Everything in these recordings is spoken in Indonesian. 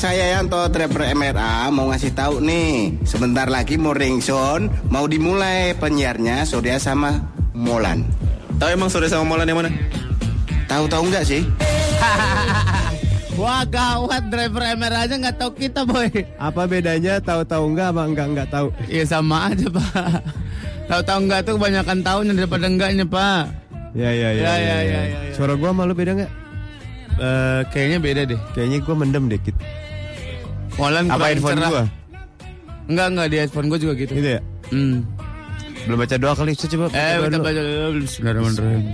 saya Yanto Trapper MRA mau ngasih tahu nih. Sebentar lagi mau ringzone, mau dimulai penyiarnya Surya sama Molan. Tahu emang sore sama Molan yang mana? Tahu-tahu nggak sih? Wah gawat driver MR aja nggak tahu kita boy. Apa bedanya tahu-tahu enggak apa enggak enggak tahu? Iya sama aja pak. Tahu-tahu nggak tuh kebanyakan tahunya daripada enggaknya pak. Ya ya ya. Ya, ya, ya, ya, ya. Suara gua malu beda enggak? Eh, kayaknya beda deh. Kayaknya gua mendem dikit. Molan Apa kurang headphone cerah. gua? Enggak enggak di headphone gua juga gitu. Gitu ya? Hmm. Belum baca doa kali, Saya coba. Eh doa kita dulu. baca dulu. Bismillahirrahmanirrahim.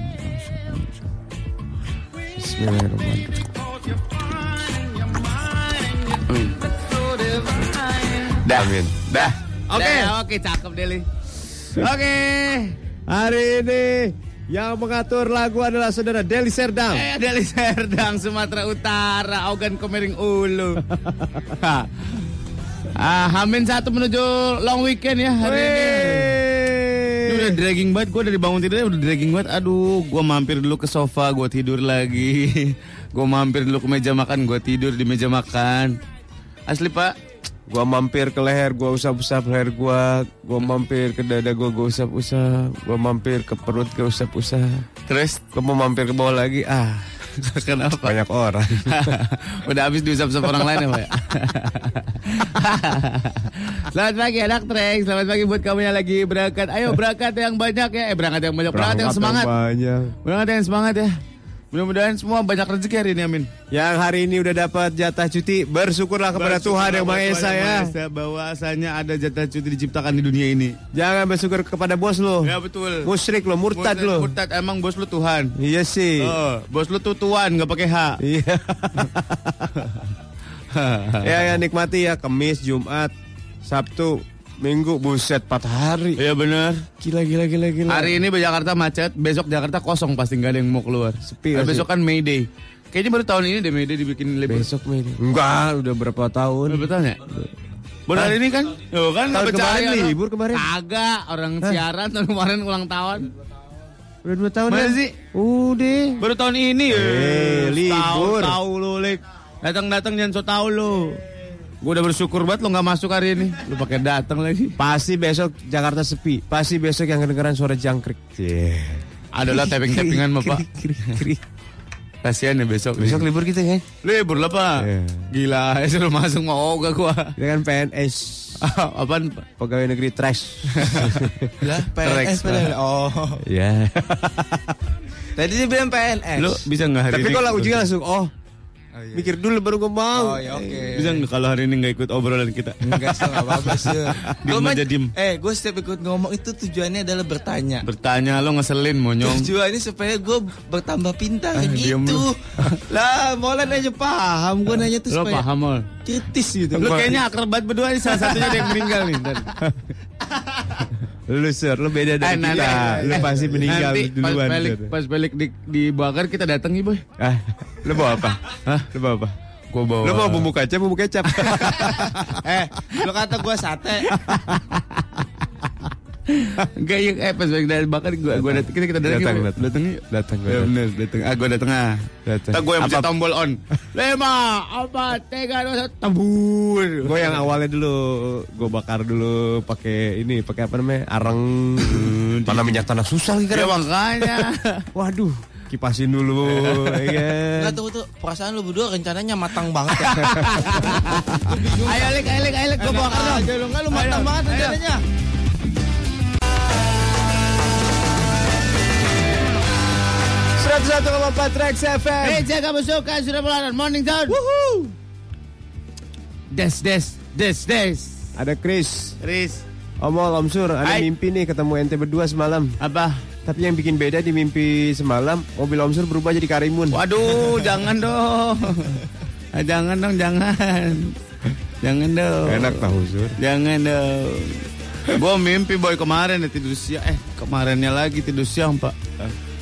Bismillahirrahmanirrahim. Dah. Amin. Dah. Oke. Oke, cakep Deli. Oke. Hari ini yang mengatur lagu adalah saudara Deli Serdang. Eh, Deli Serdang, Sumatera Utara, Ogan Komering Ulu. ah, Hamin satu menuju long weekend ya hari ini. Ini udah dragging banget, gue dari bangun tidurnya udah dragging banget. Aduh, gue mampir dulu ke sofa, gue tidur lagi. gue mampir dulu ke meja makan, gue tidur di meja makan. Asli pak, Gua mampir ke leher, gua usap-usap leher gua, gua mampir ke dada gua, gua usap-usap, gua mampir ke perut, gua usap-usap. terus Gua mau mampir ke bawah lagi, ah kenapa? banyak orang. Udah habis diusap-usap orang lain ya Pak? ya? Selamat pagi anak trek Selamat pagi buat kamu yang lagi berangkat Ayo berangkat yang banyak ya Eh berangkat yang banyak Berangkat yang semangat banyak. Berangkat yang semangat ya Mudah-mudahan semua banyak rezeki hari ini amin Yang hari ini udah dapat jatah cuti, bersyukurlah kepada Tuhan yang Maha Esa ya. Bahwasanya ada jatah cuti diciptakan di dunia ini Jangan bersyukur kepada bos lo. Ya betul Musyrik lo, murtad lo. Murtad emang bos lu Tuhan Iya sih. Oh, bos lu tuh tuan gak pakai H Iya. ya ya nikmati ya Kamis, Jumat, Sabtu, Minggu, buset 4 hari. Iya bener Gila gila gila gila. Hari ini Jakarta macet, besok Jakarta kosong pasti nggak ada yang mau keluar. Sepi Nah, besok kan May Day. Kayaknya baru tahun ini deh May Day dibikin libur. besok Mei. Enggak, udah berapa tahun? Udah betul ya? Baru hari ini kan? Yo kan Tahun kemarin libur kemarin. Kagak, orang siaran tahun kemarin ulang tahun. Udah 2 tahun Mana ya? sih? Udah. Baru tahun ini. Eh, libur. Tahu lu, Lik. Datang-datang jangan so tahu lu. Gue udah bersyukur banget lu nggak masuk hari ini. Lu pakai datang lagi. Pasti besok Jakarta sepi. Pasti besok yang kedengeran suara jangkrik. Yeah. Adalah tapping-tappingan mah, Pak. Kasihan ya besok. Besok libur kita kan? libur lah, Pak. Iya. Gila, ya suruh masuk mau gak gua. Kita kan PNS. Apaan? Pegawai negeri trash. Lah, PNS padahal. Oh. Ya. Tadi dia bilang PNS. Lu bisa nggak hari Tapi ini? kalau ujungnya langsung oh. Mikir dulu baru gue mau. Oh ya oke. Bisa nggak kalau hari ini nggak ikut obrolan kita? Enggak sih, enggak apa-apa sih. Diem aja, diem. Eh, gue setiap ikut ngomong itu tujuannya adalah bertanya. Bertanya lo ngeselin monyong. Tujuannya supaya gue bertambah pintar diem gitu. lu. lah, Molan aja paham. Gue nanya tuh Lo supaya paham ol? kritis gitu. Lo kayaknya akrabat berdua nih salah satunya ada yang meninggal nih. Lu sur, lu beda dari Eh, nanti- kita. Lu pasti meninggal Nanti pas duluan. balik, Sur. pas balik di, dibakar kita datang nih boy. Ah, lu bawa apa? Hah? Lu bawa apa? Gue bawa. Lu bawa bumbu kacang, bumbu kecap. eh, lo kata gue sate. Enggak iya, eh pas balik dari bakar gue gue datang kita kita datang Datang, datang. datang. Datang gue. Ya bener datang. Ah gue datang ah. Datang. Gue yang pencet Apa- tombol on. Lima, empat, tiga, dua, satu, tabur. Gue yang awalnya dulu gue bakar dulu pakai ini pakai apa namanya arang mana minyak tanah susah lagi Ya kan makanya. waduh kipasin dulu ya Enggak tunggu tuh, perasaan lu berdua rencananya matang banget ya. ayo lik, ayo lik, ayo lik, gue bakar dong. Aja lu enggak lu matang banget rencananya. Satu koma empat Rex FM jaga suka sudah mulai morning down. Wuhu. Des, des, des, des. ada Chris Riz, Omol Om Sur ada Hai. mimpi nih ketemu ente berdua semalam apa? tapi yang bikin beda di mimpi semalam mobil Om Sur berubah jadi Karimun Waduh, jangan dong. Ah, jangan dong, jangan. Jangan dong. enak tahu Sur Jangan dong. Gue mimpi boy kemarin ya tidur siang. Eh kemarinnya lagi tidur siang pak.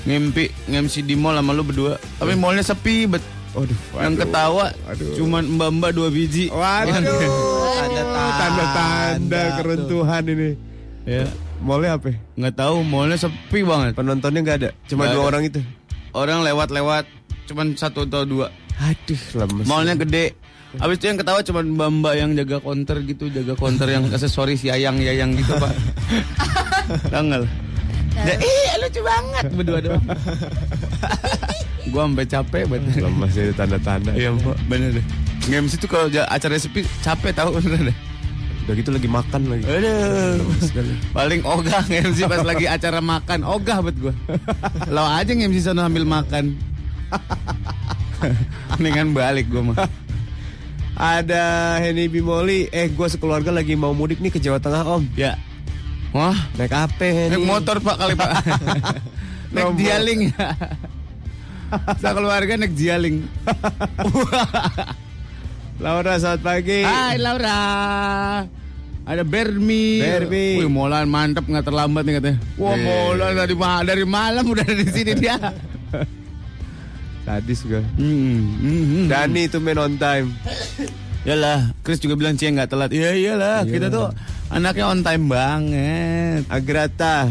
Ngimpi ngemsi di mall sama lu berdua. Tapi mallnya sepi bet. Waduh, Yang ketawa cuman mbak-mbak dua biji. Waduh, Tanda-tanda tanda-tanda tuh. keruntuhan ini. Ya, Mallnya apa? nggak tahu mallnya sepi banget. Penontonnya nggak ada, cuma dua ada. orang itu. Orang lewat-lewat cuman satu atau dua. Aduh, lemes. Mallnya gede. Abis itu yang ketawa cuman mbak-mbak yang jaga counter gitu, jaga counter yang aksesoris yayang-yayang gitu pak. Tanggal. Dan, ih lucu banget berdua doang. Gua sampai capek banget. itu tanda-tanda. Iya pak, bener deh. Games itu kalau ja- acara sepi capek tahu bener deh. Udah gitu lagi makan lagi. Aduh. Paling ogah MC pas lagi acara makan, ogah buat gua. Lo aja MC sana sambil makan. Mendingan balik gua mah. Ada Henny Bimoli, eh gue sekeluarga lagi mau mudik nih ke Jawa Tengah om. Ya. Wah, Naik apa naik motor pak kali pak. naik dialing ya. Saya keluarga naik dialing. Laura, selamat pagi. Hai Laura. Ada Bermi. Bermi. Wih, Molan mantep nggak terlambat nih katanya. Wah. Molan dari ma- dari malam udah ada di sini dia. Sadis gue. Hmm, hmm, hmm. Dani itu main on time. Yalah, Chris juga bilang Cie nggak telat. Iya iyalah, kita tuh anaknya on time banget. Agrata,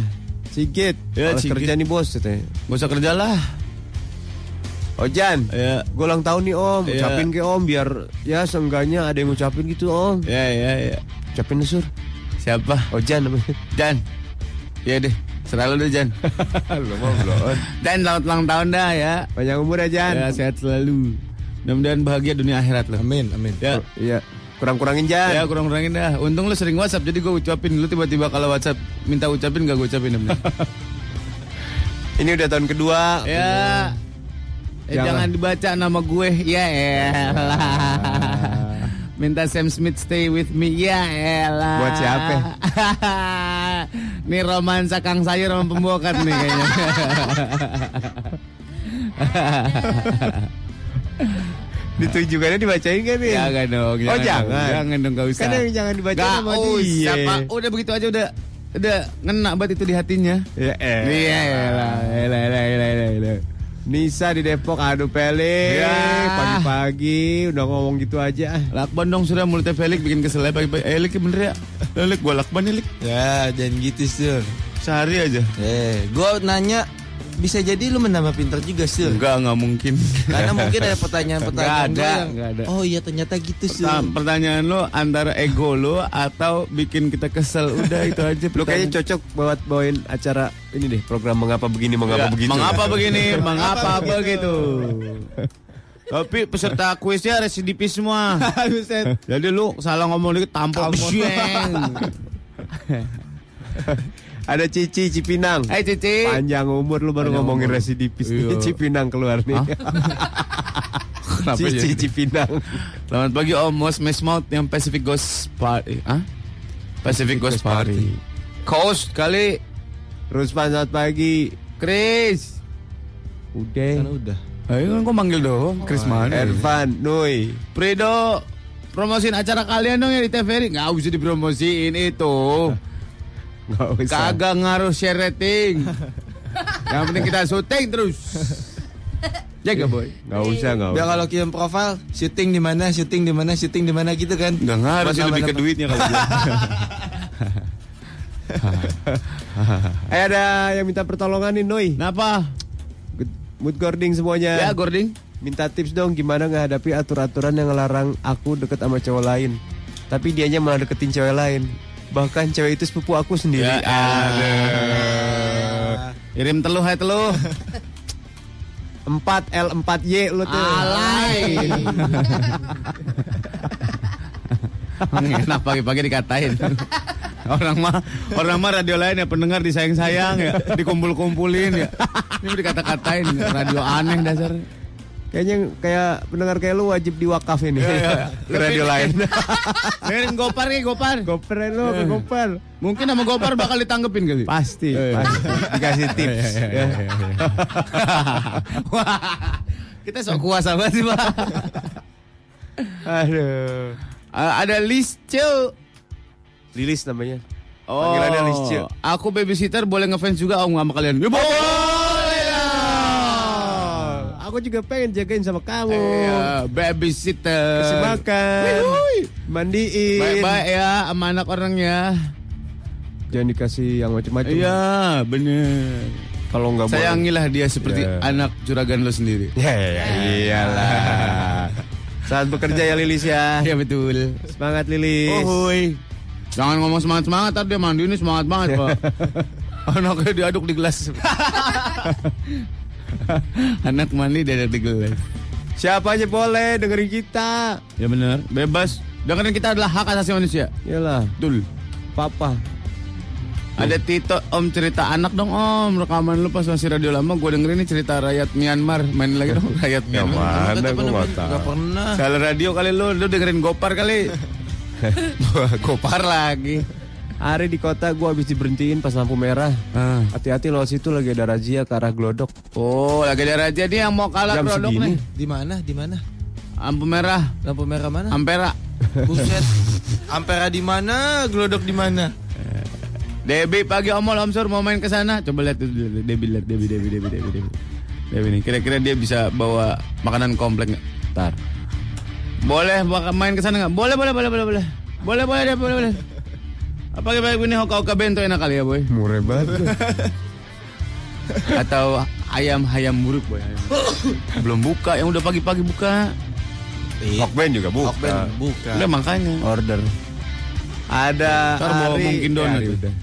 Sigit, Ya, Sigit. kerja nih bos katanya. Gak usah kerja lah. Ojan, Ya, gue ulang tahun nih om, Iya. ucapin ke om biar ya seenggaknya ada yang ngucapin gitu om. ya, ya, ya. Ucapin deh, sur. Siapa? Ojan namanya. Jan. Iya deh, serah lu deh Jan. Lu mau belum? Dan selamat ulang tahun dah ya. Panjang umur ya Jan. Ya, sehat selalu. Mudah-mudahan bahagia dunia akhirat lo. Amin, amin. Ya. Iya, kurang-kurangin Jan. Ya kurang-kurangin dah. Untung lu sering WhatsApp jadi gue ucapin lu tiba-tiba kalau WhatsApp minta ucapin gak gue ucapin. Ini udah tahun kedua. ya. Eh, Jangan. jangan. dibaca nama gue. Ya elah. Minta Sam Smith stay with me. Ya elah. Buat siapa? Nih romansa Kang Sayur sama pembokat nih kayaknya. Ditujukannya dibacain kan nih? jangan dong. Oh, dong. jangan. Jangan dong gak usah. Kan yang jangan dibaca Gak sama usah dia. pak. Udah begitu aja udah udah ngena banget itu di hatinya. Ya eh. Iya elah, elah, elah, elah, elah, elah. Nisa di Depok, aduh Pele. Ya. Pagi-pagi udah ngomong gitu aja. Lakban dong sudah mulutnya Felix bikin kesel ya pagi-pagi. Eh Lik bener ya? Eh, Lik gua lakban ya Lik. Ya, jangan gitu, Sur. Sehari aja. Eh, gua nanya bisa jadi lu menambah pinter juga, Sur. Enggak, enggak mungkin. Karena mungkin ada pertanyaan-pertanyaan ada, yang nggak ada. Oh iya ternyata gitu. Nah, pertanyaan lo antara ego lo atau bikin kita kesel. Udah itu aja. Lu kayaknya cocok buat bawain acara ini deh, program mengapa begini, mengapa Nggak, begitu. Mengapa begini? Mengapa begitu? Tapi peserta kuisnya residipis semua. Jadi lu salah ngomong dikit tampol. Ada Cici Cipinang. Hai Cici. Panjang umur lu baru Panjang ngomongin umur. residipis Iya. nih. Cipinang keluar nih. Kenapa Cici jadi? Cipinang. Selamat pagi Om Mos Mesmouth yang Pacific Ghost Party. Hah? Pacific Ghost Party. Coast kali. Ruspan selamat pagi. Chris. Udah. Kan udah. Ayo kan gua manggil doang. Chris mana? Ervan, Nui. Prido. Promosiin acara kalian dong ya di TVRI. Nggak usah dipromosiin itu. Gak usah. Kagak ngaruh share rating. Yang penting kita syuting terus. Jaga boy. Gak usah, gak Biar usah. kalau kirim profil, syuting di mana, syuting di mana, syuting di mana gitu kan. Nggak ngaruh sih lebih ke duitnya kalau dia. Eh ada yang minta pertolongan nih. Kenapa? Good- Mood guarding semuanya. Ya Gording. Minta tips dong gimana menghadapi atur-aturan yang ngelarang aku deket sama cowok lain. Tapi dianya malah deketin cewek lain. Bahkan cewek itu sepupu aku sendiri. Ya, ada. Kirim teluh hai teluh. 4 L 4 Y lu tuh. Alay. Enak pagi-pagi dikatain. Orang mah orang mah radio lain ya pendengar disayang-sayang ya, dikumpul-kumpulin ya. Ini dikata-katain radio aneh dasar. Kayaknya kayak pendengar kayak lu wajib diwakaf ini. Iya, Ke radio lain. Dengerin Gopar nih Gopar. Goper lu, ke Goper. Mungkin sama Gopar bakal ditanggepin kali. Pasti, Iya, iya. pasti. Dikasih tips. ya. Wah, kita sok kuasa banget sih, Pak. Aduh. Ada list Cil. Lilis namanya. Oh, Panggilannya Liz Cil. Aku babysitter boleh ngefans juga om sama kalian. Ya. Aku juga pengen jagain sama kamu. Iya, babysitter. Kasih makan, mandiin. Baik-baik ya sama anak orangnya. Jangan dikasih yang macam-macam. Iya, bener. Kalau nggak boleh. Sayangilah dia seperti Iya. anak juragan lo sendiri. Ya, ya, ya, iyalah. Saat bekerja ya Lilis ya. Iya betul. Semangat Lilis. Oh, hoi. Jangan ngomong semangat-semangat, ntar dia mandi ini semangat banget, Pak. Anaknya diaduk di gelas. Anak mandi diaduk di gelas. Siapa aja boleh dengerin kita. Ya benar, bebas. Dengerin kita adalah hak asasi manusia. Iyalah, Betul. papa. Ada Tito, Om cerita anak dong Om Rekaman lu pas masih radio lama Gue dengerin ini cerita rakyat Myanmar Main lagi dong rakyat Myanmar Mana Kata gua apa nggak namanya? tahu. Nggak pernah. Salah radio kali lu Lu dengerin Gopar kali Gopar lagi Hari di kota gua habis diberhentiin pas lampu merah. ah. Hati-hati loh situ lagi ada razia ke arah Glodok. Oh lagi ada raja nih yang mau kalah Jam produk segini. nih Di mana? Di mana? Lampu merah Lampu merah mana? Ampera Buset. Ampera di mana? Glodok di mana? Debi pagi omol Om Sur mau main ke sana. Coba lihat Debi lihat Debi Debi Debi Debi Debi. Debi nih kira-kira dia bisa bawa makanan komplek nggak? Tar. Boleh bawa- main ke sana nggak? Boleh boleh boleh boleh boleh. Boleh boleh boleh boleh. Apa kayak begini hoka-hoka bento enak kali ya boy? Murah banget. Atau ayam ayam buruk boy? ayam. Belum buka, yang udah pagi-pagi buka. Hokben juga buka. Hokben buka. Udah makanya. Order. Ada Ntar Ari. mungkin Ya, donat tuh. udah.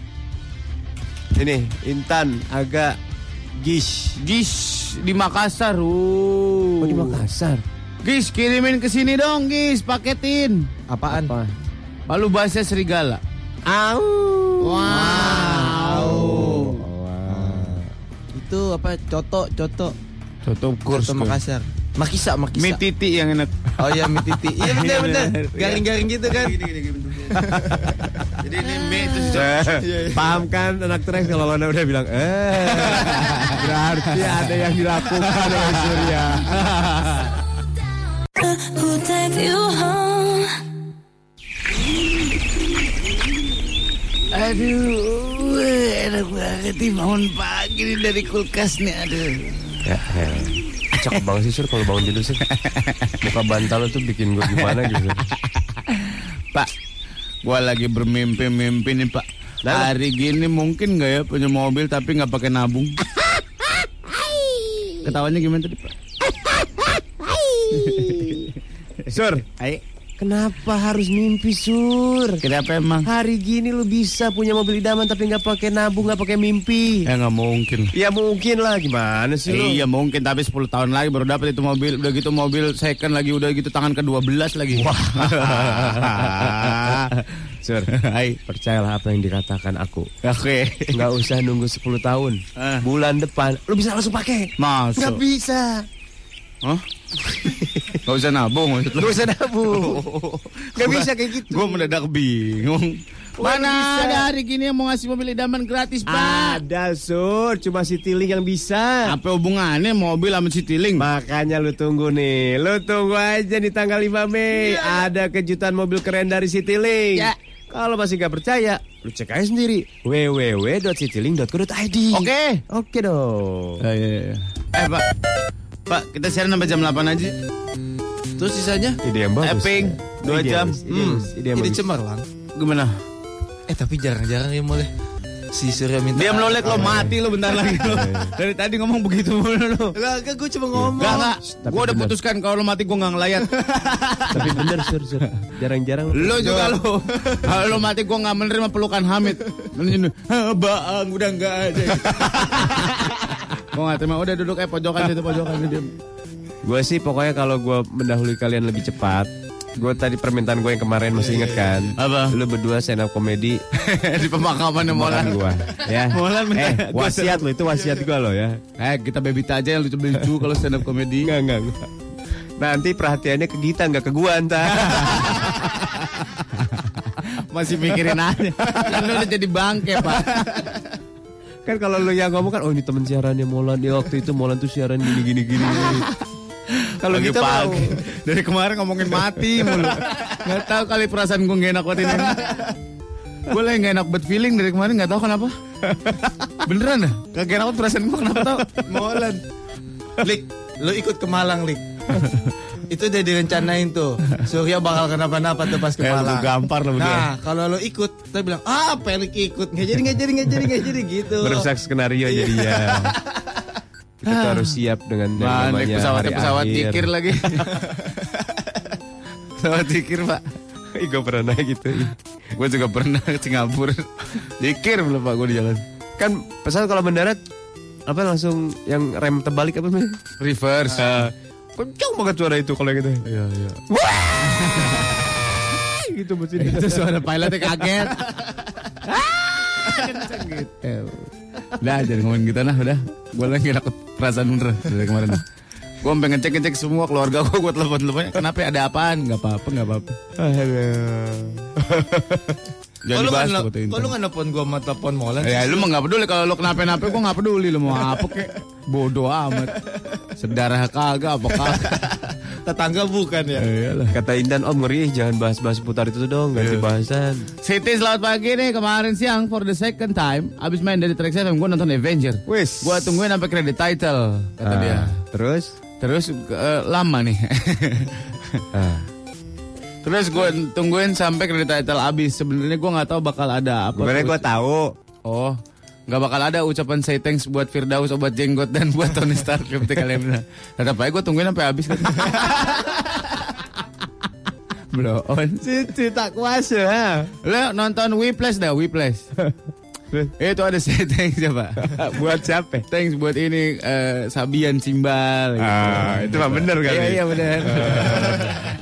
Ini Intan agak gish. Gis di Makassar. Uh. Oh di Makassar. Gis kirimin ke sini dong, Gis, paketin. Apaan? Apa? Palu bahasa serigala. Au. Wow. Itu apa? Coto, coto. Soto kurs. Coto Makassar. Makisa, makisa. Mie titi yang enak. Oh iya, mie titi. Iya benar benar. benar. Garing-garing gitu kan. Jadi ini mie itu Paham kan anak trek kalau Lona udah bilang eh berarti ada yang dilakukan oleh Surya. Who take you home? Aduh, enak banget nih bangun pagi nih dari kulkas nih, aduh. Ya, ya. Cakep banget sih Sur kalau bangun tidur sih. Muka bantal tuh bikin gue gimana gitu. Pak, gua lagi bermimpi-mimpi nih Pak. Lah? Hari gini mungkin nggak ya punya mobil tapi nggak pakai nabung? Ketawanya gimana tadi Pak? Sur, Ayo, kenapa harus mimpi Sur? kenapa emang? Hari gini lu bisa punya mobil idaman tapi nggak pakai nabung, nggak pakai mimpi. Ya nggak mungkin. Ya mungkin lah, gimana sih lu? Iya mungkin tapi 10 tahun lagi baru dapat itu mobil Udah gitu mobil second lagi Udah gitu tangan ke-12 lagi Sur, Hai percayalah apa yang dikatakan aku. Oke Nggak usah nunggu 10 tahun. Ah. Bulan depan lu bisa langsung pakai. Masuk Nggak bisa. Hah? Gak usah nabung maksud lu Nggak usah nabung. Nggak Gua- bisa kayak gitu. Gue mendadak bingung Mana ada hari gini yang mau ngasih mobil idaman gratis pak Ada sur, cuma Citylink yang bisa. Apa hubungannya mobil sama Citylink Makanya lu tunggu nih, lu tunggu aja di tanggal 5 Mei ada kejutan mobil keren dari Citylink. Ya. Kalau masih gak percaya, lu cek aja sendiri www.citylink.co.id. Oke Oke dong. Eh, iya, iya. eh pak Pak kita siaran sampai jam 8 aja Terus sisanya? Ide yang bagus. Epping, dua Ide jam. bagus, Ide, Hmm. ide yang Ini bagus. cemerlang. Gimana? Eh tapi jarang-jarang ya mulai. Si Surya minta. Dia melolek lo mati lo bentar lagi lo Dari tadi ngomong begitu mulu lo Enggak, enggak gue cuma ngomong. Gak, gak. Gue udah bener. putuskan kalau lo mati gue gak ngelayat. Tapi bener sur, sur. Jarang-jarang lo juga lo. Kalau lo mati gue gak menerima pelukan Hamid. Menerima, "Ah, Baang udah gak ada. gue gak terima. Udah duduk eh pojokan situ pojokan situ. Gue sih pokoknya kalau gue mendahului kalian lebih cepat, gue tadi permintaan gue yang kemarin masih inget kan? Apa? Lu berdua stand up komedi Di pemakaman yang makan Molan. gue, ya. Molan eh, gua wasiat lo itu wasiat gue lo ya. Eh kita bebita aja yang lucu-lucu kalau stand up comedy. Enggak, enggak, enggak. Nanti perhatiannya ke Gita, enggak ke gua ntar. Masih mikirin aja. Kan udah jadi bangke pak. kan kalau lu yang ngomong kan, oh ini temen siarannya Molan. Ya waktu itu Molan tuh siaran gini, gini, gini. Kalau Pagi kita mau. pagi. Dari kemarin ngomongin mati mulu. Gak tahu kali perasaan gue gak enak buat ini. Gue lagi gak enak buat feeling dari kemarin gak tahu kenapa. Beneran dah? Gak enak buat perasaan gue kenapa tau? Molan. Klik. Lo ikut ke Malang, Lik. itu udah direncanain tuh. Surya bakal kenapa-napa tuh pas ke Eh, lu Malang. gampar lo. Nah, kalau lo ikut, kita bilang, ah, Pelik ikut. Nggak jadi, nggak jadi, nggak jadi, nggak jadi gitu. Merusak skenario jadi ya. Kita tuh harus siap dengan yang Mana namanya pesawat hari pesawat akhir. tikir lagi. pesawat tikir pak. Ih, gue pernah gitu. Gue juga pernah ke Singapura. Tikir belum pak gue di jalan. Kan pesawat kalau mendarat apa langsung yang rem terbalik apa namanya? Reverse. Ah, kencang banget suara itu kalau gitu. Iya iya. gitu mesin Itu suara pilotnya kaget. Kenceng gitu. Udah jangan ngomongin gitu nah udah. Gue lagi takut perasaan bener dari kemarin. Gue sampai ngecek ngecek semua keluarga gue gue telepon teleponnya. Kenapa ada apaan? Gak apa apa gak apa apa. Jangan Kalau dibahas nggak tuh kata kalau Intan. nggak nelfon gue sama telepon Molan. Ya lu mah gak peduli kalau lu kenapa-napa gue gak peduli lu mau apa kek bodoh amat. Sedarah kagak apa kagak. tetangga bukan ya. Iyalah. Kata Indan, Om ngeri jangan bahas-bahas putar itu dong, ganti bahasan. Siti selamat pagi nih kemarin siang for the second time abis main dari Trax FM gue nonton Avenger. Wis. Gue tungguin sampai credit title kata Ah, dia. Terus? Terus eh, lama nih. Ah. Terus gue tungguin sampai kredit title habis. Sebenarnya gue nggak tahu bakal ada apa. Sebenarnya gue tahu. Oh, nggak bakal ada ucapan say thanks buat Firdaus, obat jenggot dan buat Tony Stark ketika kalian bilang. Tetap aja gue tungguin sampai habis kan. Belum. Cici tak kuasa. Lo nonton Whiplash dah, Whiplash. Itu ada say thanks ya pak. Buat siapa? Thanks buat ini eh, Sabian Simbal. gitu. Ah, itu mah bener kali. Iya iya benar.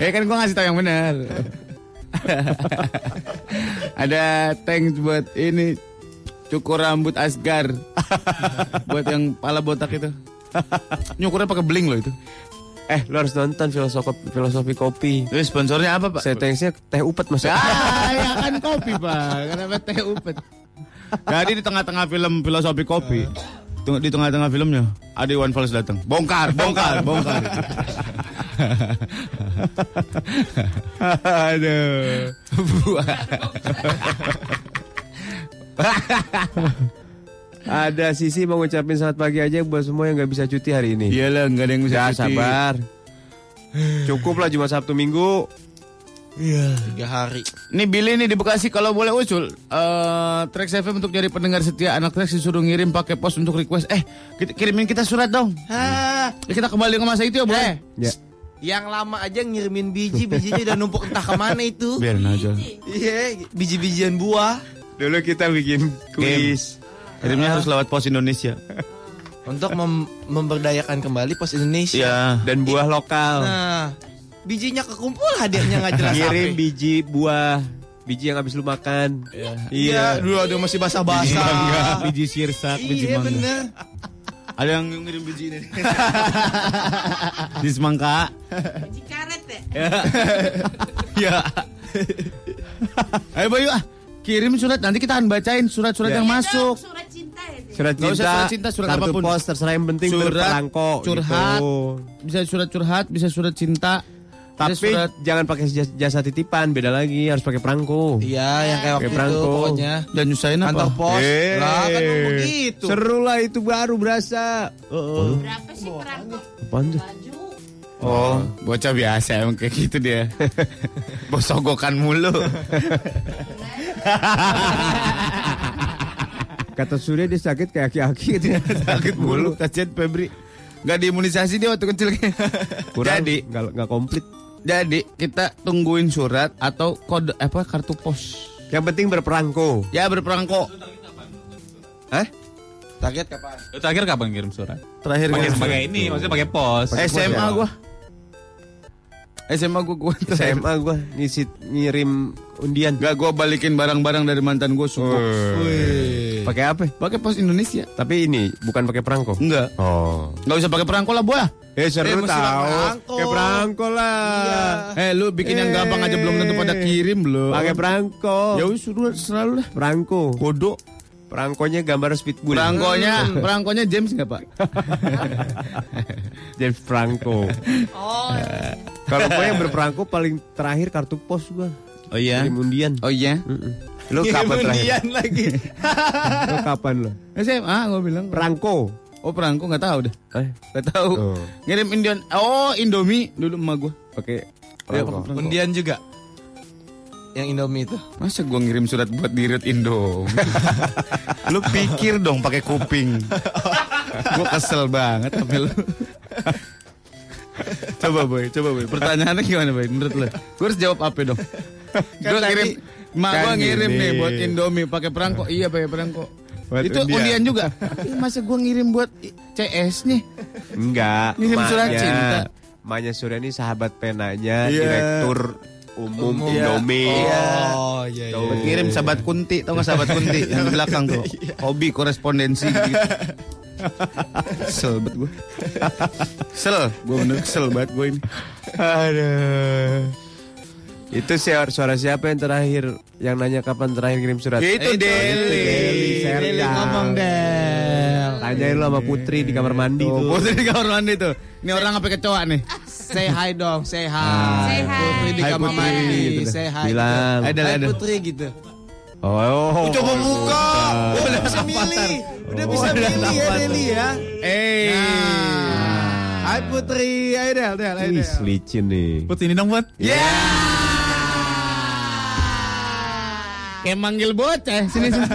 ya kan gue ngasih tau yang benar. ada thanks buat ini cukur rambut Asgar. buat yang pala botak itu. Nyukurnya pakai bling loh itu. Eh, lo harus nonton filosofi filosofi kopi. Terus sponsornya apa pak? Setengsnya teh upet masuk. Ah, ya kan kopi pak. Kenapa teh upet? Jadi di tengah-tengah film filosofi kopi, di tengah-tengah filmnya ada Iwan Fals datang. Bongkar, bongkar, bongkar. Aduh. Ada sisi mau ngucapin selamat pagi aja buat semua yang nggak bisa cuti hari ini. Iyalah, nggak ada yang bisa Ya cuti. sabar. Cukup lah cuma Sabtu Minggu. Tiga hari. Ini Billy nih di Bekasi kalau boleh usul eh Trax FM untuk jadi pendengar setia anak Trax disuruh ngirim pakai pos untuk request. Eh, kita, kirimin kita surat dong. Hah, Ya, kita kembali ke masa itu ya, boleh? Ya. yang lama aja ngirimin biji, bijinya udah numpuk entah ke mana itu. Biarin aja. Iya, biji-bijian buah. Dulu kita bikin kuis. Kirimnya harus lewat pos Indonesia. Untuk mem- memberdayakan kembali pos Indonesia. Iya. Dan buah lokal. Nah, bijinya kekumpul hadiahnya nggak jelas apa. biji buah. Biji yang habis lu makan. Iya, dulu ada masih basah-basah. biji sirsak, biji Iya mangga. bener. Ada yang ngirim biji ini. di semangka. Biji karet ya? Ya. Ayo Bayu ah. Kirim surat nanti kita akan bacain surat-surat yang masuk. Surat cinta ya. Surat cinta, usah surat cinta, surat kartu apa pun. pos terserah yang penting Surat berperangko. curhat. gitu. Bisa surat curhat, bisa surat cinta. Tapi surat jangan pakai jas- jasa titipan, beda lagi harus pakai perangko. Iya, yang kayak waktu Kayak itu perangko. pokoknya. dan nyusahin apa? Kantor pos. Eh, Lah kan ngomong gitu. Seru lah itu baru berasa. Berapa sih perangkap Apaan tuh? baju? Oh, bocah biasa emang kayak gitu dia. Bosogokan mulu. Kata Surya dia sakit kayak aki-aki gitu. Sakit mulu, kasihan Febri. Gak diimunisasi dia waktu kecil. Kurang, Jadi, nggak nggak komplit. Jadi kita tungguin surat atau kode apa kartu pos. Yang penting berperangko. Ya berperangko. Hah? Target kapan? Terakhir kapan ngirim surat? Terakhir Pakai ini, maksudnya pakai pos. Pos SMA ya? gua. SMA gua gua SMA gua ngisi ngirim undian. Gak gua balikin barang-barang dari mantan gua suku. Pakai apa? Pakai pos Indonesia. Tapi ini bukan pakai perangko. Enggak. Oh. Enggak usah pakai perangko lah, Boy. Eh seru Eh, tahu. perangko. Pakai perangko lah. Eh, lu bikin yang gampang aja belum tentu pada kirim belum. Pakai perangko. Ya wis suruh selalu lah. Perangko. Bodoh. Perangkonya gambar speedbull. Perangkonya, perangkonya James enggak, Pak? James Franco. Oh, Kalau gue yang berperangko paling terakhir kartu pos gua. Oh iya. Kirim undian. Oh iya. Lu kapan terakhir? Undian lagi. Lu kapan lu? SMA gua bilang. Perangko. Oh perangko nggak tahu deh. Eh, Nggak tahu. Oh. Ngirim Indian. Oh Indomie dulu emak gua. pakai perangko. perangko. Undian juga. Yang Indomie itu. Masa gua ngirim surat buat dirut Indo? lu pikir dong pakai kuping. gua kesel banget sama lu. coba boy, coba boy. Pertanyaannya gimana boy? Menurut lu? Gua harus jawab apa dong? gua tadi- ngirim, mak gua ngirim gini. nih buat Indomie pakai perangko. Iya pakai perangko. Buat Itu undian. undian juga. Ih, Masa gua ngirim buat CS nih? Enggak. Ngirim surat cinta. Maknya Surya ini sahabat penanya, Iya. direktur umum Indomie. Oh iya iya. Tuh. Buat ngirim sahabat kunti, tau gak sahabat kunti yang di belakang tuh. Hobi korespondensi gitu. Kesel banget gue. Kesel, gue bener kesel banget gue ini. Aduh. Itu suara, suara siapa yang terakhir yang nanya kapan terakhir kirim surat? Ya itu Deli. Deli. Deli ngomong Del. Tanyain lo sama Putri di kamar mandi Tuh, tuh. putri di kamar mandi tuh. Ini orang apa kecoa nih? Say hi dong, say hi. Say hi. Putri di Hai, kamar Putri, mandi, gitu say hi. Bilang. Ada, Hai ada. Putri gitu. Oh, oh, Coba oh, buka. buka. Udah bisa milih. Udah bisa Oh, ada milih ya. Deli ya. Eh. Hai Putri, ayo Del, Del, ayo Ih, Del. licin nih. Put ini dong buat. Ya. Kayak manggil bocah. Sini sini.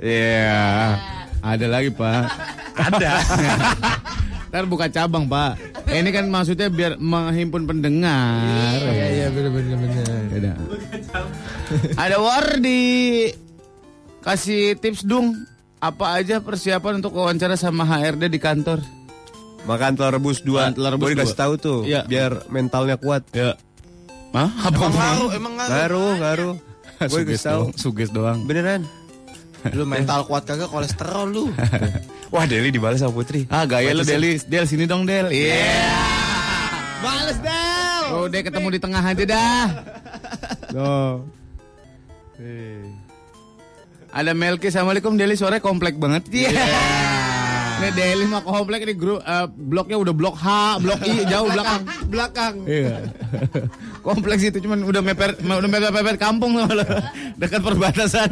Iya. Ada lagi pak. Ada. Ntar buka cabang pak. Eh, Ini kan maksudnya biar menghimpun pendengar. Iya iya bener bener bener. Ada. Ada Wardi. Kasih tips dong. Apa aja persiapan untuk wawancara sama HRD di kantor? Makan telur rebus dua. Telur rebus Boleh dikasih dua. tahu tuh. Iya. Biar mentalnya kuat. Ya. Hah? Apa Emang ngaruh, emang ngaruh. Ngaruh, ngaruh. Gue Suges doang. Suges doang. Beneran. Lu mental kuat kagak kolesterol lu. Wah, Deli dibalas sama Putri. Ah gaya lu Deli. Del sini dong Del. Iya. Males Del. Oh, deh ketemu di tengah aja dah. Oh. Ada Melki, Assalamualaikum Deli sore komplek banget. Iya. Ini Deli mah komplek ini grup eh, bloknya udah blok H, blok I jauh belakang. Belakang. Iya. Kompleks itu cuman udah meper udah mepet-mepet kampung sama lo. Dekat perbatasan.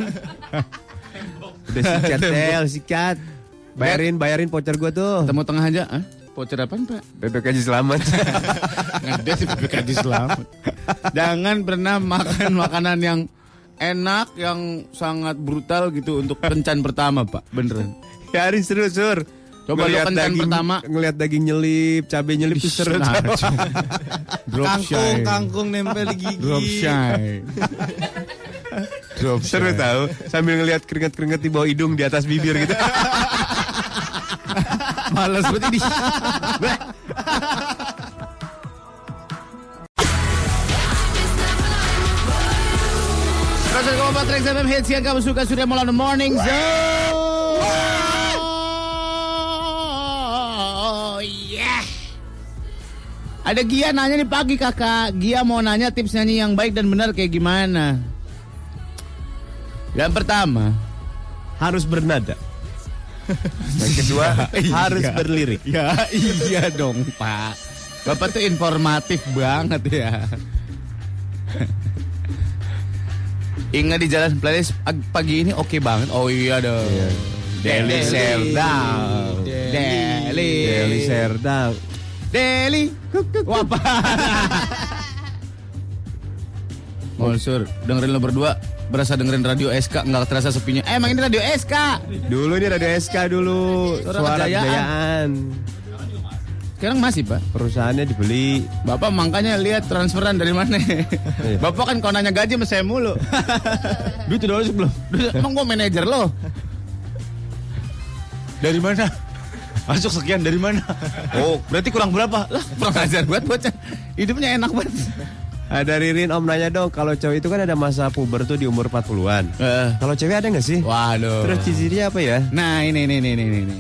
Udah sikat, Del, sikat. Bayarin, bayarin voucher gua tuh. Ketemu tengah aja, ah? Voucher apaan, Pak? Bebek aja selamat. Ngedes di PPKJ selamat. Jangan pernah makan makanan yang enak, yang sangat brutal gitu untuk kencan pertama, Pak. Beneran. ya, Arin seru, Sur. Coba lu Ngeliat kencan daging- pertama. Ngeliat daging nyelip, cabai nyelip seru. Nah, tuh. Drop Kangkung, shy. kangkung nempel di gigi. Drop shy. Drop Seru tahu sambil ngeliat keringat-keringat di bawah hidung di atas bibir gitu. Males banget ini. Proses Kompas Trax FM hits yang kamu suka sudah mulai the morning zone. Ada Gia nanya nih pagi kakak. Gia mau nanya tips nyanyi yang baik dan benar kayak gimana? Yang pertama, harus bernada. Yang kedua harus Iya. berlirik. Ya iya dong pak Bapak tuh informatif banget ya Ingat di jalan playlist ag- pagi ini oke banget Oh iya dong Deli Deli. Serdang Deli Deli Serdang. Deli Wapa Monsur dengerin lo berdua Berasa dengerin radio SK nggak terasa sepinya Eh, Emang ini radio SK Dulu ini radio SK dulu. Suara Suara Kejayaan. kejayaan. Sekarang masih pak Perusahaannya dibeli. Bapak makanya lihat transferan dari mana. Bapak kan kalau nanya gaji sama saya mulu. Duit udah masuk belum? Emang gua manajer lo. Dari mana? Masuk sekian dari mana? Oh, berarti kurang berapa? Lah, kurang ajar buat bocah. Hidupnya enak banget. Ada Ririn Om nanya dong, kalau cowok itu kan ada masa puber tuh di umur 40-an. Eh, Kalau cewek ada nggak sih? waduh. Terus ciri-cirinya apa ya? Nah, ini ini ini ini ini.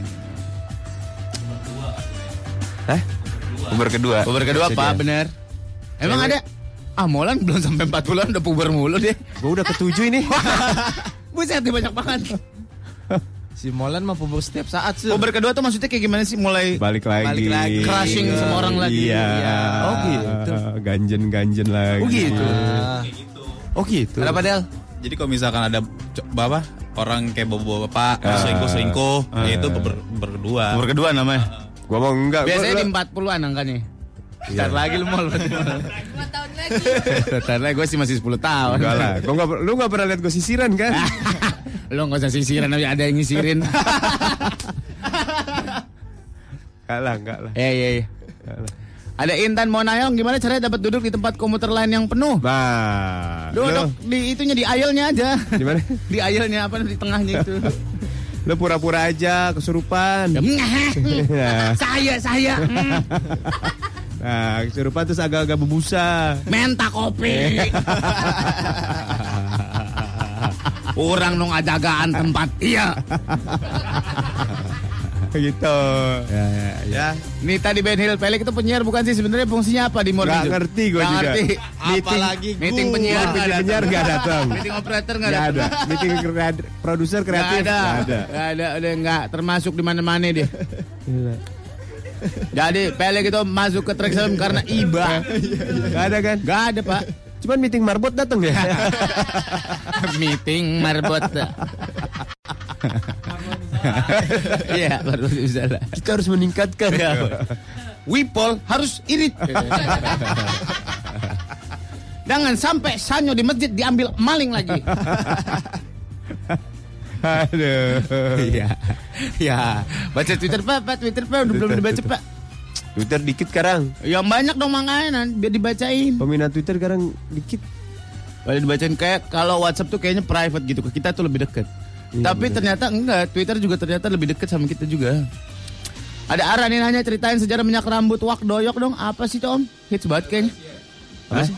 Hah? Puber kedua. Puber kedua, Pak, bener. Emang Cewek. ada? Ah, Molan belum sampai 40-an udah puber mulu deh. Gua udah ketujuh ini. Buset, banyak banget. Si Molan mah puber setiap saat sih. Puber kedua tuh maksudnya kayak gimana sih? Mulai Balik lagi. Balik lagi. Crushing sama orang lagi. Iya. Iya. Oh, gitu. Ganjen-ganjen lagi. Oh gitu. Ah. Oh gitu. Kenapa Del? Jadi kalau misalkan ada bapak orang kayak bapak-bapak selingkuh-selingkuh, ya itu ber- berdua. Nomor kedua namanya. Gua mau enggak. Biasanya gua- di 40-an angkanya. Bentar lagi lu mau berarti. tahun lagi. Bentar lagi gue sih masih 10 tahun. Enggak lah. Gua enggak lu enggak pernah lihat gue sisiran kan? lu gak usah sisiran, tapi ada yang ngisirin. Enggak lah, enggak lah. Iya, iya. Lah. Ada Intan mau nanya gimana caranya dapat duduk di tempat komuter lain yang penuh? Nah, Duduk lu, di itunya di aisle-nya aja. di mana? di aisle-nya apa di tengahnya itu. Lu pura-pura aja kesurupan. Ya. saya, saya. hmm, Nah, kesurupan terus agak-agak berbusa. Menta kopi. Orang nung ajagaan tempat iya. gitu. Ya, ya, Ya, Nih tadi Ben Hill Pelik itu penyiar bukan sih sebenarnya fungsinya apa di morning Nggak Show? ngerti gua Nggak juga. ngerti. Apalagi meeting gua. penyiar Meeting nggak penyiar nggak datang. meeting operator nggak Nggak ada. ada. Meeting produser Nggak kreatif ada. nggak ada. Nggak ada. Udah nggak termasuk di mana-mana dia. Gila. Jadi Pelik itu masuk ke track karena iba. Nggak ada kan? Nggak ada pak. Cuman meeting marbot datang ya. meeting marbot. Iya, baru bisa lah. Kita harus meningkatkan. Wipol harus irit. Jangan sampai sanyo di masjid diambil maling lagi. Aduh. Iya. Ya. Baca Twitter Pak, Pak Twitter Pak udah belum dibaca Pak. Twitter dikit sekarang. Yang banyak dong makanya biar dibacain. Peminat Twitter sekarang dikit. Kalau dibacain kayak kalau WhatsApp tuh kayaknya private gitu kita tuh lebih deket. Iya, Tapi ternyata enggak, Twitter juga ternyata lebih deket sama kita juga. Ada Ara nih nanya ceritain sejarah minyak rambut wak doyok dong. Apa sih Tom? Hits banget kayaknya. Apa sih?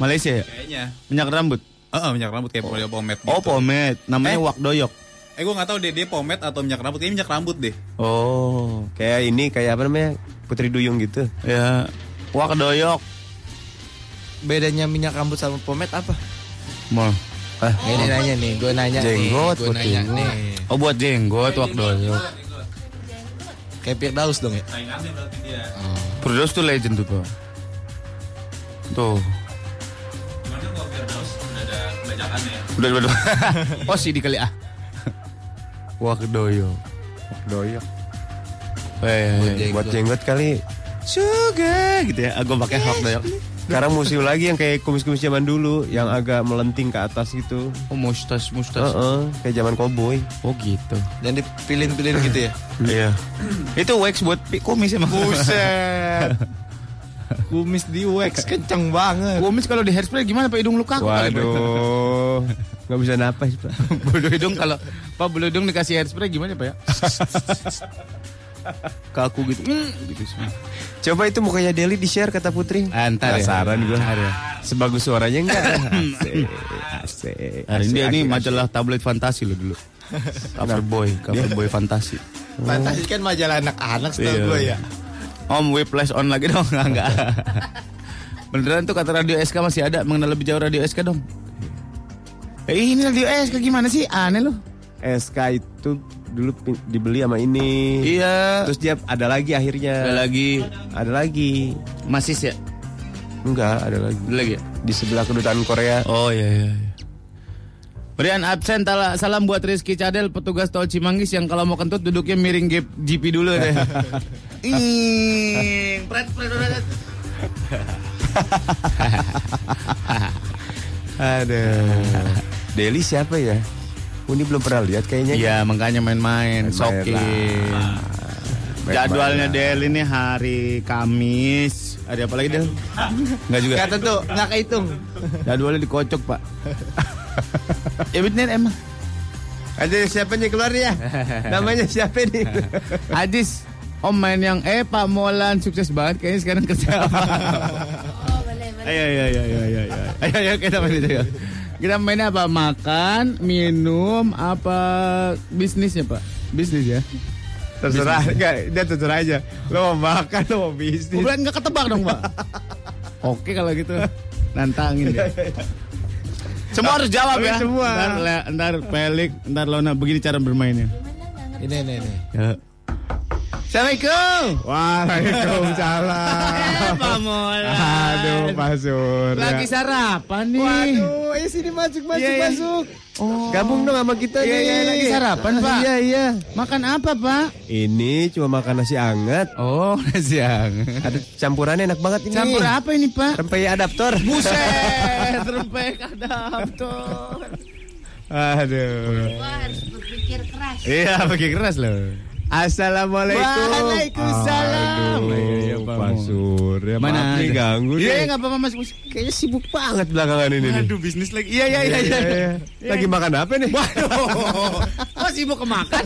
Malaysia ya? Kayaknya. Minyak rambut. Heeh, minyak rambut kayak oh. pomade gitu. Oh, pomade. Namanya Eh. wak doyok. Eh gue gak tahu deh dia pomade atau minyak rambut. Kayaknya minyak rambut deh. Oh, Kayak ini kayak apa namanya? Putri Duyung gitu. ya. Wak doyok. Bedanya minyak rambut sama pomade apa? Mau. Ah, Ini nanya nih, gue nanya Jenggot, nih, gue buat nanya jenggot. nih. Oh buat jenggot wak doyok. Kayak Firdaus dong ya? Firdaus tuh legend tuh pak. Tuh. Udah udah. udah. oh sih dikali ah. Wak doyok. Doyok. Eh, Buat jenggot kali. Suga gitu ya. Aku pakai wak doyok. Sekarang musim lagi yang kayak kumis-kumis zaman dulu yang agak melenting ke atas gitu. Oh mustas mustas. Heeh, kayak zaman koboi. Oh gitu. Dan dipilin-pilin gitu ya? Iya. Itu wax buat kumis emang. Buset. Kumis di wax kenceng banget. kumis kalau di hairspray gimana pak hidung lu kaku kali, Pak? Waduh. Nggak bisa napas, Pak. bulu hidung kalau pak bulu hidung dikasih hairspray gimana pak ya? kaku gitu. Hmm, gitu semua. Coba itu mukanya Deli di-share kata Putri. Antar ya. Penasaran gue. Antar ya. Sebagus suaranya enggak? Asik. Asik. Hari ini dia asik, majalah tablet fantasi lo dulu. Cover boy, cover boy fantasi. Fantasi kan majalah anak-anak setahu Iya. gue ya. Om Whiplash on lagi dong, enggak. enggak. Beneran tuh kata Radio SK masih ada, mengenal lebih jauh Radio SK dong. Eh ini Radio SK gimana sih? Aneh loh. SK itu dulu dibeli sama ini. Iya. Terus dia ada lagi akhirnya. ada lagi Ada lagi. Masis ya? Enggak, ada lagi. Ada lagi ya? Di sebelah kedutaan Korea. Oh iya iya. iya. Berian absen tala, salam buat Rizky Cadel petugas tol Cimanggis yang kalau mau kentut duduknya miring GP dulu deh. Ing, pret, pret, pret. Aduh. Deli siapa ya? Uni belum pernah lihat kayaknya. Iya makanya main-main, sokin. Main-main Jadwalnya lah. Del ini hari Kamis. Ada apa lagi Del? Enggak juga. Kata tuh nggak kehitung. Jadwalnya dikocok Pak. ya bener emang. Ada siapa nih keluar ya? Namanya siapa nih? Adis, Om main yang eh Pak Molan sukses banget kayaknya sekarang kerja? Oh, boleh, boleh. Ayo ayo ayo ayo ayo. Ayo ayo, ayo kita main itu ya. Kita mainnya apa? Makan, minum, apa bisnisnya Pak? Bisnis ya. terserah, enggak, dia terserah aja. Lo mau makan, lo mau bisnis. Bukan nggak ketebak dong Pak. Oke kalau gitu. Nantangin ya. Semua harus jawab ya. semua. Ntar, Le- ntar Pelik, ntar Lona begini cara bermainnya. Ini ini ini. Ya. Assalamualaikum. Waalaikumsalam. Eh, Pak. Aduh, Pak Surya. Lagi sarapan nih. Waduh, eh sini masuk, masuk, Iya, iya. masuk. Gabung dong sama kita Iya, nih. iya, lagi sarapan, Pak. Iya, iya. Makan apa, Pak? Ini cuma makan nasi hangat. Oh, nasi hangat. Ada campurannya enak banget ini. Campur apa ini, Pak? Rempeyek adaptor. Buset, rempeyek adaptor. Aduh. Wah, harus berpikir keras. Iya, pakai keras loh. Assalamualaikum. Waalaikumsalam. Aduh, Iya, iya, Pak. Surya. Mana nih ganggu Iya, nih. nggak apa-apa Mas. Kayaknya sibuk banget belakangan ini nih. Aduh, bisnis lagi. Iya, iya, iya, iya. Lagi makan apa nih? Waduh. Kok sibuk kemakan?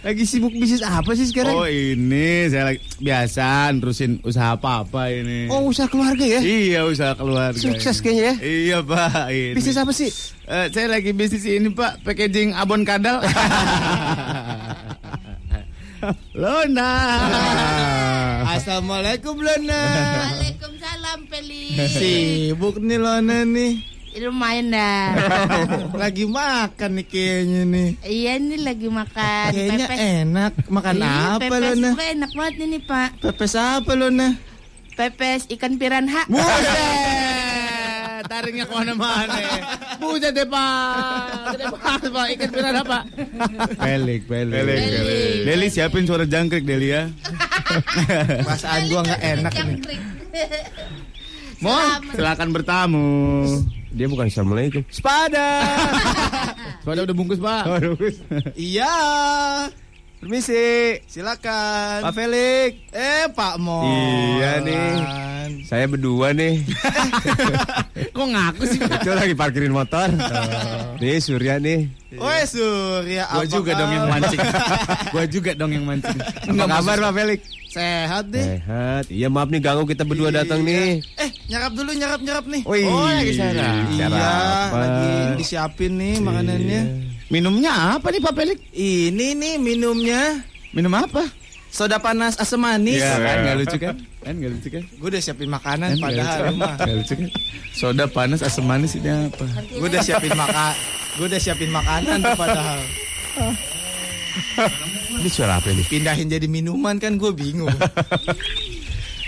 Lagi sibuk bisnis apa sih sekarang? Oh, ini saya lagi biasa nerusin usaha apa-apa ini. Oh, usaha keluarga ya? Iya, usaha keluarga. Sukses ini. kayaknya ya. Iya, Pak. Ini. Bisnis apa sih? Eh, saya lagi bisnis ini, Pak. Packaging abon kadal. Lona. Assalamualaikum Lona. Waalaikumsalam, Peli. Sibuk nih Lona nih. Lumayan dah. Lagi makan nih kayaknya nih. iya nih lagi makan Kayaknya pepes. enak. Makan Ih, apa pepes Lona? gue enak banget ini, Pak. Pepes apa Lona? Pepes ikan piranha. Buset, taringnya ke mana-mana. Buset deh, Pak. Gede banget, Pak. Ikan piranha, Pak. Pelik, pelik. Pelik, pelik. Deli siapin suara jangkrik, Deli ya. Perasaan gua nggak enak nih. Mo, silakan bertamu. Dia bukan assalamualaikum. Sepada. Soalnya udah bungkus, Pak. Iya. Permisi. Silakan. Pak Felix. Eh, Pak Mo. Iya nih. Saya berdua nih. Kok ngaku sih? Itu lagi parkirin motor. Nih Surya nih. Woi Surya, Gua juga dong yang kabar? mancing. Gua juga dong yang mancing. Apa kabar Pak Felix? Sehat deh. Sehat. Iya maaf nih ganggu kita berdua Iya. datang nih. Eh, nyarap dulu, nyarap, nyarap nih. Oh, lagi sarapan. Iya, lagi disiapin nih makanannya. Minumnya apa nih, Pak Pelik? Ini nih minumnya Minum apa? soda panas asam manis. Iya kan, nggak lucu kan? Kan nggak lucu kan? Gue udah siapin makanan Kan padahal kan? Nggak lucu kan? Soda panas asam manis ini apa? Gue udah siapin makan. Gue udah siapin makanan tuh padahal. Ini suara apa nih? Pindahin jadi minuman kan gue bingung.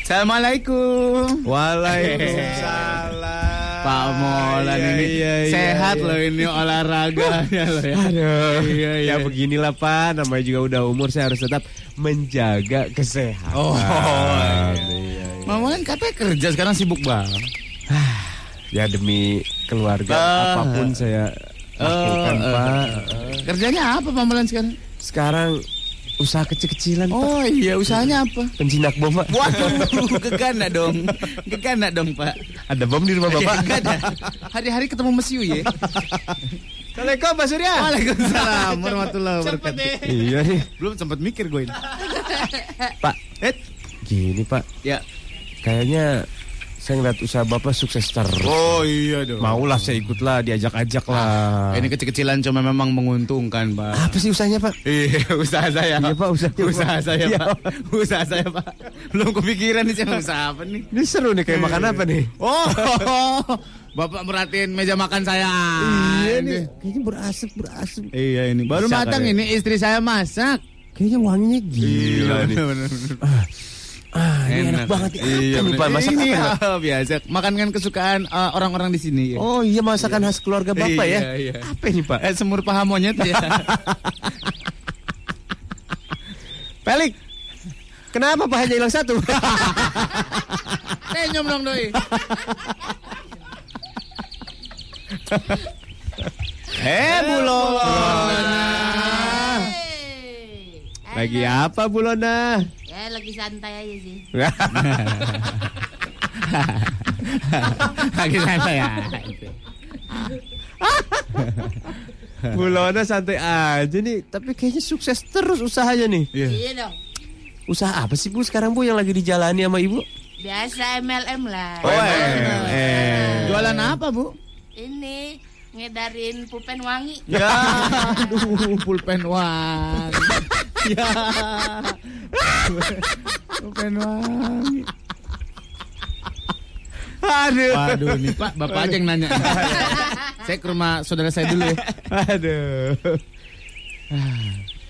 Assalamualaikum. Waalaikumsalam. Pak Molan Iya, ini iya, iya, sehat iya. loh ini olahraganya loh ya. Aduh, Iya, iya. ya beginilah Pak, namanya juga udah umur saya harus tetap menjaga kesehatan. Oh, iya. Pak Molan katanya kerja sekarang sibuk banget. Ya demi keluarga Ah. apa pun saya lakukan eh, Pak. Kerjanya apa Pak Molan sekarang? Sekarang usaha kecil-kecilan Pak. Oh iya usahanya apa? Penjinak bom Pak. Waduh, gegana dong. Gegana dong, Pak. Ada bom di rumah Bapak? Enggak ada. Hari-hari ketemu Mesiu ya. Assalamualaikum Pak Surya. Waalaikumsalam warahmatullahi wabarakatuh. Iya nih. Belum sempat mikir gue ini. Pak, Eh, gini Pak. ya. Kayaknya saya ngeliat usaha Bapak sukses terus. Oh iya dong. Maulah saya ikut lah, diajak-ajak lah. Ini kecil-kecilan cuma memang menguntungkan, Pak. Apa sih usahanya Pak? Iya, usaha saya. Iya, Pak, usaha. Usaha saya, Iya, Pak. Usaha saya, Pak. Belum kepikiran nih saya usaha apa nih. Ini seru nih kayak makan apa nih? Oh, Bapak merhatiin meja makan saya. Iya Ini. nih, kayaknya berasap berasap. Iya ini baru Masak matang ini istri saya masak. Kayaknya wanginya gila nih. bener-bener. Ah, ini enak, banget. ya. Iya, Pak? bener. Masak ini apa, Pak? ah, biasa. Makan kesukaan eh, orang-orang di sini. ya. Oh iya masakan khas keluarga Bapak Iya, ya? iya. Apa ini Pak? Eh, semur paha monyet ya. Pelik. Kenapa pahanya hilang satu? Tenyum dong doi. eh Bulona. Hey. Lagi apa Bulona? Ya lagi santai aja sih. Lagi santai ya. Bulona santai aja nih, tapi kayaknya sukses terus usahanya nih. Iya dong. Usaha apa sih Bu sekarang Bu yang lagi dijalani sama Ibu? Biasa MLM lah. Oh, eh. Jualan apa, Bu? Ini ngedarin pulpen wangi. Ya, aduh, pulpen wangi. ya. Pulpen wangi. Aduh. Waduh nih Pak, Bapak aja yang nanya. saya ke rumah saudara saya dulu ya. Aduh.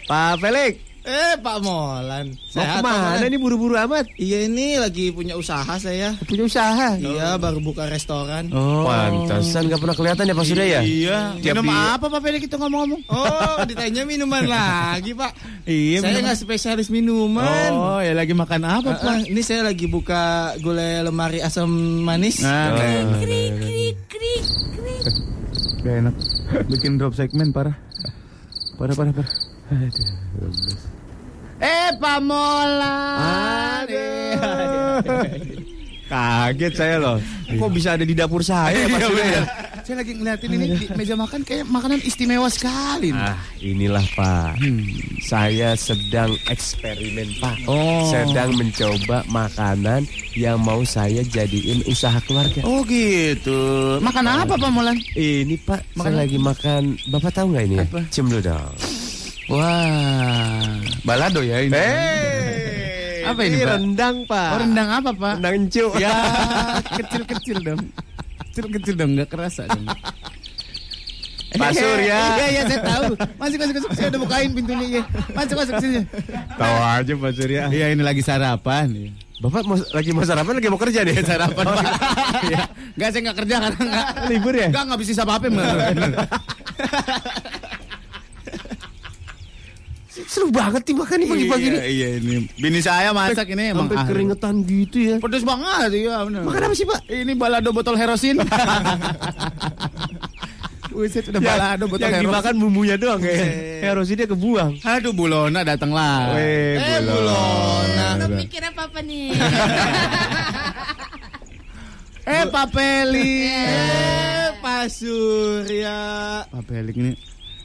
Pak Felix, Eh Pak Molan. Mau Sehat, Pak ke mana nih buru-buru amat? Iya ini lagi punya usaha saya. Punya usaha. Iya baru buka restoran. Oh. Pantesan gak pernah kelihatan ya Pak Surya ya? Iya. Tiap Minum di- apa Pak Felix itu ngomong-ngomong? Oh ditanya minuman lagi Pak. Iya, Saya minuman. nggak spesialis minuman. Oh, ya lagi makan apa, Ah, Pak? ah, ini saya lagi buka gulai lemari asam manis. Nah, Krik, krik, krik, krik. gak enak. Bikin drop segmen parah. Parah, parah, parah. Eh, Pak Molan. Kaget saya loh. Kok bisa ada di dapur saya ya Pak Iya, Surya? bener. Saya lagi ngeliatin ini di meja makan kayak makanan istimewa sekali. Ah, inilah Pak. Saya sedang eksperimen Pak. Oh. Sedang mencoba makanan yang mau saya jadiin usaha keluarga. Oh gitu. Makan apa Pak Molan? Ini Pak, Makan saya lagi makan. Bapak tahu nggak ini? ya? Apa? Cium dulu dong. Wah, balado ya ini. Eh, Apa ini, Pak? rendang Pak. Oh, rendang apa Pak? Rendang encu. Ya, kecil-kecil dong. Kecil-kecil dong, nggak kerasa dong. Pak Surya. Iya, iya, saya tahu. Masuk, masuk, masuk. Saya udah bukain pintunya. Iya. Masuk, masuk sini. Tahu aja Pak Surya. Iya, ini lagi sarapan. Iya. Bapak mau, lagi mau sarapan lagi mau kerja nih. Sarapan, Pak. Iya. Nggak, saya nggak kerja karena nggak. Libur ya? Nggak, nggak bisa apa-apa. Seru banget nih makan nih pagi-pagi iya, nih. iya, ini. Bini saya masak ini emang Sampai ahli. keringetan gitu ya. Pedes banget, iya benar. Makan apa sih Pak? Ini balado botol herosin. Buset, udah balado botol yang herosin. dimakan bumbunya doang kayak Herosinnya kebuang. Aduh, Bulona datang lah. Weh, Eh Bulona. Lu mikir apa-apa nih? Eh, Pak Peli. Eh Pak Surya. Pak Pelik ini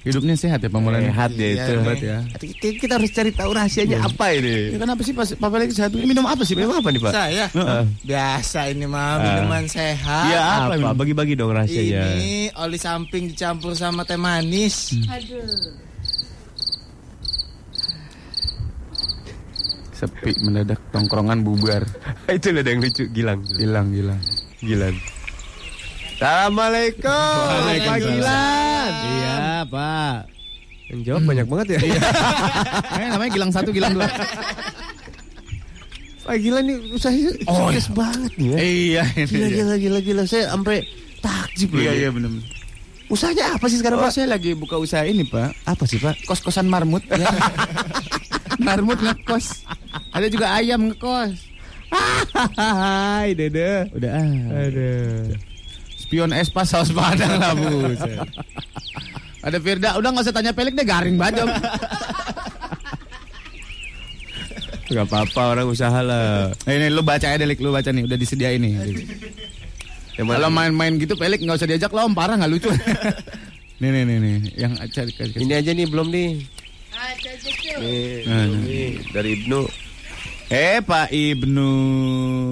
hidupnya sehat ya Pak Mulan? Sehat dia itu. Sehat ya. Kita, kita harus cari tahu rahasianya apa ini. Ya kenapa sih Pak, Pak Pelik sehat? Minum apa sih? Memang apa nih Pak? Saya Heeh. biasa ini mah minuman sehat. Iya, Apa? apa? Bagi-bagi dong rahasianya. Ini oli samping dicampur sama teh manis. Aduh. Sepi mendadak tongkrongan bubar. itu ada yang lucu, Gilang. Hilang, hilang. Gilang. Assalamualaikum. Waalaikumsalam. Iya, Pak. Yang jawab banyak banget ya. Eh, namanya Gilang satu, Gilang dua. Pak Gilang nih usahanya Oh, sukses banget nih ya. Iya, ini. Gila, iya. gila, gila, gila. Saya sampai takjub loh. Iya, ini. iya benar. Usahanya apa sih sekarang Oh, Pak? saya lagi buka usaha ini, Pak. Apa sih Pak? Kos-kosan marmut. Ya. marmut ngekos. Ada juga ayam ngekos. Hai, Dede. Udah ah. Aduh. Spion espas saus padang lah, buset. Ada Firda, udah nggak usah tanya pelik deh garing banget. Om. Gak apa-apa orang usaha lah. Nah, ini lu baca aja Lik, lu baca nih, udah disediain nih. Yang Kalau main-main gitu pelik nggak usah diajak lo, om parah nggak lucu. nih nih nih nih, yang cari. Ini aja nih belum nih. Ah. Nih, Nah, nih dari Ibnu. Eh Pak Ibnu.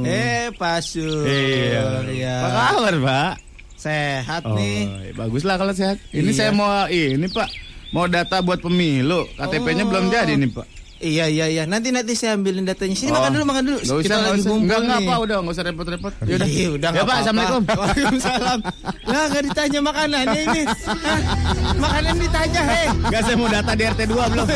Eh Pak Surya. Iya. Apa kabar Pak? Sehat Oh, nih. bagus lah kalau sehat. Ini Iya. saya mau ini Pak, mau data buat pemilu. KTP-nya Oh. belum jadi nih Pak. Iya iya iya. Nanti nanti saya ambilin datanya. Sini Oh. makan dulu makan dulu. Nggak usah, Kita lagi usah. Enggak, enggak. Pak, udah nggak usah repot-repot. Yaudah. Iya, udah Ya, Pak. Assalamualaikum. Waalaikumsalam. Lah nggak ditanya makanannya ini. Makanan ditanya, hei. Enggak saya mau data di RT 2 belum.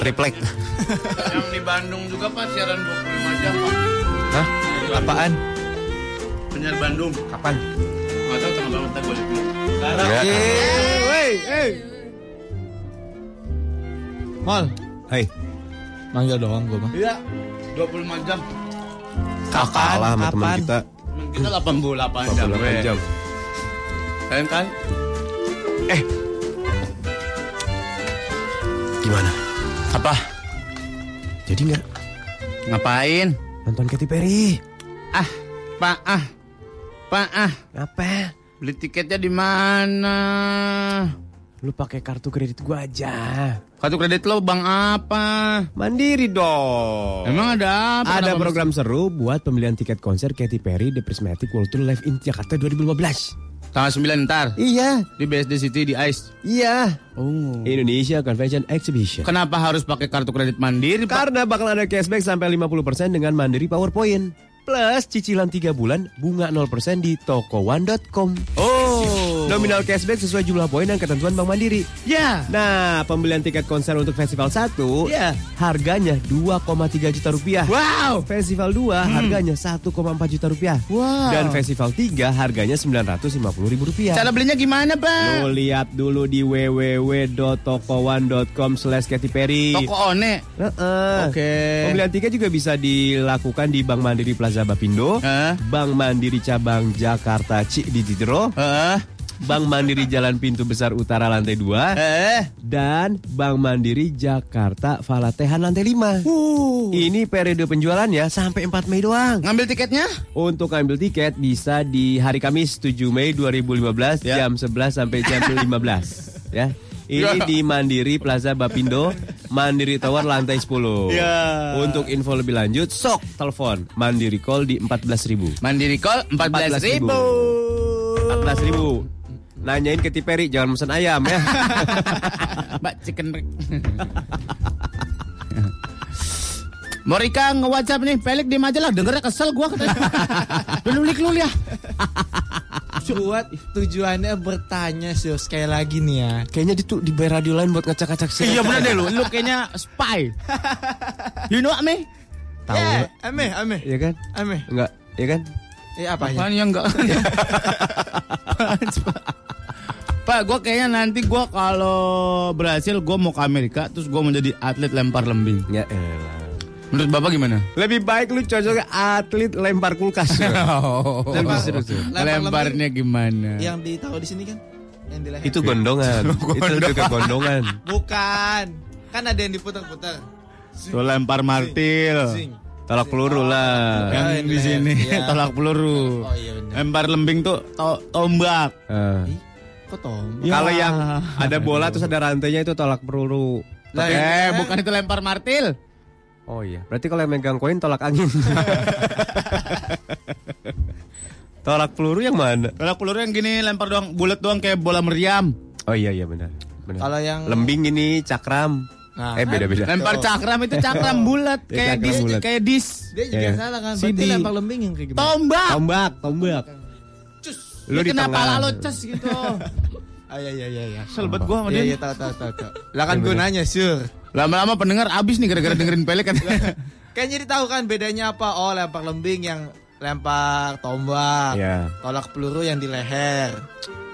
Triplek. Yang di Bandung juga Pak siaran 25 jam Pak. Hah? Apaan? Penyiar Bandung. Kapan? Enggak tahu tanggal berapa gue lihat. Sekarang. Ya. Hey, hey. Mol, Hai. manggil doang gue mah. Iya. 25 jam. Kalah sama teman Kapan? kita. Temen Kita 88 jam. 48 jam. Kalian kan? Gimana? Apa? Jadi nggak Ngapain? nonton Katy Perry? Ah, Pak, ah. Pak ah, Apa? beli tiketnya di mana? Lu pakai kartu kredit gua aja. Kartu kredit lo bank apa? Mandiri dong. Emang ada apa? Ada program seru buat pembelian tiket konser Katy Perry The Prismatic World Tour Live in Jakarta 2015. Tanggal 9 ntar Iya, di BSD City di ICE. iya. Oh. Indonesia Convention Exhibition. Kenapa harus pakai kartu kredit mandiri, Pak? Karena bakal ada cashback sampai 50% dengan Mandiri PowerPoint. Plus cicilan 3 bulan bunga 0% di tokowan.com. Oh. Nominal cashback sesuai jumlah poin dan ketentuan Bank Mandiri. Ya. Nah, pembelian tiket konser untuk Festival 1 Ya. harganya 2,3 juta rupiah. Wow. Festival 2 harganya 1,4 juta rupiah. Wow. Dan Festival 3 harganya 950 ribu rupiah. Cara belinya gimana, Pak? Lu lihat dulu di www.tokowan.com slash Katy Perry. Toko One. Heeh. Oke. Pembelian tiket juga bisa dilakukan di Bank Mandiri Plaza Bapindo, Hah? Bank Mandiri Cabang Jakarta Cikditiro, Heeh. Bank Mandiri Jalan Pintu Besar Utara lantai 2, Eh. dan Bank Mandiri Jakarta Falatehan lantai 5. Uh. Ini periode penjualannya sampai 4 Mei doang. Ngambil tiketnya? Untuk ambil tiket bisa di hari Kamis 7 Mei 2015 Ya. jam 11 sampai jam 15 ya. Ini di Mandiri Plaza Bapindo, Mandiri Tower lantai 10. Ya. Untuk info lebih lanjut, sok telepon Mandiri Call di 14.000. Mandiri call 14 ribu. 14.000. Nanyain ke Tiperi, jangan mesen ayam ya. Mbak chicken. Morika nge-whatsapp nih, pelik di majalah, dengernya kesel gua katanya. Lik lu ya. Buat tujuannya bertanya sih sekali lagi nih ya. Kayaknya di tuh di radio lain buat ngacak-ngacak sih. Iya bener deh lu, lu kayaknya spy. You know what, me? Tahu. Ya, ame, ame, Iya kan? ame. Enggak, iya kan? Eh apa ya? Apaan yang enggak? Pak, gue kayaknya nanti gue kalau berhasil gue mau ke Amerika, terus gue menjadi atlet lempar lembing. Ya elah. Menurut bapak gimana? Lebih baik lu cocoknya atlet lempar kulkas. Seru tuh. Lempar Lemparnya gimana? Yang ditaruh di sini kan? Yang di leher. Itu gondongan. Itu lebih ke gondongan. Bukan. Kan ada yang diputar-putar. Tuh lempar martil. Zing. Tolak peluru lah. Yang Ah, di ini sini. Iya. tolak peluru. Oh iya benar. Lempar lembing tuh to- tombak. Eh. Kok tombol? Kalau yang ada bola terus ada rantainya itu tolak peluru. Lah, eh, bukan itu lempar martil. Oh iya. Berarti kalau yang megang koin tolak angin. tolak peluru yang mana? Tolak peluru yang gini lempar doang, bulat doang kayak bola meriam. Oh iya iya benar. Benar. Kalau yang Lembing ini cakram. Nah, eh beda-beda. Lempar cakram itu cakram bulat Ya, kayak dis kayak dis. dia juga Iya. salah kan. Si Berarti di- lempar lembing yang kayak gimana? Tombak. Tombak, tombak. Lu di kenapa tengah. lalu ces gitu? Ah iya iya iya iya. Selbet gua sama Iya dia. iya tahu tahu tahu tahu. Lah kan gunanya sure. Lama-lama pendengar abis nih gara-gara dengerin pelik kan. Kan jadi tahu kan bedanya apa? Oh, lempar lembing yang lempar tombak. Iya. Tolak peluru yang di leher.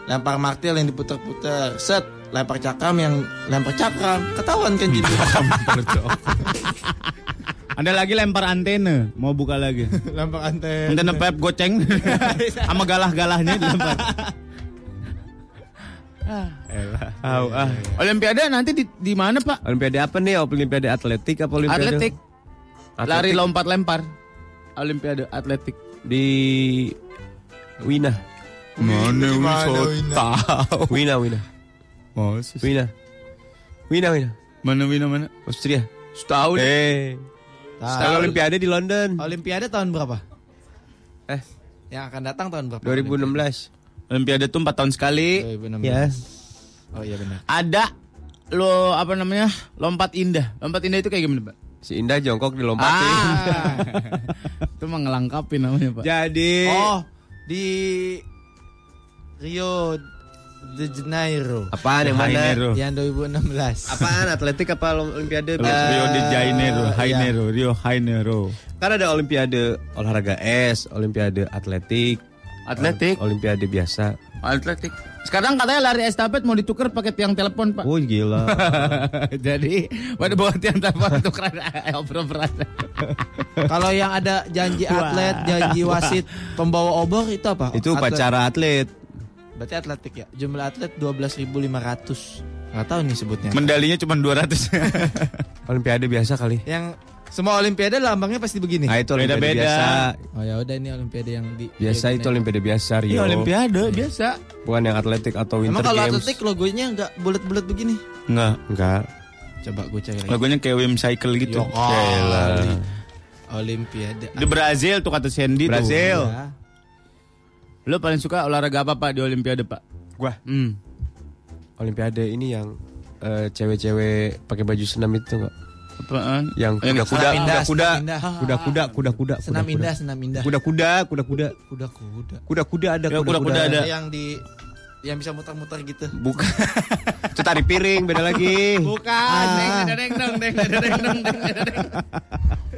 Lempar martil yang diputer-puter. Set, lempar cakram yang lempar cakram. Ketahuan kan jadi. Ada lagi lempar antena, mau buka lagi. lempar anten. Antena pep goceng sama galah-galahnya dilempar. Tahu ah. Olimpiade nanti di, di mana Pak? Olimpiade apa nih? Olimpiade atletik apa olimpiade? Atletik, Atletik lari lompat lempar. Olimpiade atletik. di Wina. Mana Wina? tahu? Wina, Wina. Wina. Wina, Wina. Mana Wina mana? Austria. Setahun. Eh. Kalau Olimpiade di London. Olimpiade tahun berapa? Eh, Yang akan datang tahun berapa? 2016. Olimpiade tuh 4 tahun sekali. 2016. Ya. Oh iya benar. Ada lo apa namanya? Lompat indah. Lompat indah itu kayak gimana, Pak? Si Indah jongkok dilompatin. Ah. itu mah ngelengkapin namanya, Pak. Jadi Oh, di Rio de Janeiro. apaan yang mana? Janeiro. Yang 2016. Apaan atletik apa Olimpiade? Rio de Janeiro, iya. Janeiro, Rio Janeiro. Kan ada Olimpiade olahraga es, Olimpiade atletik, Atletik, Olimpiade biasa. atletik. Sekarang katanya lari estafet mau ditukar pakai tiang telepon, Pak. Oh gila. Jadi, pada bawa tiang telepon tukeran oper-operan. Kalau yang ada janji atlet, janji wasit, pembawa obor itu apa? Itu Atlet. upacara atlet. Berarti atletik ya. Jumlah atlet 12.500. Nggak tahu nih sebutnya. Medalinya cuma 200. Olimpiade biasa kali. yang Semua olimpiade lambangnya pasti begini. Nah, itu olimpiade Beda-beda. biasa. Oh ya udah ini olimpiade yang di Biasa di- itu olimpiade biasa Rio. Iya olimpiade biasa. Bukan yang atletik atau winter Emang kalau games. atletik logonya nggak bulat-bulat begini? Enggak. Enggak. Coba gue cari. lagi. Logonya kayak WM Cycle gitu. Yo, kali. Olimpiade. Di Brazil tuh kata Sandy tuh. Brazil. Ya. Lo paling suka olahraga apa pak di Olimpiade pak? Gua. Hmm. Olimpiade ini yang eh, cewek-cewek uh, pakai baju senam itu enggak? Apaan? Eh? Yang kuda-kuda, kuda-kuda, kuda-kuda, kuda-kuda, senam indah, senam indah, kuda-kuda, kuda-kuda, kuda-kuda, kuda-kuda ada, ya, kuda-kuda ada yang di yang bisa muter-muter gitu. Bukan. Itu tari piring beda lagi. Bukan. Ah. Deng deng deng deng deng deng deng deng.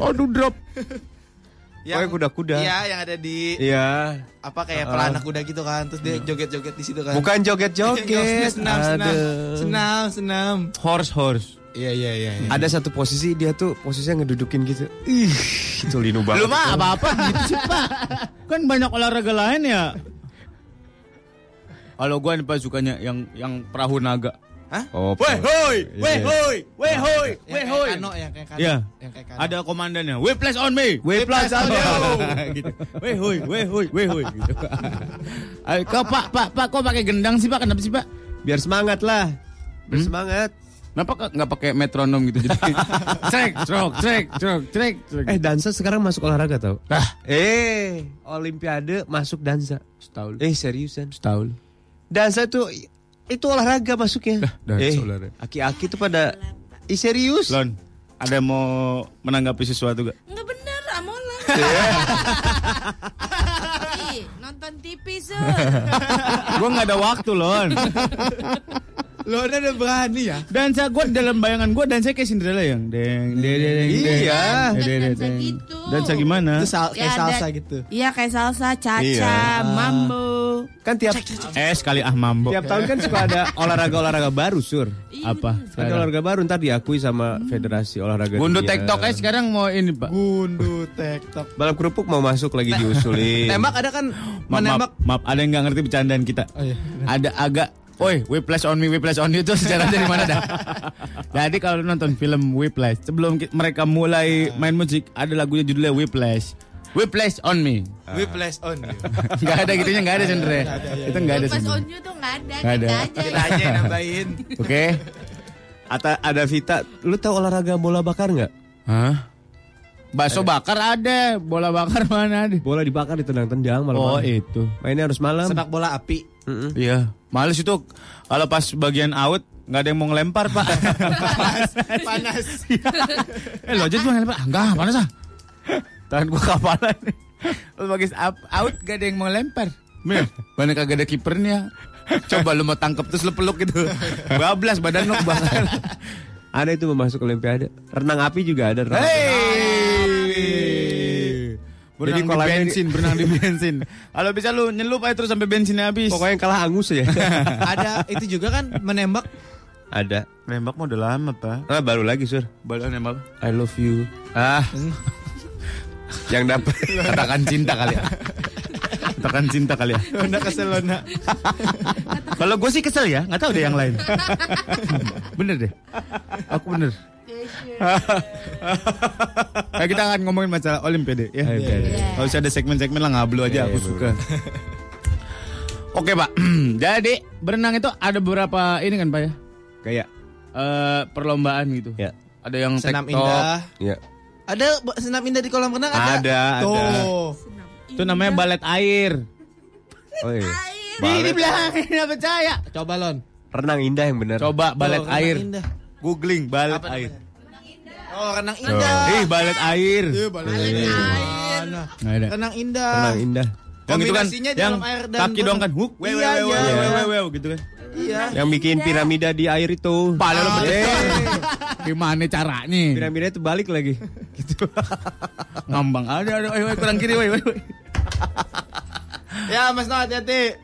Aduh drop. Pokoknya kuda-kuda. Iya, yang ada di Iya. apa kayak pelana kuda gitu kan. Terus dia joget-joget di situ kan. Bukan joget-joget. senam, senam, senam, senam. Horse horse. Iya, iya, iya. iya. Ada satu posisi dia tuh posisinya ngedudukin gitu. Ih, itu linu banget. Lu mah apa-apa gitu sih Pak. Kan banyak olahraga lain ya. Kalau gua nih Pak sukanya yang yang perahu naga. Oh, Weh hoi, weh hoi, weh hoi, weh hoi. kano, yang kayak kano. Iya. Yang kayak kano. Ada komandannya. Weh plus on me. Weh plus on you. gitu. Weh hoi, weh hoi, weh hoi gitu. Ayo, kau Pak, Pak, Pak, kok pakai gendang sih Pak? Kenapa sih Pak? biar semangat lah. Biar semangat. Kenapa nggak pakai metronom gitu? Jadi trek, trok, trek, trok, trek, trek. Eh, dansa sekarang masuk olahraga tau? ah, Eh, olimpiade masuk dansa. setahun. Eh, seriusan. Setahun. Dansa tuh itu olahraga masuknya. dansa eh, olahraga. aki-aki tuh pada Ih, serius. Lon, ada yang mau menanggapi sesuatu gak? Nggak bener, amolan. Ih, nonton TV, Sur. gue nggak ada waktu Lon. Lo udah udah berani ya? Dansa gue dalam bayangan gue dansa kayak Cinderella yang deng deng deng deng. Iya. deng, deng, gitu. Dansa gimana? Itu sal Ya, kayak ada- salsa gitu. Iya, kayak salsa, caca, Iya. mambo. Kan tiap Eh sekali ah mambo. tiap tahun kan suka ada olahraga-olahraga baru, Sur. Iya, Apa? Ada olahraga baru ntar diakui sama Federasi Olahraga Gundu. TikTok eh sekarang mau ini pak. Gundu tektok. Balap kerupuk mau masuk lagi diusulin. Tembak ada kan Maaf, maaf, menembak. maaf, ada yang nggak ngerti bercandaan kita. Oh, iya. Ada agak Woi, Whiplash on me, Whiplash on you itu sejarah dari mana dah? Jadi kalau lu nonton film Whiplash, sebelum mereka mulai main musik, ada lagunya judulnya Whiplash. Whiplash on me. Whiplash on. Gak ada gitunya, gak ada sebenarnya. Itu gak ada Pas sebenarnya. on you tuh nggak ada, Nggak ada. kita aja. Kita aja yang nambahin. Oke. Ata, ada Vita, lu tahu olahraga bola bakar nggak? Hah? Bakso bakar ada, bola bakar mana ada? Bola dibakar ditendang-tendang Oh malam. itu. Mainnya harus malam. Sepak bola api. Iya, males itu kalau pas bagian out nggak ada yang mau ngelempar pak. panas, panas. eh lo aja cuma ngelempar, enggak panas ah. Tangan gua kapalan. Lo bagian up, out gak ada yang mau lempar. Bener, mana kagak ada kipernya. Coba lu mau tangkep terus lu peluk gitu. Bablas badan lu bakar. Ada itu mau masuk Olimpiade. Renang api juga ada. renang Hey. Berenang Jadi di- bensin, berenang di bensin. Kalau bisa lu nyelup aja terus sampai bensinnya habis. Pokoknya yang kalah angus ya. Ada itu juga kan menembak. ada. nembak mau udah lama, Pak. Ah, baru lagi, Sur. Badan nembak. I love you. Ah. yang dapat Katakan cinta kali ya. Katakan cinta kali ya. Udah kesel Lona. Kalau gue sih kesel ya, nggak tahu deh yang lain. bener deh. Aku bener. Nah, kita akan ngomongin masalah Olimpiade ya. Olimpiade. Kalau usah ada segmen-segmen lah ngablu aja Iya, aku iya, suka. Oke pak, jadi berenang itu ada beberapa ini kan pak ya, kayak Eh, perlombaan gitu. ya. Ada yang Senam tektok, indah. Ya. Ada senam indah di kolam renang ada. Ada, ada. Tuh. itu namanya balet air. Oh iya. Ini Balet. dibilangin nggak percaya. Coba Lon. Renang indah yang benar. Coba balet air. indah. Googling balet Apa air. Oh, renang indah. Ih, balet air. Iya, balet air. Nggak ada. Renang indah. Renang indah. Yang itu kan, yang dalam air dan kaki doang kan, hook, wew, wew, Iya, wew, iya. wew, wew, wew, gitu kan. Iya. Yang bikin piramida di air itu. Pala lo betul. Gimana caranya? Piramida itu balik lagi. gitu. Ngambang ada, ada, ayo, ayo, kurang kiri, woi, woi. Ya, Mas No hati-hati.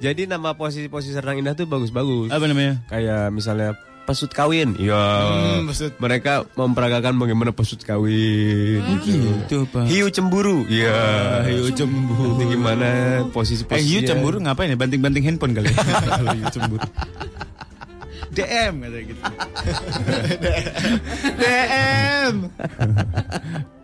Jadi nama posisi-posisi renang indah tuh bagus-bagus. Apa namanya? Kayak misalnya pesut kawin. Iya. Hmm, pesut. Mereka memperagakan bagaimana pesut kawin. Gitu, Pak. Hiu cemburu. Iya. hiu cemburu. Itu gimana Eh, posisi-posisi? hiu cemburu ngapain ya? Banting-banting handphone kali ya? Kalau hiu cemburu. DM kata gitu. DM.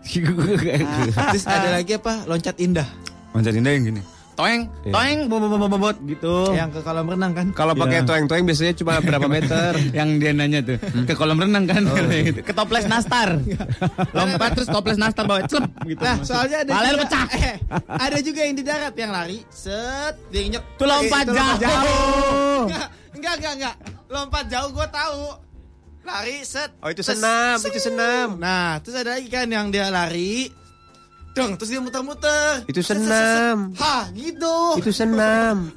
Terus ada lagi apa? Loncat indah. Loncat indah yang gini. Toeng, Iya. toeng, bobot bobot bobot gitu. Yang ke kolam renang kan? Kalau pakai Iya. toeng-toeng biasanya cuma berapa meter? yang dia nanya tuh ke kolam renang kan gitu. ke toples nastar lompat terus toples nastar bawa celep gitu Nah, soalnya ada Balel juga, pecah. eh, ada juga yang di darat yang lari, set, dia injek. Tuh lompat Eh, itu jauh. Enggak, enggak, enggak, enggak. Lompat jauh gue tahu. Lari, set. Oh itu senam, itu senam. Nah, terus ada lagi kan yang dia lari. Dong, terus dia muter-muter. Itu senam. Hah, gitu. Itu senam.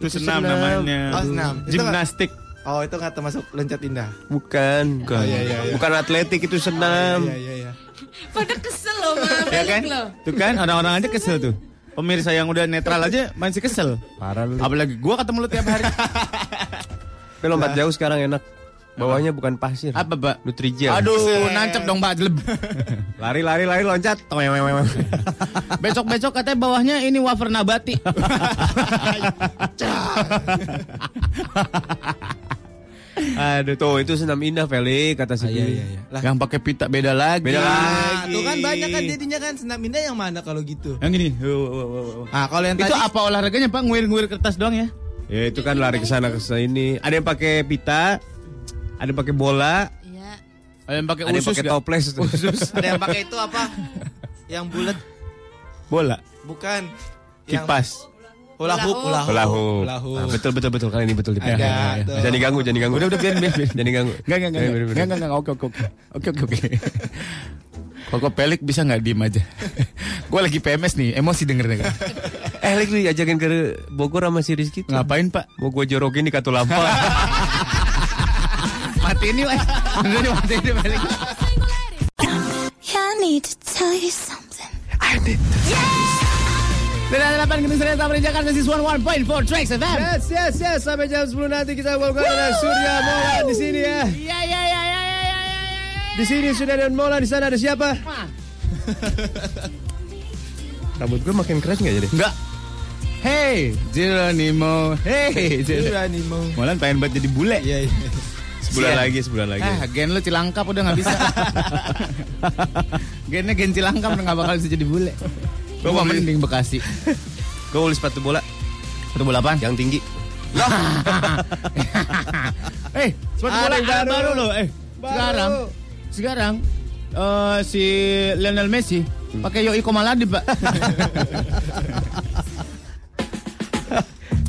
itu senam senam. namanya Oh, senam. Gimnastik Oh, itu nggak termasuk loncat indah. Bukan. Bukan. iya, iya, iya. Bukan atletik itu senam. Iya, iya, iya. Pada kesel loh, ya kan loh. tuh kan orang-orang aja kesel tuh pemirsa yang udah netral aja masih kesel Parah lu. apalagi gua ketemu lu tiap hari Tapi lompat jauh sekarang enak. Bawahnya bukan pasir. apa pak Nutrijel. aduh nancep dong pak jeleb Lari lari lari loncat. besok-besok katanya bawahnya ini wafer nabati Aduh tuh itu senam indah Feli kata si iya, Billy. iya, iya. Lah, yang pakai pita beda lagi Beda Nah, lagi. tuh kan banyak kan jadinya kan senam indah yang mana kalau gitu. yang gini Oh, oh, oh. Nah, kalau yang itu tadi apa olahraganya pak nguir-nguir kertas doang ya Ya itu kan lari ke sana ke sini. Ada yang pakai pita, ada yang pakai bola, Iya. ada yang pakai ada yang usus pakai toples. ada yang pakai itu apa? Yang bulat bola bukan yang kipas hula hoop, hula hoop. Hula hoop. Hula hoop. Ah, betul betul betul kali ini betul Ada, tuh. Jangan diganggu, jangan diganggu. Udah, udah, biarin, biarin. Jangan diganggu. Enggak, enggak, enggak, enggak, enggak, enggak, oke, oke, oke, oke, oke, oke. Koko pelik bisa nggak diem aja? Gue lagi PMS nih, emosi dengernya kan. Eh, lu ajakin ke Bogor sama si Rizky tuh. Ngapain pak? Mau gue jorokin di Katulampa. Mati ini lah, mati ini balik. Yeah, I need to tell you something. Dan ada delapan gedung serius Taman Jakarta Sis 11.4 Tracks FM. yes, yes, yes. Sampai jam 10 nanti kita bongkar ada Surya Mola di sini ya. Iya, iya, iya, iya, iya, iya. Di sini sudah ada Mola, di sana ada siapa? Rambut gue makin keren gak jadi? Enggak. Hey, Geronimo. Hey, Geronimo. Molan pengen buat jadi bule. Iya, iya. Sebulan Sian. lagi, sebulan lagi. Ah, gen lu cilangkap udah nggak bisa. Gennya gen cilangkap udah nggak bakal bisa jadi bule. Gua mah mending Bekasi. Gue beli sepatu bola Sepatu bola apaan? yang tinggi. Eh, sepatu bola yang baru, baru. loh. Eh, sekarang sekarang eh, si Lionel Messi pakai Yoi Komaladi, Pak.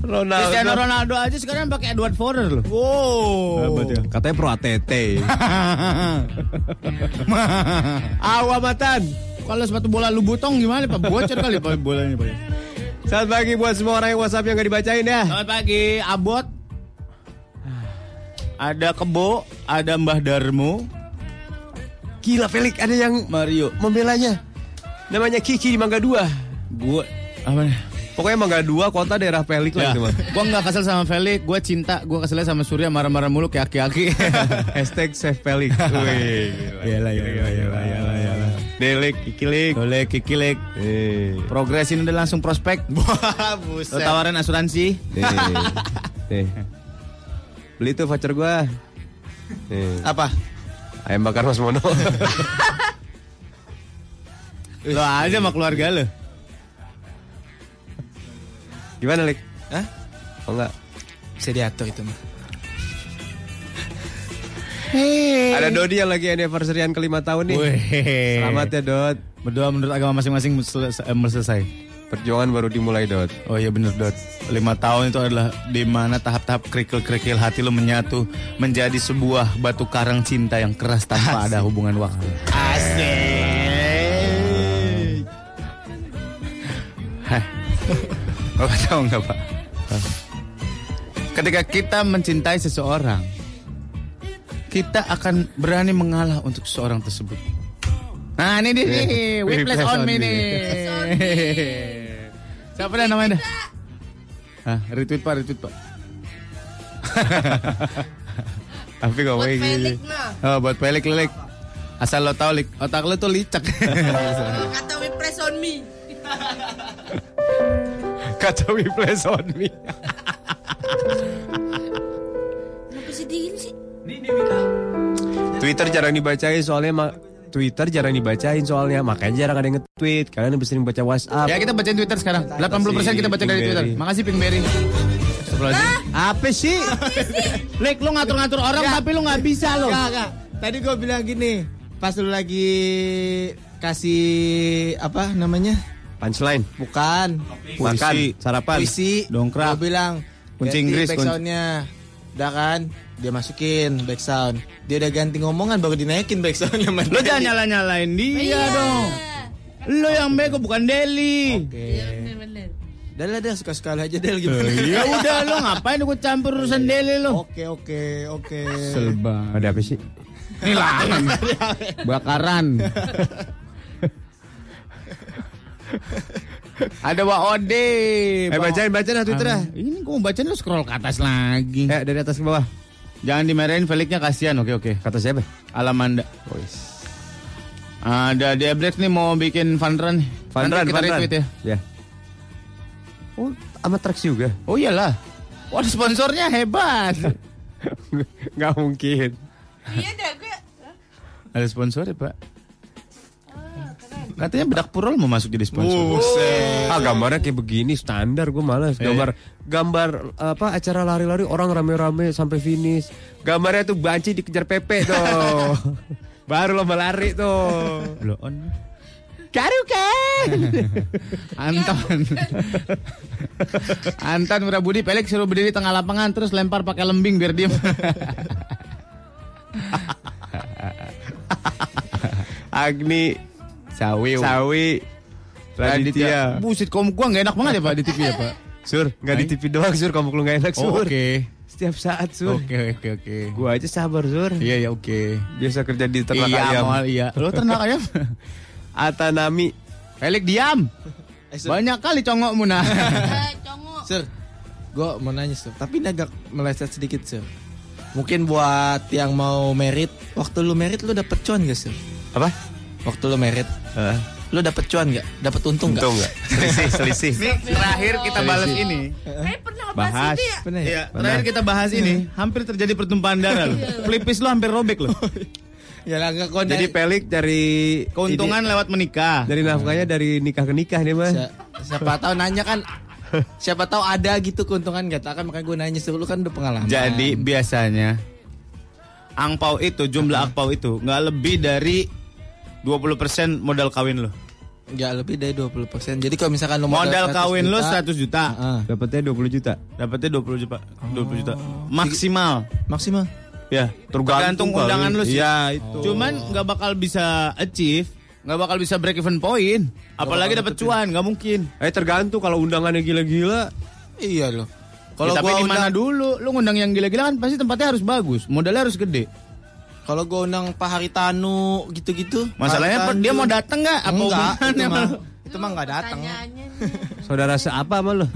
Ronaldo. Cristiano Ronaldo aja sekarang pakai Edward Forer loh. Wow. Katanya pro ATT. Awamatan. Kalau sepatu bola lu butong gimana, Pak? Bocor kali Pak bolanya, Pak. Selamat pagi buat semua orang yang WhatsApp yang gak dibacain ya. Selamat pagi, Abot. Ada Kebo, ada Mbah Darmo, Gila Felix, ada yang Mario. membelanya. Namanya Kiki di Mangga 2. Gue apa nih? Pokoknya Mangga 2 kota daerah Felix lah Ya, itu mah. gue nggak kesel sama Felix, gue cinta, gue keselnya sama Surya marah-marah mulu kayak aki-aki. Hashtag save Felix. Wih. Iyalah, iyalah, iyalah, iyalah, iyalah. Delek, Kikilik. Boleh kikilek. Eh, Progres ini udah langsung prospek. Wah, Lo buset. tawaran asuransi. nih. Nih. Beli tuh voucher gua. Nih. Apa? Ayam bakar Mas Mono. Lo aja sama keluarga lo. Gimana, Lik? Hah? Oh enggak? Bisa diatur itu mah. Ada Dodi yang lagi anniversary-an kelima tahun nih. Wih. Selamat ya, Dot. Berdoa menurut agama masing-masing selesai. eh, selesai. Perjuangan baru dimulai, Dot. Oh iya bener Dot Lima tahun itu adalah di mana tahap-tahap kerikil-kerikil hati lo menyatu Menjadi sebuah batu karang cinta yang keras tanpa ada hubungan waktu Asik. Hah. Bapak tahu nggak Pak? Ketika kita mencintai seseorang Kita akan berani mengalah untuk seseorang tersebut. Nah ini dia nih. Whiplash on me nih. Siapa dah namanya dah? Hah, retweet pak, retweet pak. Tapi Buat ngomongnya gini. Oh buat pelik lilik Asal lo tau lik, otak lo tuh licak. Kata we press on me. Kata we place on me. dimatiin sih? Twitter jarang dibacain soalnya ma- Twitter jarang dibacain soalnya makanya jarang ada yang nge-tweet. Kalian lebih sering baca WhatsApp. Ya kita bacain Twitter sekarang. 80% kita baca dari Twitter. Makasih Pinkberry. Apa sih? Lek lu ngatur-ngatur orang tapi lu nggak bisa lo. Enggak, enggak. Tadi gue bilang gini, pas lu lagi kasih apa namanya? Punchline. Bukan. Makan, sarapan. Puisi. Dongkrak. Gue bilang Kunci ganti Inggris, back kunci- soundnya. Udah kan? Dia masukin back sound. Dia udah ganti ngomongan baru dinaikin back soundnya. sama Lu dia. jangan nyala-nyalain dia dong. Lu yang bego bukan Deli. Oke. Iya bener-bener. Udah lah deh suka-suka aja deh gimana. Ya udah lu ngapain ikut campur urusan Deli lu? Oke oke oke. Selba. Ada apa sih? Ini lah. Bakaran. Ada Wa Ode. Eh bacain bacain lah Twitter ah. Ini gua mau bacain lu scroll ke atas lagi. Eh dari atas ke bawah. Jangan dimarahin Felixnya kasihan. Oke oke. Kata siapa? Alamanda. Ada di Abrex nih mau bikin fun run. Fun Nanti run, kita fun run. retweet ya. Ya. Oh, sama Trax juga. Oh iyalah. Wah sponsornya hebat. Gak mungkin. Iya dah gue. Ada sponsor ya pak. Katanya bedak purol mau masuk jadi sponsor. Ah gambarnya kayak begini standar gue malas gambar gambar apa acara lari-lari orang rame-rame sampai finish gambarnya tuh banci dikejar Pepe tuh baru lomba lari tuh Lo on. Karukan. Anton. Anton Wirabudi Pelek suruh berdiri tengah lapangan terus lempar pakai lembing biar diem. Agni Sawi. Sawi Raditya Buset kom gua nggak enak banget ya Pak di TV ya Pak. Sur nggak di TV doang Sur kamu lu nggak enak Oh, Sur Oke. setiap saat Sur Oke oke oke. gua aja sabar Sur Iya ya oke. biasa kerja di ternak iya, ayam Mal, iya. Lo ternak ayam? Atanami Felix diam. Eh, Sur. Banyak kali congokmu nah. Eh, congok. Sir, gue mau nanya Sir, tapi agak meleset sedikit Sir. Mungkin buat yang mau merit, waktu lu merit lu dapet cuan gak Sir? apa Waktu lu merit, Hah? lu dapet cuan gak? Dapet untung gak? untung nggak selisih selisih Nih terakhir kita balas ini. Eh pernah ngebahas bahas itu ya? Ya? Iya, terakhir kita bahas ini, hampir terjadi pertumpahan darah loh. Pelipis lo hampir robek loh. Ya lah nggak jadi Pelik dari Keuntungan lewat menikah. dari nafkahnya dari nikah ke nikah nih mah Si- siapa tahu nanya kan siapa tahu ada gitu keuntungan gak kan makanya gue nanya lu kan udah pengalaman. Jadi biasanya angpau itu jumlah angpau itu nggak lebih dari 20% modal kawin lo. nggak lebih dari 20%. Jadi kalau misalkan lu Modal 100 kawin lo juta, 100 juta. ah, dapatnya 20 juta Dapatnya 20 juta. 20 juta. Maksimal. maksimal. Ya, tergantung kali. undangan lu sih. Iya, itu. Cuman nggak bakal bisa achieve, nggak bakal bisa break even point. Apalagi dapat cuan, nggak mungkin. eh tergantung kalau undangannya gila-gila Iya loh. Kalau Kalau tapi gua di mana undang- dulu? Lu ngundang yang gila-gila kan pasti tempatnya harus bagus, modalnya harus gede. Kalau gue undang Pak Haritanu gitu-gitu. Masalahnya Pak dia Haritanu- mau datang nggak? Apa Enggak, itu mah, itu mah nggak datang. Saudara seapa sama lo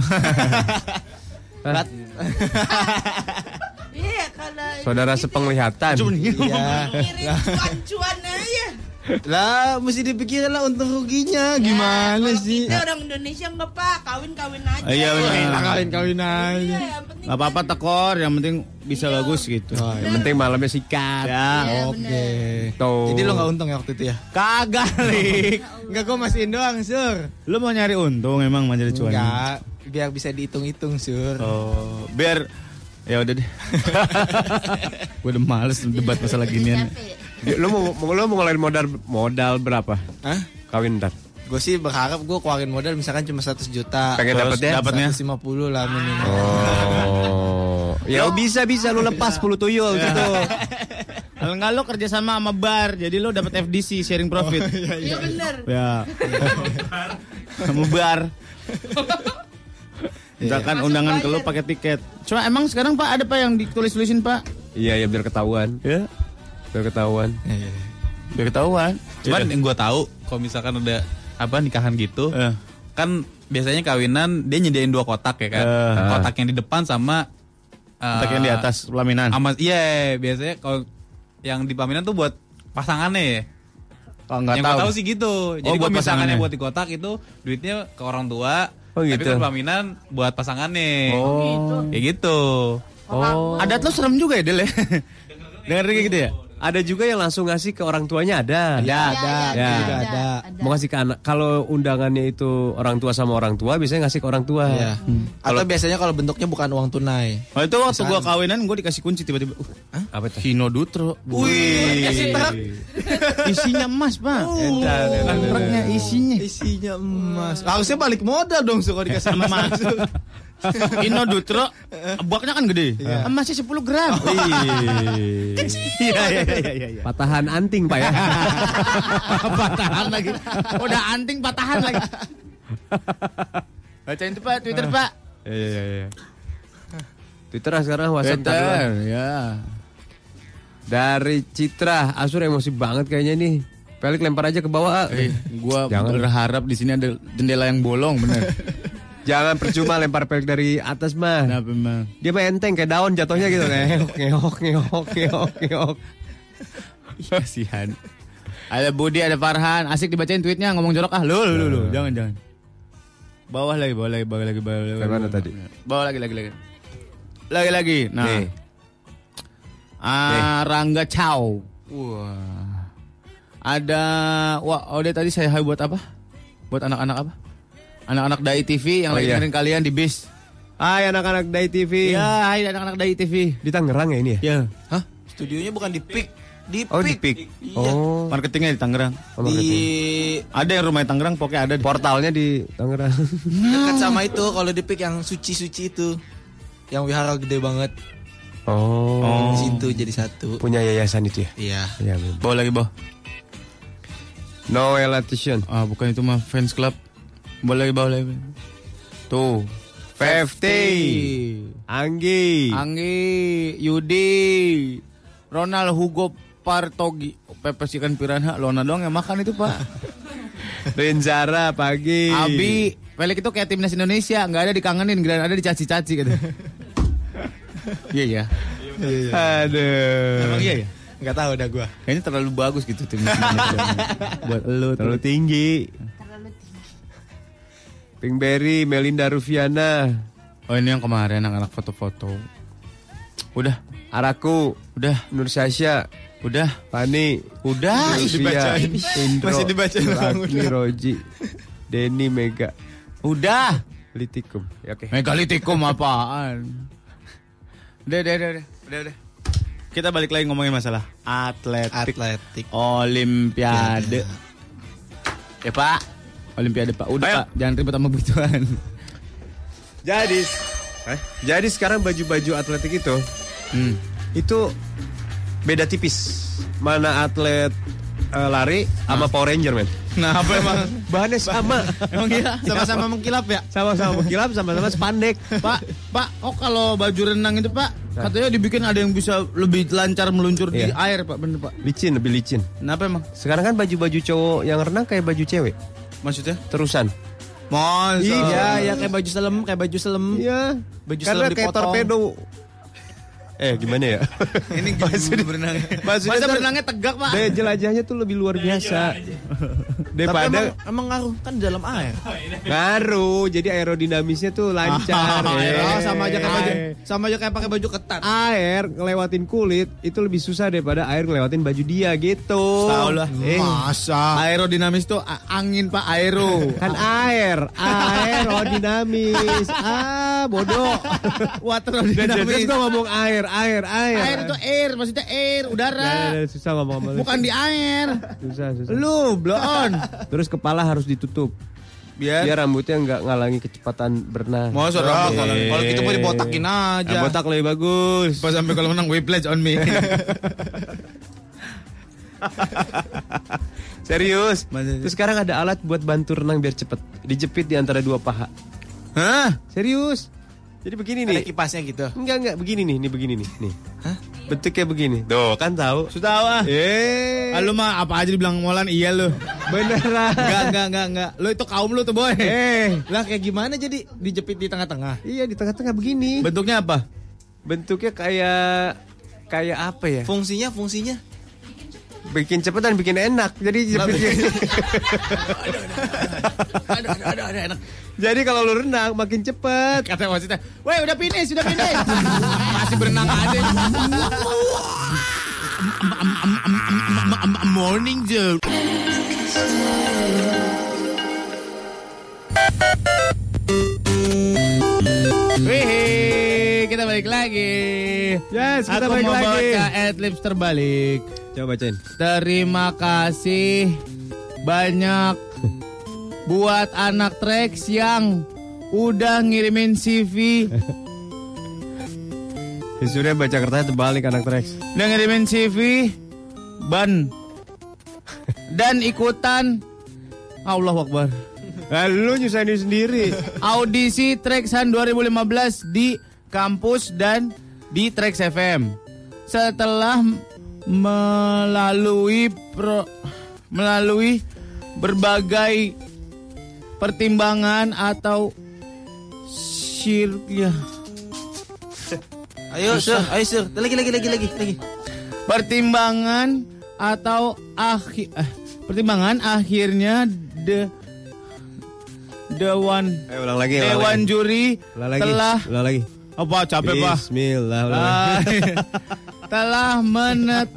Iya kalau saudara gitu, sepenglihatan Iya. cuan-cuan aja. Lah, mesti dipikirin lah untung ruginya. Gimana Kalau sih? Kita orang Indonesia enggak pak, kawin-kawin aja. Iya, benar. Kawin-kawin Iya, aja. yang penting Gak apa-apa tekor, yang penting bisa bagus gitu. Oh, yang penting malamnya sikat Ya, Iya, Oke. Tuh. Jadi lo nggak untung ya waktu itu ya? kagak lik. Enggak, gue masihin doang, Sur. Lu mau nyari untung emang mau jadi cuan. Enggak, biar bisa dihitung-hitung, Sur. Oh, biar ya udah deh. Gue udah males debat masalah ginian. Ya. lo mau mau- lo mau ngeluarin modal modal berapa Hah? kawin ntar Gue sih berharap gue keluarin modal misalkan cuma 100 juta. Pengen Terus dapetnya? dapatnya? 150 lah minimal. oh ya bisa bisa lo lepas 10 tuyul gitu Kalau enggak lo kerja sama sama bar, jadi lo dapat FDC sharing profit. Iya bener. Ya. Sama bar. Misalkan Masuk undangan ke lo pakai tiket. Cuma emang sekarang Pak ada Pak yang ditulis-tulisin Pak? iya ya biar ketahuan Ya. Biar ketahuan Biar ketahuan. Cuman yang gue tahu kalau misalkan udah apa nikahan gitu, Eh. kan biasanya kawinan dia nyediain dua kotak ya kan. Eh. kotak yang di depan sama eh, Kotak yang di atas pelaminan. Sama iya, biasanya kalau yang di pelaminan tuh buat pasangannya ya. Oh, enggak yang tahu. tahu sih gitu. Jadi Oh, buat pasangannya pasangannya. buat di kotak itu duitnya ke orang tua. Oh, Tapi gitu. kalau pelaminan buat pasangannya. Oh. Kayak gitu. Oh. Adat lo serem juga ya, Del ya? Dengar kayak gitu ya? Ada juga yang langsung ngasih ke orang tuanya ada. Ya, ada, Ya. ada, ada, ada. Mau ngasih ke anak. Kalau undangannya itu orang tua sama orang tua, biasanya ngasih ke orang tua. Ya. Atau biasanya kalau bentuknya bukan uang tunai. Oh itu waktu gua kawinan gua dikasih kunci tiba-tiba. Uh, Apa tuh? Hino Dutro. Wih, Isinya emas, Pak. Truknya isinya. isinya emas. Harusnya balik modal dong suka dikasih emas. Hino Dutro, buaknya kan gede. Emasnya 10 gram. Iya, iya, iya, iya, iya. Patahan anting, Pak ya. patahan lagi. Udah anting patahan lagi. Bacain tuh Pak, Twitter Pak. Iya, iya, iya. Twitter sekarang WhatsApp Twitter, ya. Dari Citra, Asur emosi banget kayaknya nih. Pelik lempar aja ke bawah. ah. Eh, gua Jangan. berharap di sini ada jendela yang bolong, bener. Jangan percuma lempar pelik dari atas mah. Kenapa emang? Dia mah enteng kayak daun jatuhnya gitu. Ngeok, ngeok, ngeok, ngeok, ngeok. Kasihan. Ada Budi, ada Farhan. Asik dibacain tweetnya ngomong jorok ah. Lu, lu, lu. Jangan, jangan. Bawah lagi, bawah lagi, bawah lagi, bawah lagi. Kayak mana tadi? Bawah lagi, lagi, lagi. Lagi, lagi. Nah. Nih. Ah, Rangga Chow. Wah. Ada, wah, oh dia tadi saya hai buat apa? Buat anak-anak apa? Anak-anak Dai TV yang Oh, lagi iya. dengerin kalian di bis. Hai anak-anak Dai TV. Iya, hai anak-anak Dai TV. Di Tangerang ya ini ya? Ya, Hah? Studionya bukan di PIK, di Oh di PIK. PIK. Iya. Oh. marketingnya di Tangerang. oh, Di. Ada yang rumahnya Tangerang, pokoknya ada. di- Portalnya di Tangerang. dekat sama itu kalau di PIK yang suci-suci itu. Yang wihara gede banget. Oh. Di situ jadi satu. Punya yayasan itu ya? Iya. Iya. Bawa lagi, bawa. Noel Letition. Ah, bukan itu mah fans club. Bawa lagi. Tuh. Fifty. Anggi. Anggi, Yudi, Ronald Hugo Partogi, pepes ikan piranha, Lona doang yang makan itu pak. Renzara pagi. Abi, Pelik itu kayak timnas Indonesia, nggak ada dikangenin, gak ada dicaci-caci gitu. Iya ya. Aduh. Emang iya ya? Enggak tahu dah gua. Kayaknya terlalu bagus gitu timnas Indonesia. Buat lu Terlalu tinggi. Pinkberry, Melinda Rufiana. Oh ini yang kemarin anak-anak foto-foto. Udah, Araku, udah, Nur Sasha, udah, Pani, udah. Sylvia, dibacain. Indro, Masih dibacain Raki, Roji, Denny, Mega, Udah. Litikum. Ya, Oke. Megalitikum apaan? Udah, udah, udah, udah, udah, udah. Kita balik lagi ngomongin masalah atletik, Atletik. olimpiade. Ya Pak, olimpiade Pak. Udah Ayo. Pak, jangan ribet sama begituan. Jadi, eh, jadi sekarang baju-baju atletik itu, Hmm. itu beda tipis. Mana atlet eh, lari sama Power Ranger, men. Nah, apa emang? Bahannya sama. emang iya? Sama-sama mengkilap ya? Sama-sama mengkilap, sama-sama spandek. Pak, Pak, oh kalau baju renang itu Pak, katanya dibikin ada yang bisa lebih lancar meluncur di Iya. air Pak, bener Pak. Licin, lebih licin. Kenapa emang? Sekarang kan baju-baju cowok yang renang kayak baju cewek. Maksudnya? Terusan. Masa? Iya, ya kayak baju selem, kayak baju selem. Iya. Baju Karena kayak dipotong. torpedo. Eh, gimana ya? Ini gini berenang. Masa tuh- berenangnya tegak Pak? Daya jelajahnya tuh lebih luar biasa. Tapi Daripada emang, emang ngaruh kan dalam air. ngaruh, jadi aerodinamisnya tuh lancar. Oh, Eh, sama aja kayak baju, air. sama aja kayak pakai baju ketat. Air ngelewatin kulit itu lebih susah daripada air ngelewatin baju dia gitu. Tahu lah. Eh, Masa? Aerodinamis tuh angin Pak, aero. kan air, aerodinamis. ah, bodoh. Water dinamis. gua ngomong air, air, air. Air itu air, maksudnya air, Nah, udara. nah, susah ngomong-ngomong. Bukan di air. susah, susah. Lu, blow on. Terus kepala harus ditutup. Biar Biar rambutnya nggak ngalangi kecepatan berenang. Mau saudara, Kalau kalau gitu mau dibotakin aja. Yang botak lebih bagus. Pas sampai kalau menang whiplash on me. Serius. Masa sih? Terus sekarang ada alat buat bantu renang biar cepet. Dijepit di antara dua paha. Hah? Serius. Jadi begini Ada nih. kipasnya gitu. Enggak enggak begini nih, nih begini nih, nih. Hah? Bentuknya begini. Tuh, kan tahu. Sudah tahu ah. Eh, Ah, lu mah apa aja dibilang molan iya lu. beneran. Enggak, enggak, enggak, enggak. Lu itu kaum lu tuh, boy. Eh, Lah kayak gimana jadi dijepit di tengah-tengah? iya di tengah-tengah begini. Bentuknya apa? Bentuknya kayak kayak apa ya? Fungsinya fungsinya Bikin cepet dan bikin enak. Jadi jepitnya. ada ada ada, ada enak. Jadi kalau lu renang makin cepet. Kata wasitnya, "Weh, udah finish, udah finish." masih berenang aja. Morning Joe. Wih, kita balik lagi. Yes, kita Aku balik mau lagi. baca adlibs terbalik. Coba bacain. Terima kasih banyak buat anak Trax yang udah ngirimin CV, Ya sudah baca kertasnya terbalik anak Trax. udah ngirimin CV, ban, dan ikutan Allah Akbar. Ah, lu nyusahin diri sendiri. Audisi Traxan 2015 di kampus dan di Trax FM. Setelah melalui pro, melalui berbagai pertimbangan atau sir ya Ayo sir, ayo sir. Lagi lagi lagi lagi lagi. pertimbangan atau akhir eh, pertimbangan akhirnya de dewan Ayo ulang lagi. ulang dewan lagi. juri Ulang lagi. telah Ulang lagi. apa capek pak Bismillah. ulang lagi. Ah, telah menet,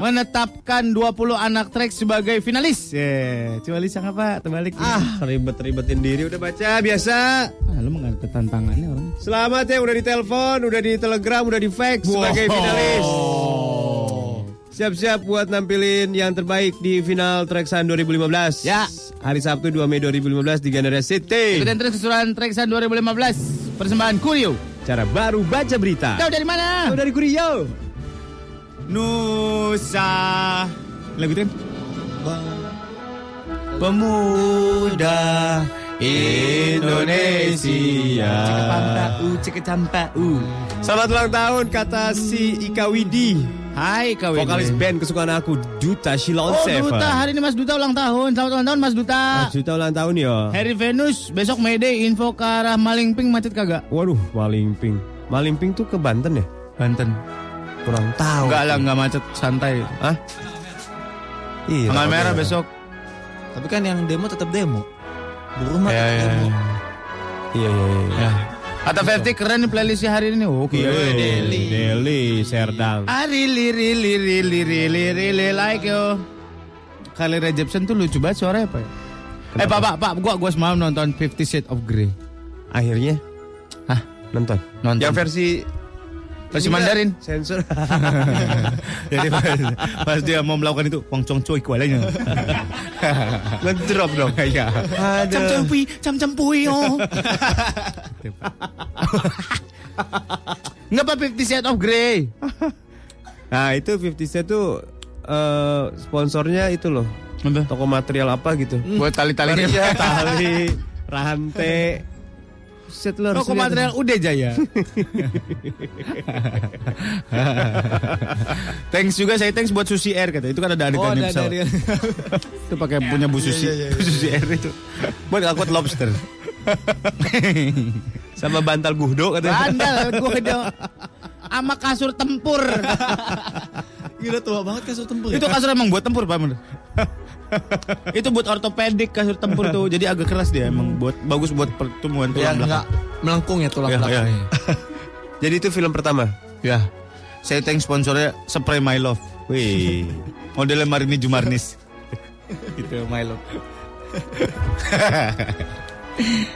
menetapkan 20 anak trek sebagai finalis. Yeah. Coba Lisa apa? Terbalik. Ah, ribet-ribetin diri udah baca biasa. ah lu mengangkat tantangannya orang. Selamat ya udah ditelepon, udah di telegram, udah di fax sebagai finalis. Siap-siap buat nampilin yang terbaik di final Traxan 2015. Ya. Hari Sabtu 2 Mei 2015 di Gandaria City. Ikutin terus keseluruhan Treksan 2015 persembahan Kurio. Cara baru baca berita. Kau dari mana? Tahu dari Kurio. Nusa. Lagu kan? Pemuda Indonesia. Cekapampau, cekacampau. Selamat ulang tahun kata si Ika Widi. Hai kau ini. Vokalis band kesukaan aku Duta Shilon Oh Seven. Duta, hari ini Mas Duta ulang tahun. Selamat ulang tahun Mas Duta. Ah, Duta ulang tahun ya. Hari Venus, besok Mayday, info ke arah Malingping macet kagak? Waduh, Malimping. Malimping tuh ke Banten ya? Banten. Kurang tahu. Enggak lah, enggak macet, santai. Hah? Iya. Tanggal merah besok. Tapi kan yang demo tetap demo. Buruh mah Ya, tetap ya, demo. ya. Iya, iya, iya. Ya. Kata Verti keren nih playlistnya hari ini. Oke. Deli. Deli, Serdang. I really, really, really, really, really like you. Kali Jepsen tuh lucu banget suaranya apa ya? Eh pak, pak, pak, gua, gua semalam nonton Fifty Shades of Grey. Akhirnya Hah? nonton. Nonton. Yang versi Versi Mandarin. Sensor. Jadi pas, pas dia mau melakukan itu, Wang Chong Choi kualanya. Ngedrop dong. Iya. Cam cam pui, cam cam pui oh. Nggak apa Fifty Shades of Grey? Nah, itu 50 Cent tuh eh, sponsornya itu loh. Toko material apa gitu. Buat tali-talinya. Iya, tali, rantai. Set lo harus Toko lihat. material udah Jaya. thanks juga saya thanks buat Susi Air kata. Itu kan ada Oh, adegannya ada pesawat. ada. Itu pakai punya Bu Susi. Bu Susi Air itu. Buat angkut lobster. sama bantal guhdo katanya. Bandel gua kedo. Sama kasur tempur. Gila tua banget kasur tempur. itu kasur emang buat tempur Pak. itu buat ortopedik kasur tempur tuh. Jadi agak keras dia emang buat bagus buat pertumbuhan tulang yang belakang. enggak melengkung ya tulang Ya, belakang. ya. Jadi itu film pertama. Ya. Saya thanks sponsornya Spray My Love. Wih. Modelnya Marini Jumarnis. gitu My Love.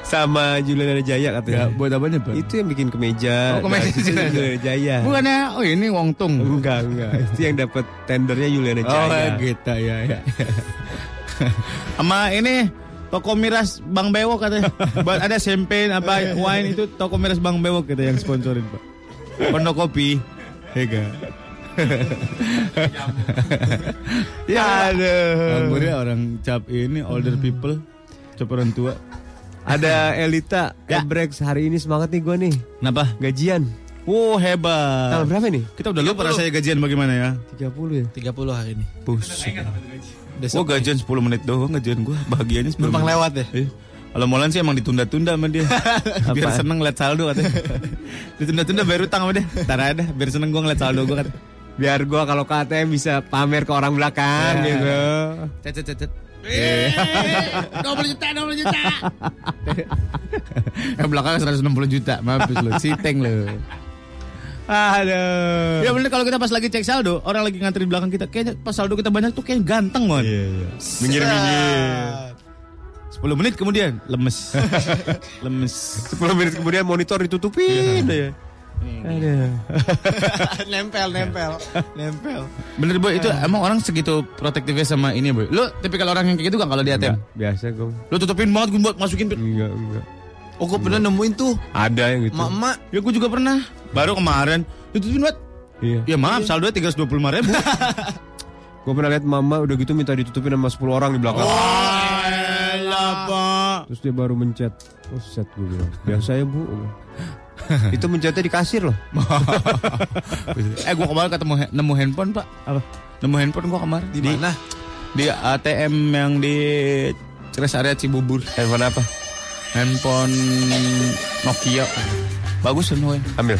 Sama Juliana Jaya katanya. Ya, buat apanya, Pak? Itu yang bikin kemeja. Oh, kemeja Nah, Juliana. Jaya. Bukannya oh ini Wong Tung. Enggak, enggak. Itu yang dapat tendernya Juliana Oh Jaya. gitu ya ya. Sama ini toko miras Bang Bewok katanya. Buat ada champagne apa wine itu toko miras Bang Bewok kita yang sponsorin Pak. Pondok kopi. Ega. ya aduh. Anggurnya orang cap ini older people. Cap orang tua. Ada Elita Ya. Ebrex hari ini semangat nih gua nih. Kenapa? Gajian. Wow hebat. Tanggal berapa nih? Kita udah lupa rasanya gajian bagaimana ya. 30 ya. 30 hari ini. Buset. Gua gajian 10 menit doang gajian gua. Bahagianya 10 numpang menit. lewat ya. Eh, Kalau Molan sih emang ditunda-tunda sama dia. biar Apa? seneng liat saldo katanya. ditunda-tunda bayar utang sama dia. Ntar ada, biar seneng gua ngeliat saldo gua kata. Biar gua kalau ke ATM bisa pamer ke orang belakang Ya. gitu. Cet cet cet. Eh, 20 juta, 20 juta. Yang belakang 160 juta, mampus lu, siteng lu. Aduh. Ya bener kalau kita pas lagi cek saldo, orang lagi ngantri di belakang kita, kayaknya pas saldo kita banyak tuh kayaknya ganteng banget. Iya, iya. Minggir-minggir. 10 menit kemudian lemes. lemes. 10 menit kemudian monitor ditutupin ya. Aduh. nempel, nempel, nempel. Bener boy, itu emang orang segitu protektifnya sama ini boy. Lu tipikal orang yang kayak gitu kan kalau di ATM? Biasa gue. Lu tutupin banget gue buat masukin. Enggak, enggak. Oh, gue pernah nemuin tuh, Ada yang gitu. mak-mak. Ya gue juga pernah. Baru kemarin tutupin buat. Iya. Ya maaf, saldo 325 ribu. Gue pernah lihat mama udah gitu minta ditutupin sama 10 orang di belakang. Elah, Pak. Terus dia baru mencet. Oh, set gue bilang. Biasa ya, Bu. Itu mencetnya di kasir loh. eh gua kemarin ketemu nemu handphone pak apa nemu handphone gua kemarin Di mana? di ATM yang di Ceres area Cibubur Handphone apa? handphone Nokia bagus handphone Ambil.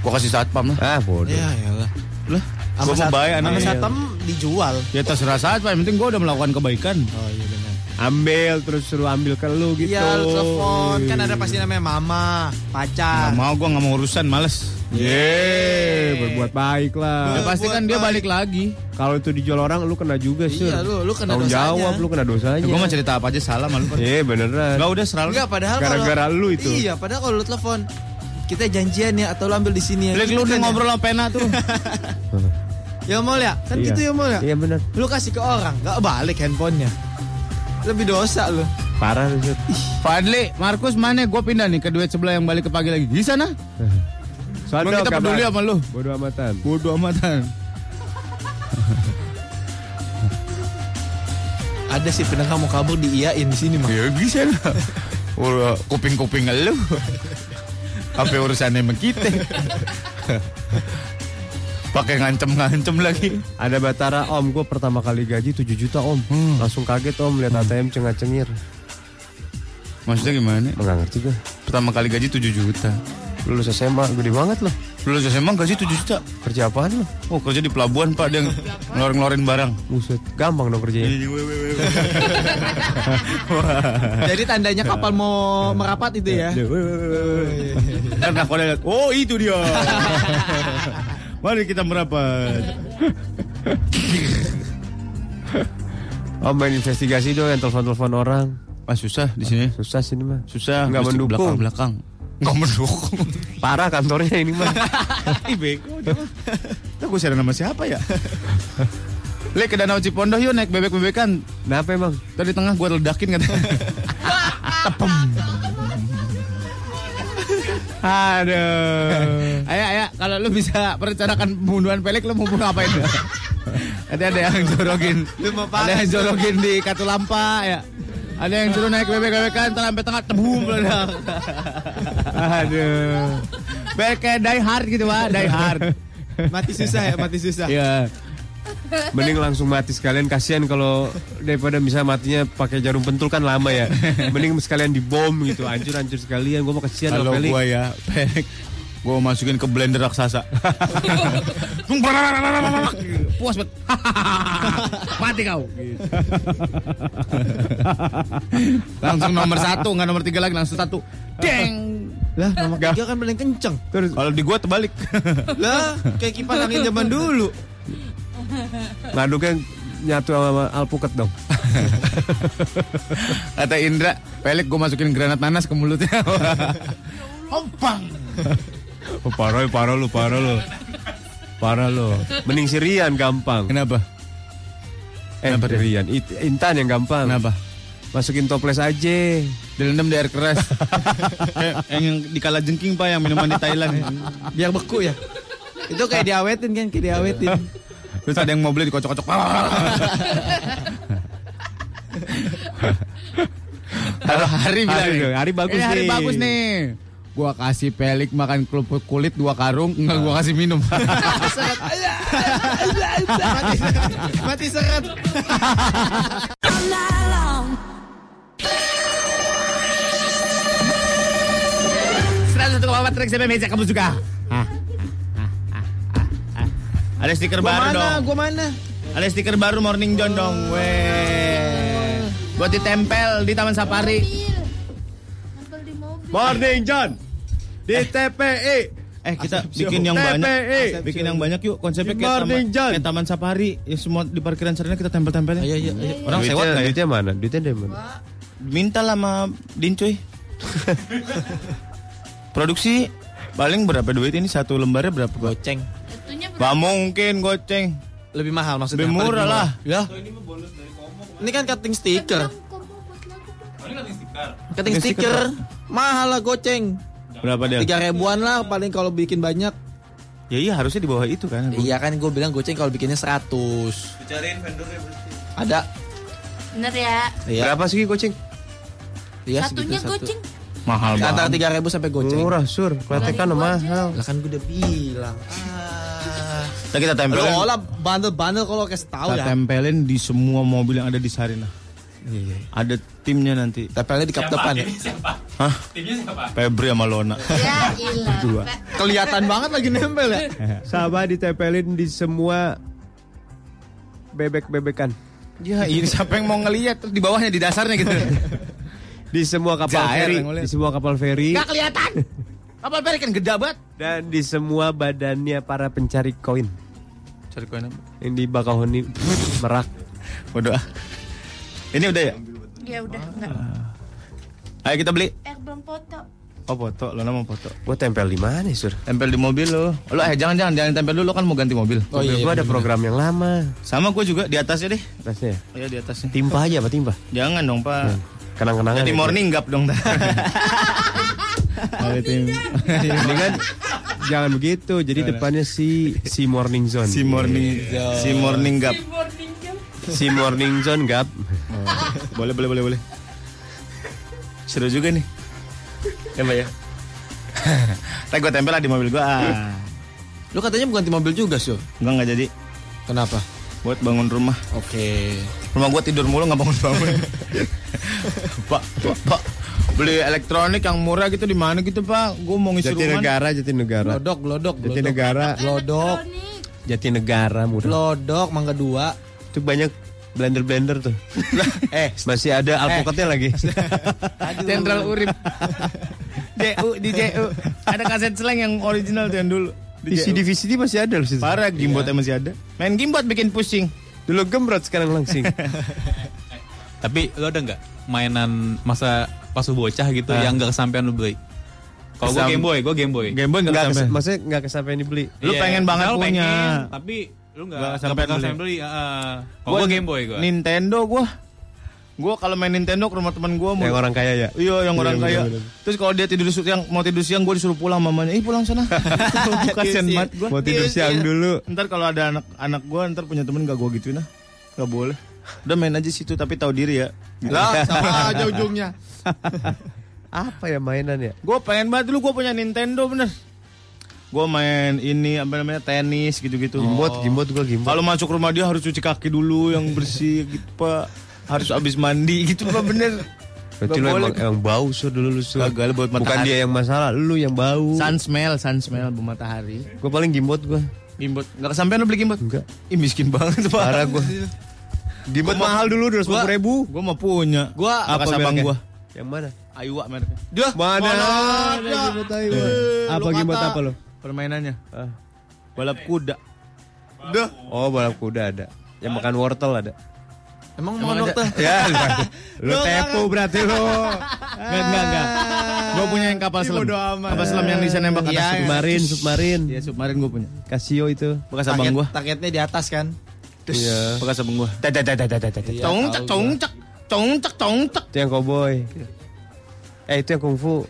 gua kasih satpam lah Ah, bodoh. Ya, iyalah. lah gua mau sat- bayar sama satam dijual. ya terserah saat pak yang penting gua udah melakukan kebaikan Oh iya. Ambil terus suruh ambil ke lu gitu. Iya, lu telepon. Kan ada pasti namanya mama, pacar. nggak mau gua nggak mau urusan males Yeay, berbuat baik ya lah. pasti kan dia balik lagi Kalau itu dijual orang lu kena juga sih. Iya, lu lu kena Tanggung dosanya. jawab lu kena dosanya. ya, gua mau cerita apa aja salah malu kan Iya beneran. Enggak udah selalu Enggak, padahal Gara-gara kalau- lu itu. Iya, padahal kalau lu telepon kita janjian ya atau lu ambil di sini ya. Lek Gitu lu udah kan ya. ngobrol sama pena tuh Ya mau ya? Kan Iya. gitu ya mau ya? Iya bener. Lu kasih ke orang, gak balik handphonenya. Lebih dosa lu. Parah lu. Fadli, Markus mana? Gue pindah nih ke duet sebelah yang balik ke pagi lagi. Di sana? Soalnya Emang kita peduli sama lu. Bodoh amatan. Bodoh amatan. Ada sih pernah kamu kabur diiyain di sini mah. Ya bisa lah. Udah kuping-kuping lu. Apa urusannya sama kita? Pakai ngancem-ngancem lagi. Ada Batara om, gue pertama kali gaji 7 juta om. Langsung kaget om lihat ATM cengar-cengir. Maksudnya gimana? Enggak ngerti gue. Pertama kali gaji 7 juta. Lulus SMA gede banget loh. Lulus SMA gaji 7 juta. Kerja apaan lo? Oh kerja di pelabuhan pak, dia ngeluarin-ngeluarin barang. Buset, gampang dong kerjanya. Jadi tandanya kapal mau merapat itu ya. Karena lihat, oh itu dia. Mari kita merapat. Om main investigasi dong yang telepon-telepon orang. Ah susah di sini. Susah sini mah. Susah. Nggak mesti mendukung. Belakang-belakang. Nggak mendukung. Parah kantornya ini mah. Ih bego. Tuh gue nama siapa ya? Le ke Danau Cipondoh yuk naik bebek-bebekan. Kenapa emang? Tadi tengah gue ledakin katanya. Tepem. Aduh. Ayo, ayo, kalau lu bisa merencanakan pembunuhan pelik, lu mau bunuh apain? Ada ada yang jorogin, ada yang jorogin di Katulampa ya. Ada yang suruh naik bebek-bebekan, terus sampai tengah tebum meledak. Aduh. Kayak kayak die hard gitu, Pak, die hard. Mati susah ya, mati susah. Iya. Mending langsung mati sekalian kasihan kalau daripada bisa matinya pakai jarum pentul kan lama ya. Mending sekalian dibom gitu, hancur-hancur sekalian. Gua mau kasihan Kalau gua ya, pelik. Gua masukin ke blender raksasa. Puas banget. Mati kau. langsung nomor satu, nggak nomor tiga lagi, langsung satu. Deng. Lah, nomor tiga kan paling kenceng. Kalau di gua terbalik. Lah, kayak kipas angin zaman dulu. Ngaduknya nyatu sama alpukat dong. Kata Indra, pelik gue masukin granat nanas ke mulutnya. Hompang. Oh, parah, parah lu, parah lu. Parah lu. Mending si Rian gampang. Kenapa? Eh, Kenapa dia? Rian. It- Intan yang gampang. Kenapa? Masukin toples aja. Direndam di air keras. Kayak yang di kala jengking pak, yang minuman di Thailand. Biar beku ya. Itu kayak diawetin kan, kayak diawetin. Terus ada yang mau beli dikocok-kocok. Kalau hari bilang Hari nih, hari bagus "Ini hari nih." bagus nih. Gua kasih pelik makan kerupuk kulit dua karung, enggak gua kasih minum. mati, mati seret. Seratus koma empat track sampai meja kamu suka. Ada stiker Gua baru mana? dong. Gua mana? Ada stiker baru Morning John dong. Weh. Buat ditempel di Taman Safari. Morning John. Di TPI Eh kita bikin yang banyak, bikin yang banyak yuk. Konsepnya kayak taman, kayak taman safari. Ya semua di parkiran Sarina kita tempel-tempelin. Ayo, ayo, ayo. Orang sewa Duitnya, nggak ya? duitnya mana? Duitnya dari mana? Minta lah sama Dincoy. Produksi paling berapa duit ini satu lembarnya berapa? Goceng. Satunya Gak mungkin goceng. Lebih mahal maksudnya. Lebih Apa murah lah. Ya. Ini kan cutting stiker. Cutting stiker. Mahal lah goceng. Berapa dia? Tiga ribuan lah paling kalau bikin banyak. Ya iya harusnya di bawah itu kan. Iya kan gue bilang goceng kalau bikinnya 100. Dicariin vendornya Ada. bener ya. Iya. Berapa sih goceng? Iya, Satunya segitu satu. goceng. Mahal Antara banget. tiga ribu sampai goceng. Murah sur, kelihatan kan mahal. Lah kan gue udah bilang. Ah. Nah, kita Lo tempelin. olah bandel-bandel kalau kasih tahu Kita ya. tempelin di semua mobil yang ada di Sarina. Ada timnya nanti. Tempelnya di kap depan ya. Hah? Timnya siapa? Febri sama Lona. Ya ilah. Kelihatan banget lagi nempel ya. Sama ditempelin di semua bebek-bebekan. Ya ini siapa yang mau ngelihat terus di bawahnya di dasarnya gitu. Di semua kapal Jair feri, di semua kapal feri Gak kelihatan. Kapal peri kan gede banget. dan di semua badannya para pencari koin. Cari koin apa? Yang di Bakahuni Merak. Bodoh ah. Ini udah ya? Ya udah enggak. Ayo kita beli. Eh belum foto. Oh foto, Lona mau foto. Gua tempel di mana, Sur? Tempel di mobil lo. Lo eh jangan jangan jangan tempel dulu kan mau ganti mobil. Oh iya, gua ada program yang lama. Sama gue juga di atasnya deh. Atasnya. Oh iya di atasnya. Timpa aja, Pak Timpa. Jangan dong pak. Kenang-kenangan. Jadi morning gap dong. Ada tim. Ini kan jangan begitu. Jadi depannya si si morning zone. Si morning si morning gap. si morning zone gap. Boleh boleh boleh boleh. Seru juga nih. Ya mbak ya. Ntar gue tempel lah di mobil gue. Ah. Lu katanya bukan di mobil juga, Sur. Enggak nggak jadi. Kenapa? Buat bangun rumah. Oke. Rumah gue tidur mulu nggak bangun bangun. pak, pak, pak. Beli elektronik yang murah gitu di mana gitu pak? Gue mau ngisi rumah. Jatinegara, Jatinegara. Glodok, glodok, glodok. Jatinegara, Glodok, Jatinegara murah. glodok, mangga dua. Itu banyak blender-blender tuh. Eh, Masih ada alpukatnya lagi. Jenderal Urip. JU di JU. Ada kaset slang yang original tuh yang dulu. Di. CD VCD masih ada loh situ. Parah gimbotnya masih ada. Main gimbot bikin pusing. Dulu gembrot sekarang langsing. Tapi lo ada nggak mainan masa pas lu bocah gitu yang nggak kesampaian lu beli? Kalau gue Game Boy, gue Game Boy. Game Boy Enggak enggak kes, sampai. maksudnya enggak kesampaian dibeli. Lu Iya, pengen banget lu punya. pengen, tapi lu nggak Nggak nggak sampai bakal beli. sampai beli. heeh. Kalau gue Game Boy gue. Nintendo gua. Gua kalau main Nintendo ke rumah teman gua mau Yang orang kaya ya. Iya yang orang Iya, kaya. bener-bener. Terus kalau dia tidur siang mau tidur siang gue disuruh pulang mamanya. Ih pulang sana. Kasian banget gue. Mau tidur siang dulu. Ntar kalau ada anak anak gue ntar punya temen gak gue gituin ah. Gak boleh. Udah main aja situ tapi tahu diri ya. Lah, sama aja ujungnya. Apa ya mainan ya? Gue pengen banget dulu gue punya Nintendo bener. Gue main ini apa namanya tenis gitu-gitu. Gimbot, gimbot gua gimbot. Kalau masuk rumah dia harus cuci kaki dulu yang bersih gitu pak. Harus abis mandi gitu pak bener. Berarti lu emang, emang bau sur dulu lu sur. Gagal buat Bukan matahari. dia yang masalah, lu yang bau. Sun smell, sun smell bu matahari. Gue paling gimbot gue. Gimbot. Gak kesampean lu beli gimbot? Enggak. Ih miskin banget pak. Parah gue. Gimbot mahal dulu dua Gua- ribu. Gue mau punya. Gua apa sabang gue? Yang mana? Ayuwa mereknya. Dia Mana? ada. gimbot Taiwan. Eh, Apa gimbot apa lo? Permainannya. Ah. Balap kuda. Oh balap kuda ada. Yang makan wortel ada. Emang Emang dokter? Ya, lu tepu berarti lu. Enggak, enggak, enggak. Gue punya yang kapal selam. Kapal selam yang bisa nembak Iya, atas. Submarin, submarin. Iya, submarin gue punya. Casio itu. Bekas abang gue. Targetnya di atas kan. Iya. Bekas abang gue. Iya, Congcak, tahu gua. congcak, congcak, congcak. Itu yang cowboy. Eh itu yang kungfu.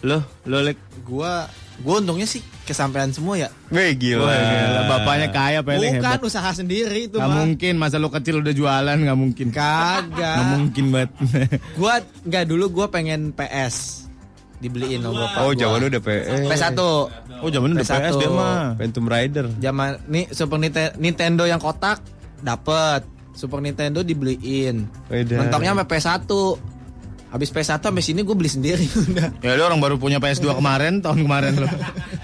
Lo, lo lek. Gua gua untungnya sih kesampaian semua ya. Wih Wah, gila. Bapaknya kaya, paling Bukan hebat. usaha sendiri itu Gak mah. mungkin, masa lo kecil udah jualan, gak mungkin. Gak Kagak. mungkin banget. Gua nggak dulu gua pengen PS dibeliin sama bapak Oh zaman udah PS. PS1 Oh, zaman udah PS1. PS dia mah. Phantom Rider. zaman nih Super Nite- Nintendo yang kotak dapet Super Nintendo dibeliin Wedan. mentoknya sampai PS1 habis PS1 sampai sini gue beli sendiri udah Ya lo orang baru punya PS2 kemarin, tahun kemarin lo.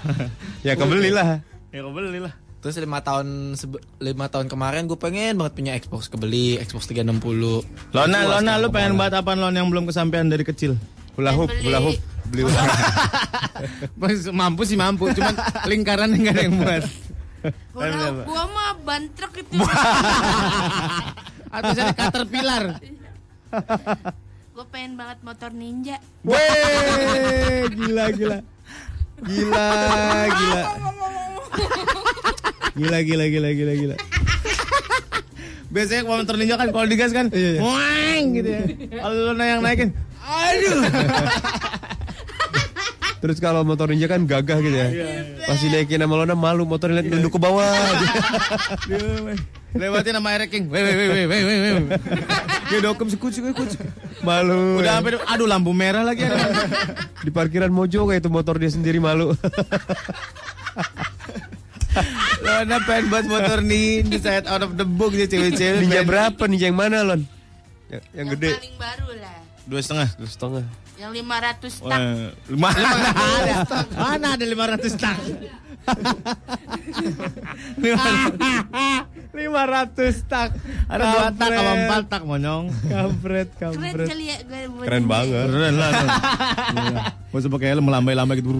Ya kebeli lah. ya kau beli lah. terus lima tahun sebe- lima tahun kemarin gue pengen banget punya Xbox kebeli Xbox 360 Lona, Lona, sekarang lu pengen banget apaan Lon yang belum kesampaian dari kecil? Hula hoop, beli- hula hoop. Beli hula hoop. Mas- mampu sih mampu, cuman lingkaran nggak ada yang buat. Hoop gua mah ban truk itu. Atau jadi caterpillar. Gue pengen banget motor ninja. Weh, gila gila. Gila, gila. Gila gila gila gila gila. Biasanya kalau motor ninja kan kalau digas kan, Iya, iya. wang gitu ya. Kalau lu yang naikin, aduh. Terus kalau motor ninja kan gagah gitu ya. Pas dinaikin sama Lona malu motor lihat nunduk ke bawah. aja. Lewatin sama Eric King. Weh, weh, weh, weh, weh, weh, weh. Dia dokem sekucu sekucu. Malu. Udah sampai, aduh lampu merah lagi. ada. di parkiran Mojo kayak itu motor dia sendiri malu. Lona pengen buat motor ninja set out of the book dia cewek-cewek. ninja berapa? Ninja yang mana, Lon? Yang, yang gede. paling baru lah. Dua setengah. Dua setengah. Yang 500 tak. Wah, lima mana ada? Mana ada 500 tak? 500 tak. Ada dua tak sama empat tak monyong. Kampret, Keren kali ya gue buat Keren banget. Keren lah. Gak usah pakai helm melambai-lambai gitu.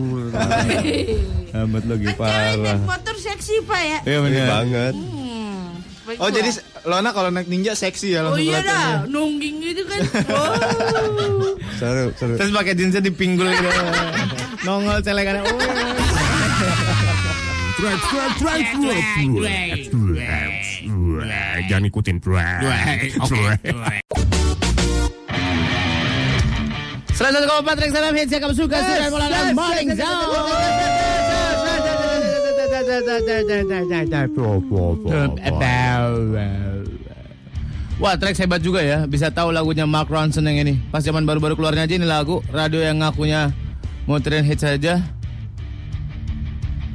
Amat lagi Kan Parah. motor seksi pak ya. Iya Ini bener. banget. Hmm. Baik Oh gua. jadi Lona kalau naik ninja seksi ya Oh langsung iya kelihatan ya. dah, nungging gitu kan. Wow. Seru, seru. Terus pakai jeansnya dipinggul gitu. Nongol celekannya. Oh. Jangan ikutin Selamat datang ke Patrick Salam Hits yang kamu suka Sudah mulai Wah track hebat juga ya. Bisa tahu lagunya Mark Ronson yang ini. Pas zaman baru-baru keluarnya aja ini lagu. Radio yang ngakunya Muterin hits saja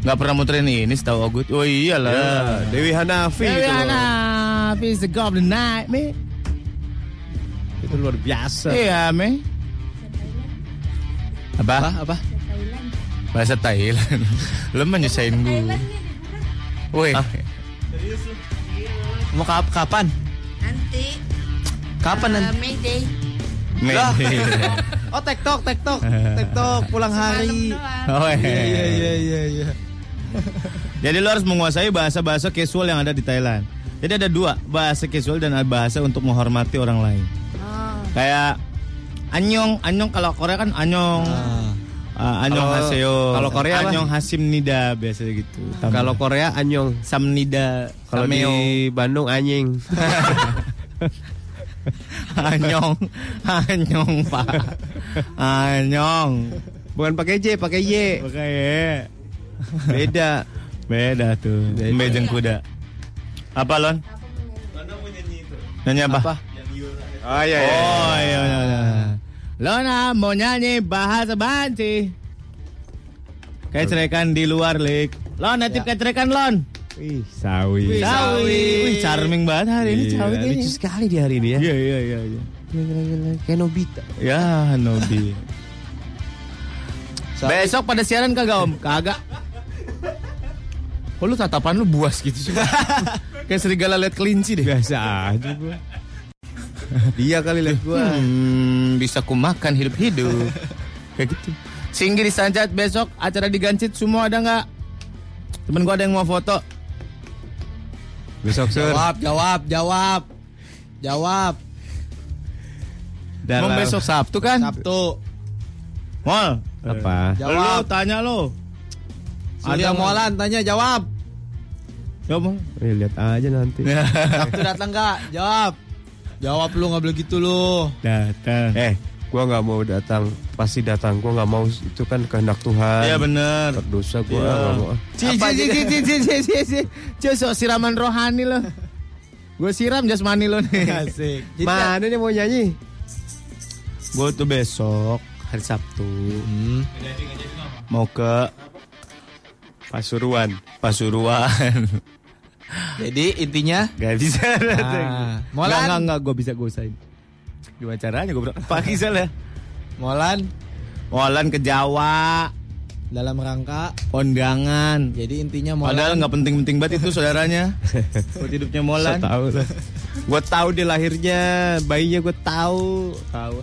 Gak pernah muterin ini setahu Ogut Oh iyalah Ya, Dewi Hanafi Dewi itu. Hanafi is the the night me. Itu luar biasa. Iya me. Apa? Apa? Bahasa Thailand Lu menyusahin gue Woi Mau kap- kapan? Nanti. Kapan eh, nanti? Mayday. Lah. Oh TikTok, TikTok, TikTok pulang hari. Malam doang. Oh, Iya iya iya iya. iya. Jadi lo harus menguasai bahasa-bahasa casual yang ada di Thailand. Jadi ada dua, bahasa casual dan bahasa untuk menghormati orang lain. Oh. Kayak anyong, anyong kalau Korea kan anyong. Ah, anyong Kalau- haseo. kalau Korea apa? anyong hasim nida biasanya gitu. Kalau Korea anyong. samnida, Kalau di. Bandung anjing. anyong, anyong pak, anyong. Bukan pakai J, pakai Y. Oke, Beda. beda tuh. Beda. Mbejeng kuda. Apa lon? Nyanyi apa? Oh iya iya. Oh iya iya. iya. Lona mau nyanyi bahasa Banci. Kayak cerekan di luar, Lik. Lon, natip kayak cerekan, Lon. Wih, sawi. Sawi. Wih, charming banget hari ini, Iya, sawi lucu sekali di hari ini ya. Iya, iya, iya. iya. Kayak Nobita. Ya, Nobi. Besok pada siaran kagak, Om? Kagak. Kok lu tatapan lu buas gitu sih? Kayak serigala liat kelinci deh. Biasa aja gua. Dia kali lihat gua. Hmm, bisa ku makan hidup-hidup. Kayak gitu. Singgi di Sancat besok acara di Gancit semua ada nggak? Temen gua ada yang mau foto. Besok sur. Jawab, jawab, jawab. Jawab. Emang besok Sabtu kan? Sabtu. Mall. Apa? Jawab. Jawab. tanya lo. Ada- Molan tanya jawab. Coba. Eh, lihat aja nanti. Sabtu datang nggak? Jawab. Jawab lu nggak boleh gitu lu. Datang. Eh, gua nggak mau datang. Pasti datang. Gua nggak mau itu kan kehendak Tuhan. Iya bener terdosa gua ya. gak mau. Cici cici cici cici cici. cici, cici. Cici, siraman rohani lo. Gue siram jasmani lo nih. Asik. Mana nih mau nyanyi? Gue tuh besok hari Sabtu. Hmm. Mau ke Pasuruan. Pasuruan. Jadi intinya Gak bisa Ah, Molan. Enggak, enggak, enggak, gue bisa gue usahain Gimana caranya gue berangkat pagi ya Molan Molan ke Jawa dalam rangka Kondangan jadi intinya Molan Padahal nggak penting-penting banget itu saudaranya Buat hidupnya Molan tahu. Gua tahu dia lahirnya, bayinya gua tahu. Tahu.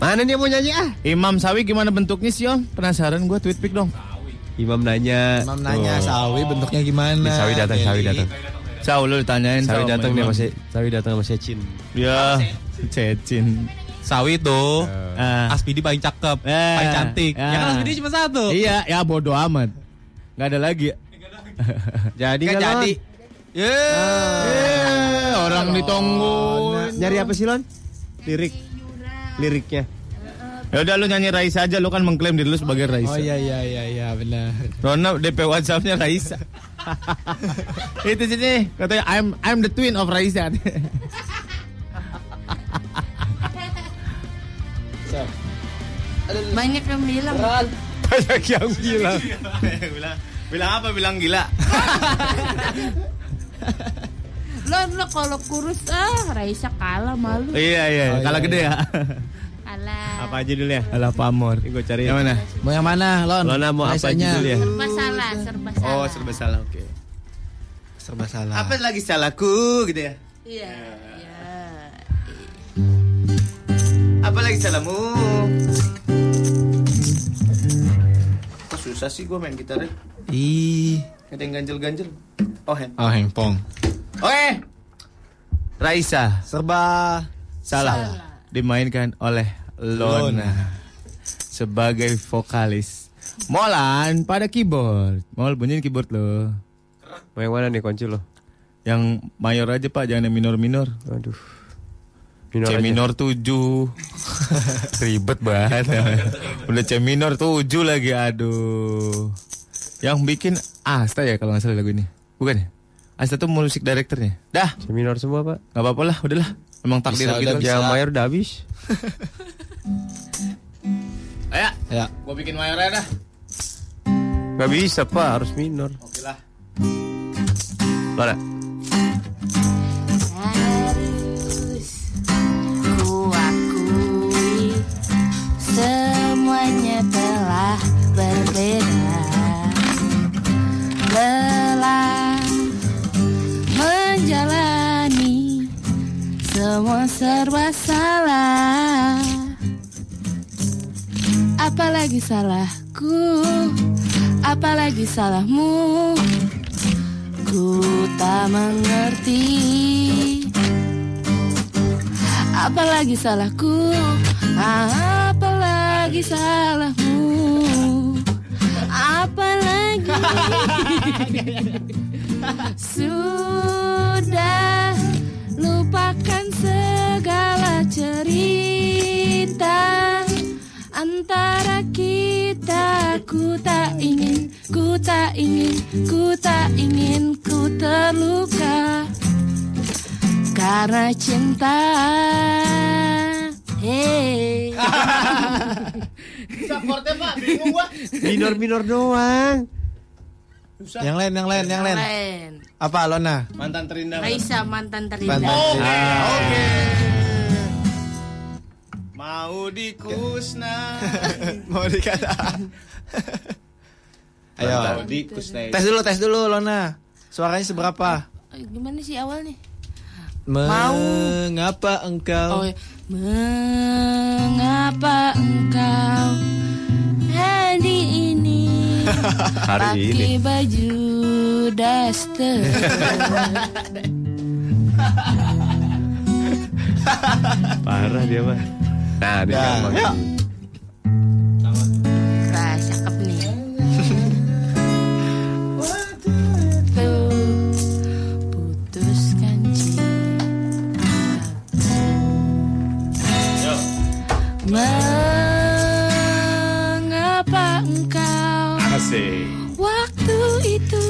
Mana dia mau nyanyi ah? Imam Sawi gimana bentuknya sih Om? Penasaran gue tweet pic dong. Imam nanya. Imam nanya Tuh. sawi bentuknya gimana? Sawi datang, Sawi datang. Saw lu ditanyain Sawi datang nih Imam. masih Sawi datang sama Secin. Ya, Cecin. Sawi tuh Ah. Aspidi paling cakep, Eh, paling cantik. ya. Ya kan Aspidi cuma satu. Iya, ya bodoh amat. Gak ada lagi. Jadi Kan kan Lon? jadi. Eh, orang ditunggu. Nyari apa sih Lon? Lirik. Liriknya. Ya udah lu nyanyi Raisa aja, lu kan mengklaim diri lu sebagai Raisa. Oh iya iya iya iya benar. Rona DP WhatsAppnya Raisa. Itu sini katanya I'm I'm the twin of Raisa. Banyak yang bilang. Banyak yang bilang. bilang, bilang apa? Bilang gila. Lo lo kalau kurus ah Raisa kalah malu. iya iya, Oh, kalah iya, gede ya. Kalah. Apa aja dulu ya? Alah pamor. Gue cari. Yang mana? Mau yang mana, Lon? Lona mau apa Raisanya. judul ya? Serba salah, serba salah. Oh, serba salah. Oke. Serba salah. Apa lagi salahku gitu ya? Iya. Iya. Apa lagi salahmu? Kok susah sih gue main gitar Ih. Ada yang ganjel-ganjel. Oh, hand. Oh, hengpong. Oke. Raisa Serba salah. Dimainkan oleh Lona sebagai vokalis. Molan pada keyboard. Mol bunyiin keyboard lo. Yang mana nih kunci lo? Yang mayor aja pak, jangan yang minor-minor. Aduh. Minor C aja. minor 7 Ribet banget Udah C minor 7 lagi Aduh Yang bikin Asta ya kalau nggak salah lagu ini Bukan ya Asta tuh musik directornya Dah C minor semua pak. nggak apa-apa lah Udahlah Emang takdir gitu Yang mayor udah habis. Ayo Ya. Gue bikin mayor aja dah Gak bisa pak, harus minor. Oke lah Lona. Harus ku akui semuanya telah berbeda. Lelah menjalani semua serba salah. Apalagi salahku, apalagi salahmu. Ku tak mengerti. Apalagi salahku? Apalagi salahmu? Apalagi? Sudah Lupakan segala cerita Antara kita Ku tak ingin Ku tak ingin Ku tak ingin Ku terluka Karena cinta Hey Minor minor doang. Yang lain, yang lain, yang lain. Lain. Apa, Lona? Mantan terindah Raisa mantan terindah Mantan. Oke Mau dikusna Mau dikata. Ayo. Mau dikusna Tes dulu, tes dulu, Lona. Suaranya seberapa? Eh, Gimana sih awal nih? Mau. Mengapa engkau? Oh, ya. Mengapa engkau hari ini Hari pakai ini. baju daster? Parah dia mah. Nah, dia Ya. gampang. Yuk. Cakep nih. Putuskan. Mengapa engkau Asik waktu itu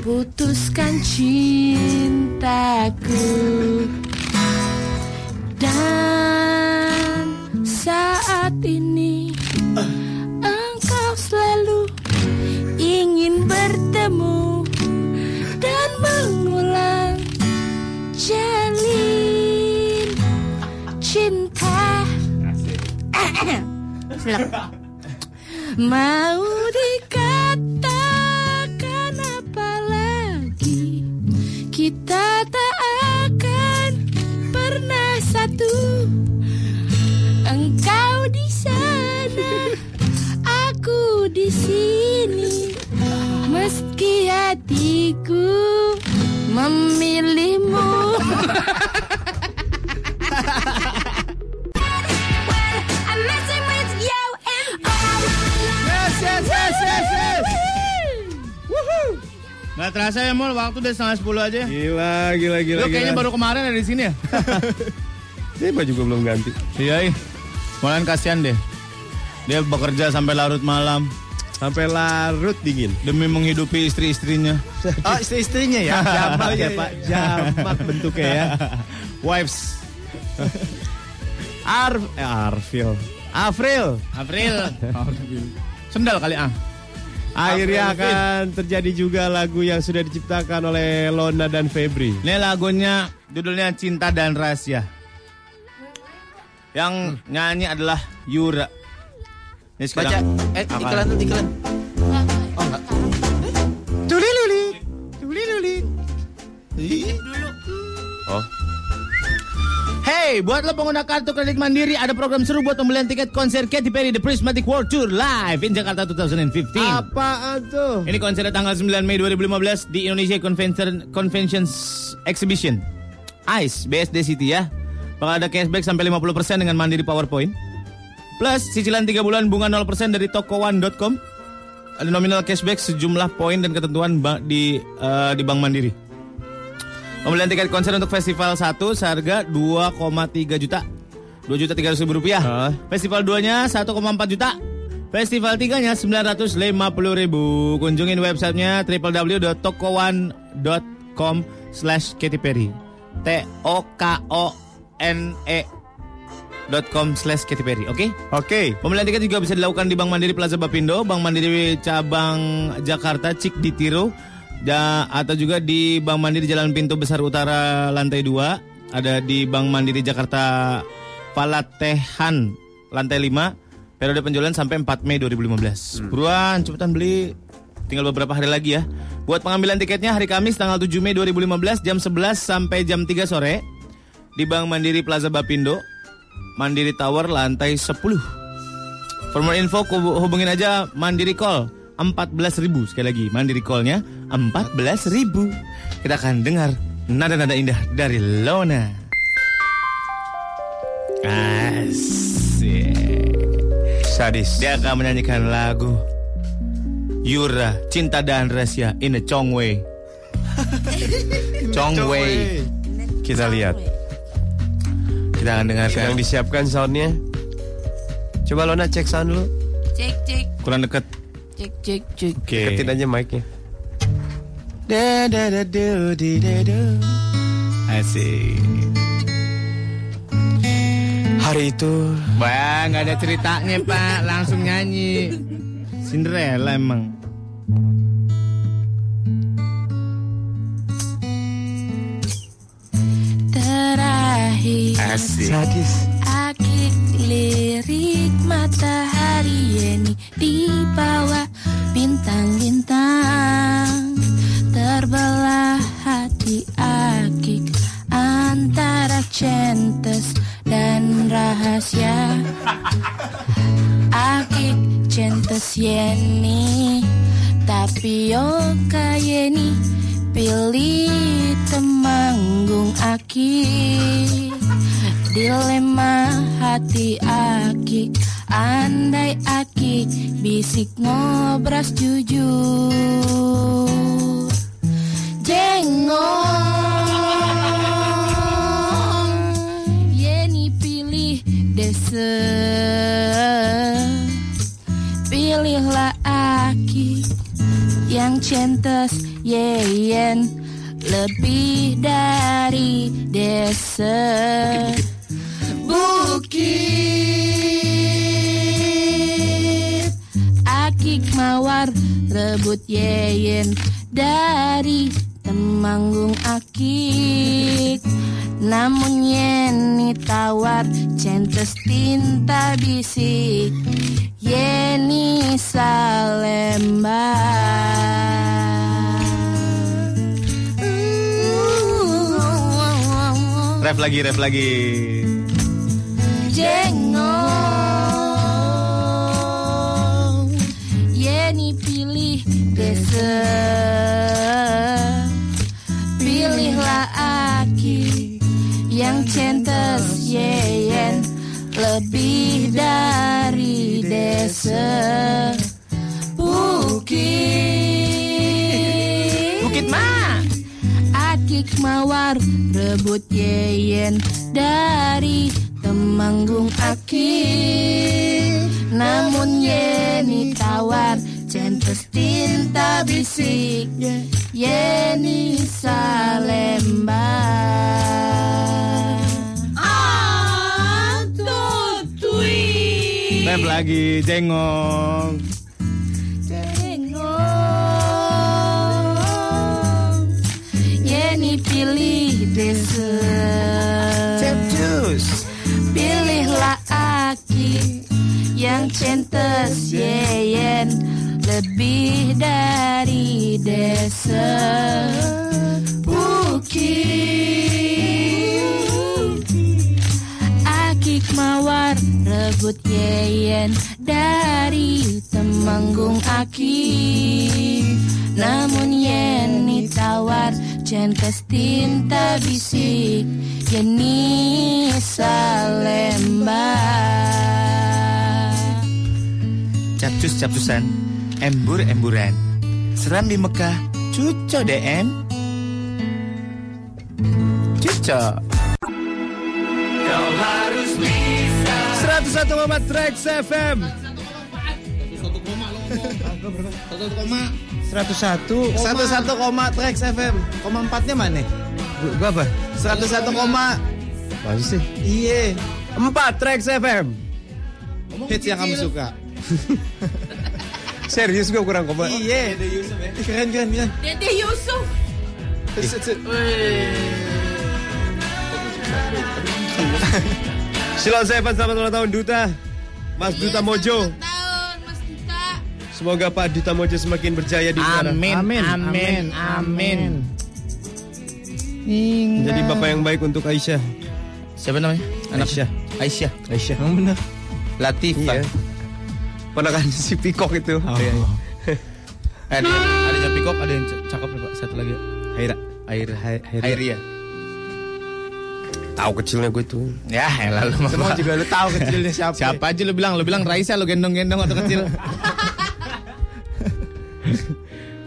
putuskan cintaku dan saat ini engkau selalu ingin bertemu dan mengulang jalin cinta. Mau dikatakan apa lagi Kita tak akan pernah satu Nggak terasa ya Mul, waktu udah setengah sepuluh aja. Gila, gila, gila. Lu kayaknya gila. baru kemarin ada di sini ya? Ini baju gue belum ganti. iya, iya. Malahan kasihan deh. Dia bekerja sampai larut malam Sampai larut dingin. demi menghidupi istri-istrinya. Oh istri-istrinya ya. Jamak ya iya, Pak, jamak bentuknya ya. Wives. Ar, eh, Arfil. Afril. April. Sendal kali ah. Akhirnya akan terjadi juga lagu yang sudah diciptakan oleh Lona dan Febri. Ini lagunya judulnya Cinta dan Rahasia. Yang nyanyi adalah Yura. Ini Baca. sekarang Eh Apa? iklan iklan. Hey, buat lo pengguna kartu kredit Mandiri ada program seru buat pembelian tiket konser Katy Perry The Prismatic World Tour live in Jakarta 2015. apaan tuh? Ini konsernya tanggal 9 Mei 2015 di Indonesia Convention Conventions Exhibition. ICE, BSD City ya. Bakal ada cashback sampai 50% dengan Mandiri PowerPoint. Plus cicilan 3 bulan bunga 0% dari tokowan.com. Ada nominal cashback sejumlah poin dan ketentuan di eh, di Bank Mandiri. Pembelian tiket konser untuk festival 1 seharga 2,3 juta. 2 juta 300 ribu rupiah. Ah. Festival 2-nya 1,4 juta. Festival 3-nya 950 ribu. Kunjungin websitenya www.tokowan.com slash Katy Perry. T-O-K-O-N-E dot com slash Katy Perry, oke? Oke. Pembelian tiket juga bisa dilakukan di Bank Mandiri Plaza Bapindo, Bank Mandiri cabang Jakarta Cik di Tiro, da- atau juga di Bank Mandiri Jalan Pintu Besar Utara lantai 2, ada di Bank Mandiri Jakarta Palatehan lantai 5, periode penjualan sampai 4 Mei 2015. Buruan, cepetan beli. Tinggal beberapa hari lagi ya. Buat pengambilan tiketnya hari Kamis tanggal 7 Mei 2015 jam 11 sampai jam 3 sore di Bank Mandiri Plaza Bapindo, Mandiri Tower lantai 10. For more info hubungin aja Mandiri Call 14.000 sekali lagi Mandiri Callnya 14.000. Kita akan dengar nada-nada indah dari Lona. Asik. Sadis. Dia akan menyanyikan lagu Yura Cinta dan Rahasia in a Chong Way. Chong Way. Kita lihat. Kita akan dengarkan disiapkan soundnya. Coba Lona cek sound dulu. Cek cek kurang dekat. Cek cek cek. Oke. Deketin aja mic-nya. Asik. Hari itu Wah, nggak ada ceritanya pak, langsung nyanyi. Cinderella emang. Terakhir Asik. sadis. Akik lirik matahari Yeni di bawah bintang-bintang. Terbelah hati akik antara centes dan rahasia. Akik centes Yeni Tapioka Yeni Pilih temanggung akik. Dilema hati akik Andai akik bisik ngobras jujur. Jengong Yeni pilih desa Pilihlah akik yang centes yeyen lebih dari desa rebut yeyen dari temanggung akik. Namun yeni tawar centes tinta bisik. Yeni Salemba Ref lagi, ref lagi. Jengong berani pilih desa. Pilihlah aki yang centes yeyen Lebih dari desa. Bukit. Bukit Ma Akik mawar rebut yeyen dari Temanggung Aki Namun Yeni tawar centes tinta bisik Yeni Salemba Rap lagi, jengong. Tengok Yeni pilih desa. Cepcus. Pilihlah Aki Yang centes yeyen Lebih dari desa Bukit. Akik mawar rebut yeyen dari Temanggung Aki Namun Yeni tawar centes tinta bisik. Yeni Salemba Capcus capcusan, embur emburan. Seram di Mekah, cuco DM. Cuco. 101,4 Trax FM. 101 101 koma Trax FM koma empatnya mana? Gua, apa? 101 koma Masa sih? Iya 4 Trax FM. Hits yang kamu suka Serius gua kurang koma. Iya Dede Yusuf ya Keren keren keren Dede Yusuf Silon Seven selamat ulang tahun Duta. Mas Duta Mojo. tahun Mas Duta Semoga Pak Duta Mojo semakin berjaya di sana. Amin, amin, amin. Jadi bapak yang baik untuk Aisyah. Siapa namanya? Anak Aisyah. Aisyah. Aisyah. Emang bener Latifah. Iya. Ponakan si Pikok itu. Iya, iya. Eh, ada, ada yang pikok, ada yang cakep nih, Pak. Satu lagi. Haira. Air, Hairia. Airia. Tahu kecilnya gue tuh. Ya, lalu. Semua juga lu tahu kecilnya siapa Siapa aja lu bilang? Lu bilang Raisa lu gendong-gendong waktu kecil.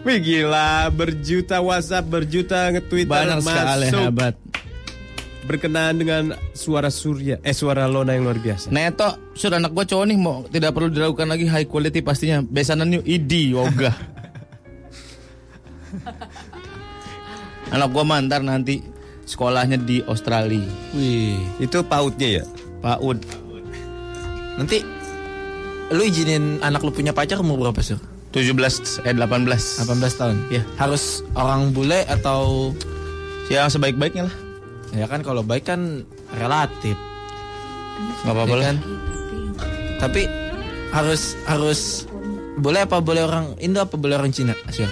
Wih gila, berjuta WhatsApp, berjuta nge-Twitter Banyak sekali masuk. hebat. Berkenaan dengan suara Surya, eh suara Lona yang luar biasa. Neto, sur anak gua cowok nih mau tidak perlu diragukan lagi high quality pastinya. Besanan new ID yoga. anak gua mantar nanti sekolahnya di Australia. Wih Itu pautnya ya? PAUD. Nanti Lu izinin anak lu punya pacar umur berapa sih? 17 eh 18. 18 tahun Iya. Harus orang bule atau Ya sebaik-baiknya lah. Ya kan kalau baik kan relatif Gak apa-apa ya kan? Tapi harus harus boleh apa boleh orang Indo apa boleh orang Cina? Asyik.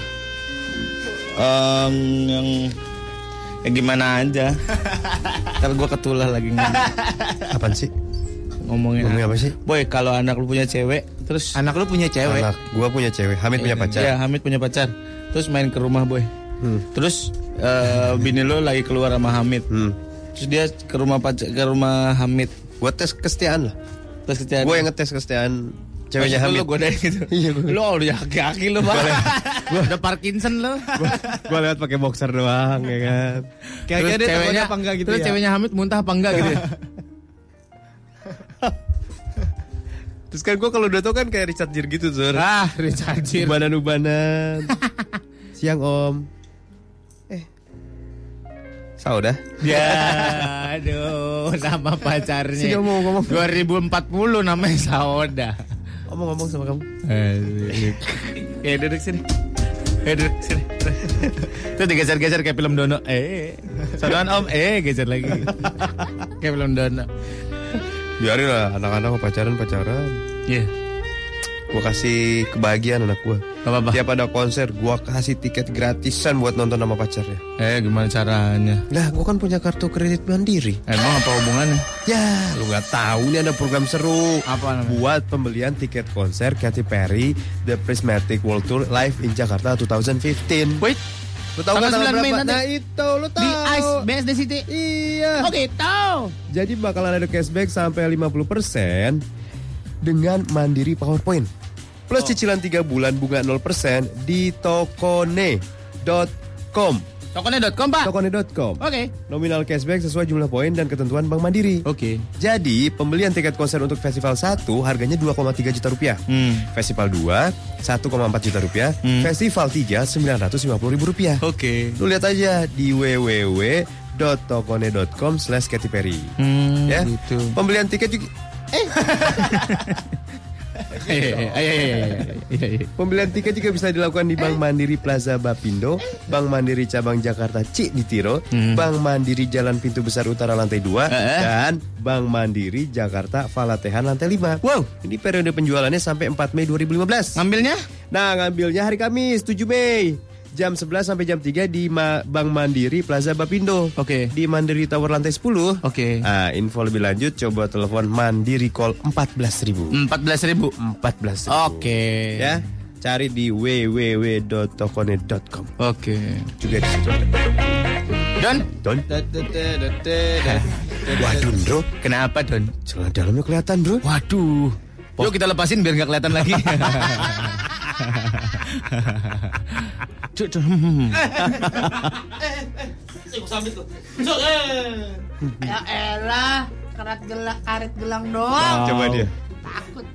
Em, yang ya gimana aja. Ntar gua ketulah lagi ngomong- Apaan sih? ngomongin. Ngomongin apa sih? Boy, kalau anak lu punya cewek, terus Anak lu punya cewek. Anak gua punya cewek, Hamid punya pacar. Iya, Hamid punya pacar. Terus main ke rumah boy. Hmm. Terus eh, bini lo lagi keluar sama Hamid. Hmm. Terus dia ke rumah pacar ke rumah Hamid. Gua tes kesetiaan lah. Terus ketika Gua yang ngetes kesetiaan ceweknya Maksud lu Hamid. Lo godain gitu. Iya, gua- Lo udah kaki-kaki lo bang. Gua udah Parkinson lo. gua lewat pakai boxer doang ya kan. Kayaknya dia takutnya apa enggak gitu terus ya? ceweknya Hamid muntah apa enggak gitu. ya? Terus kan gua kalau udah tau kan kayak Richard Gere gitu, Zur. ah, Richard Gere. Ubanan-ubanan. Siang Om. Eh. Saudah. Ya, aduh, sama pacarnya. Sini, ngomong, ngomong. 2040 namanya Saoda. Ngomong-ngomong sama kamu. Ya duduk sini. Eh duduk sini. Terus digeser-geser kayak film Dono. Eh, saudara Om. Eh, geser lagi. kayak film Dono. Biarin lah anak-anak mau pacaran-pacaran. Iya. Gua kasih kebahagiaan anak gua. Gak apa-apa. Tiap ada konser, gua kasih tiket gratisan buat nonton sama pacarnya. Eh, gimana caranya? Lah, gua kan punya kartu kredit mandiri. Emang apa hubungannya? Ya, lu nggak tahu nih ada program seru. Apa namanya? Buat pembelian tiket konser Katy Perry The Prismatic World Tour live in Jakarta 2015. Wait, Lu tahu Tanggal kan 9 Mei berapa? nanti. Nah itu lu tahu. di Ice BSD City. Iya. Oke, tahu. Jadi bakalan ada cashback sampai 50% dengan Mandiri PowerPoint. Plus cicilan 3 bulan bunga 0% di tokone. Tokone.com. Tokone.com pak. Tokone.com. Oke. Nominal cashback sesuai jumlah poin dan ketentuan Bank Mandiri. Oke. Jadi, pembelian tiket konser untuk festival 1 harganya 2,3 juta rupiah. Hmm. Festival 2 1,4 juta rupiah. Hmm. Festival 3 950 ribu rupiah. Oke. Lu lihat aja di www.tokone.com slash Katy Perry. Hmm, Ya, gitu. pembelian tiket juga Iya, Pembelian tiket juga bisa dilakukan di Bank Mandiri Plaza Bapindo, Bank Mandiri Cabang Jakarta Cikditiro, Bank Mandiri Jalan Pintu Besar Utara lantai 2, Eh, eh. dan Bank Mandiri Jakarta Falatehan lantai 5. Wow, ini periode penjualannya sampai 4 Mei 2015. Ngambilnya? Nah, ngambilnya hari Kamis 7 Mei. Jam 11 sampai jam 3 di Ma- Bank Mandiri Plaza Bapindo. Oke. Di Mandiri Tower lantai 10. Oke. Nah, info lebih lanjut coba telepon Mandiri Call 14.000. 14 ribu. 14.000. Oke. Ya, cari di www.tokone.com. Oke. Juga di situ. Don. Don. Waduh, bro. Kenapa Don? Celana dalamnya kelihatan, bro. Waduh. Yuk kita lepasin biar nggak kelihatan lagi. Cuk, cuk. Ya elah, karet gelang, karet gelang doang. Coba dia. Takut.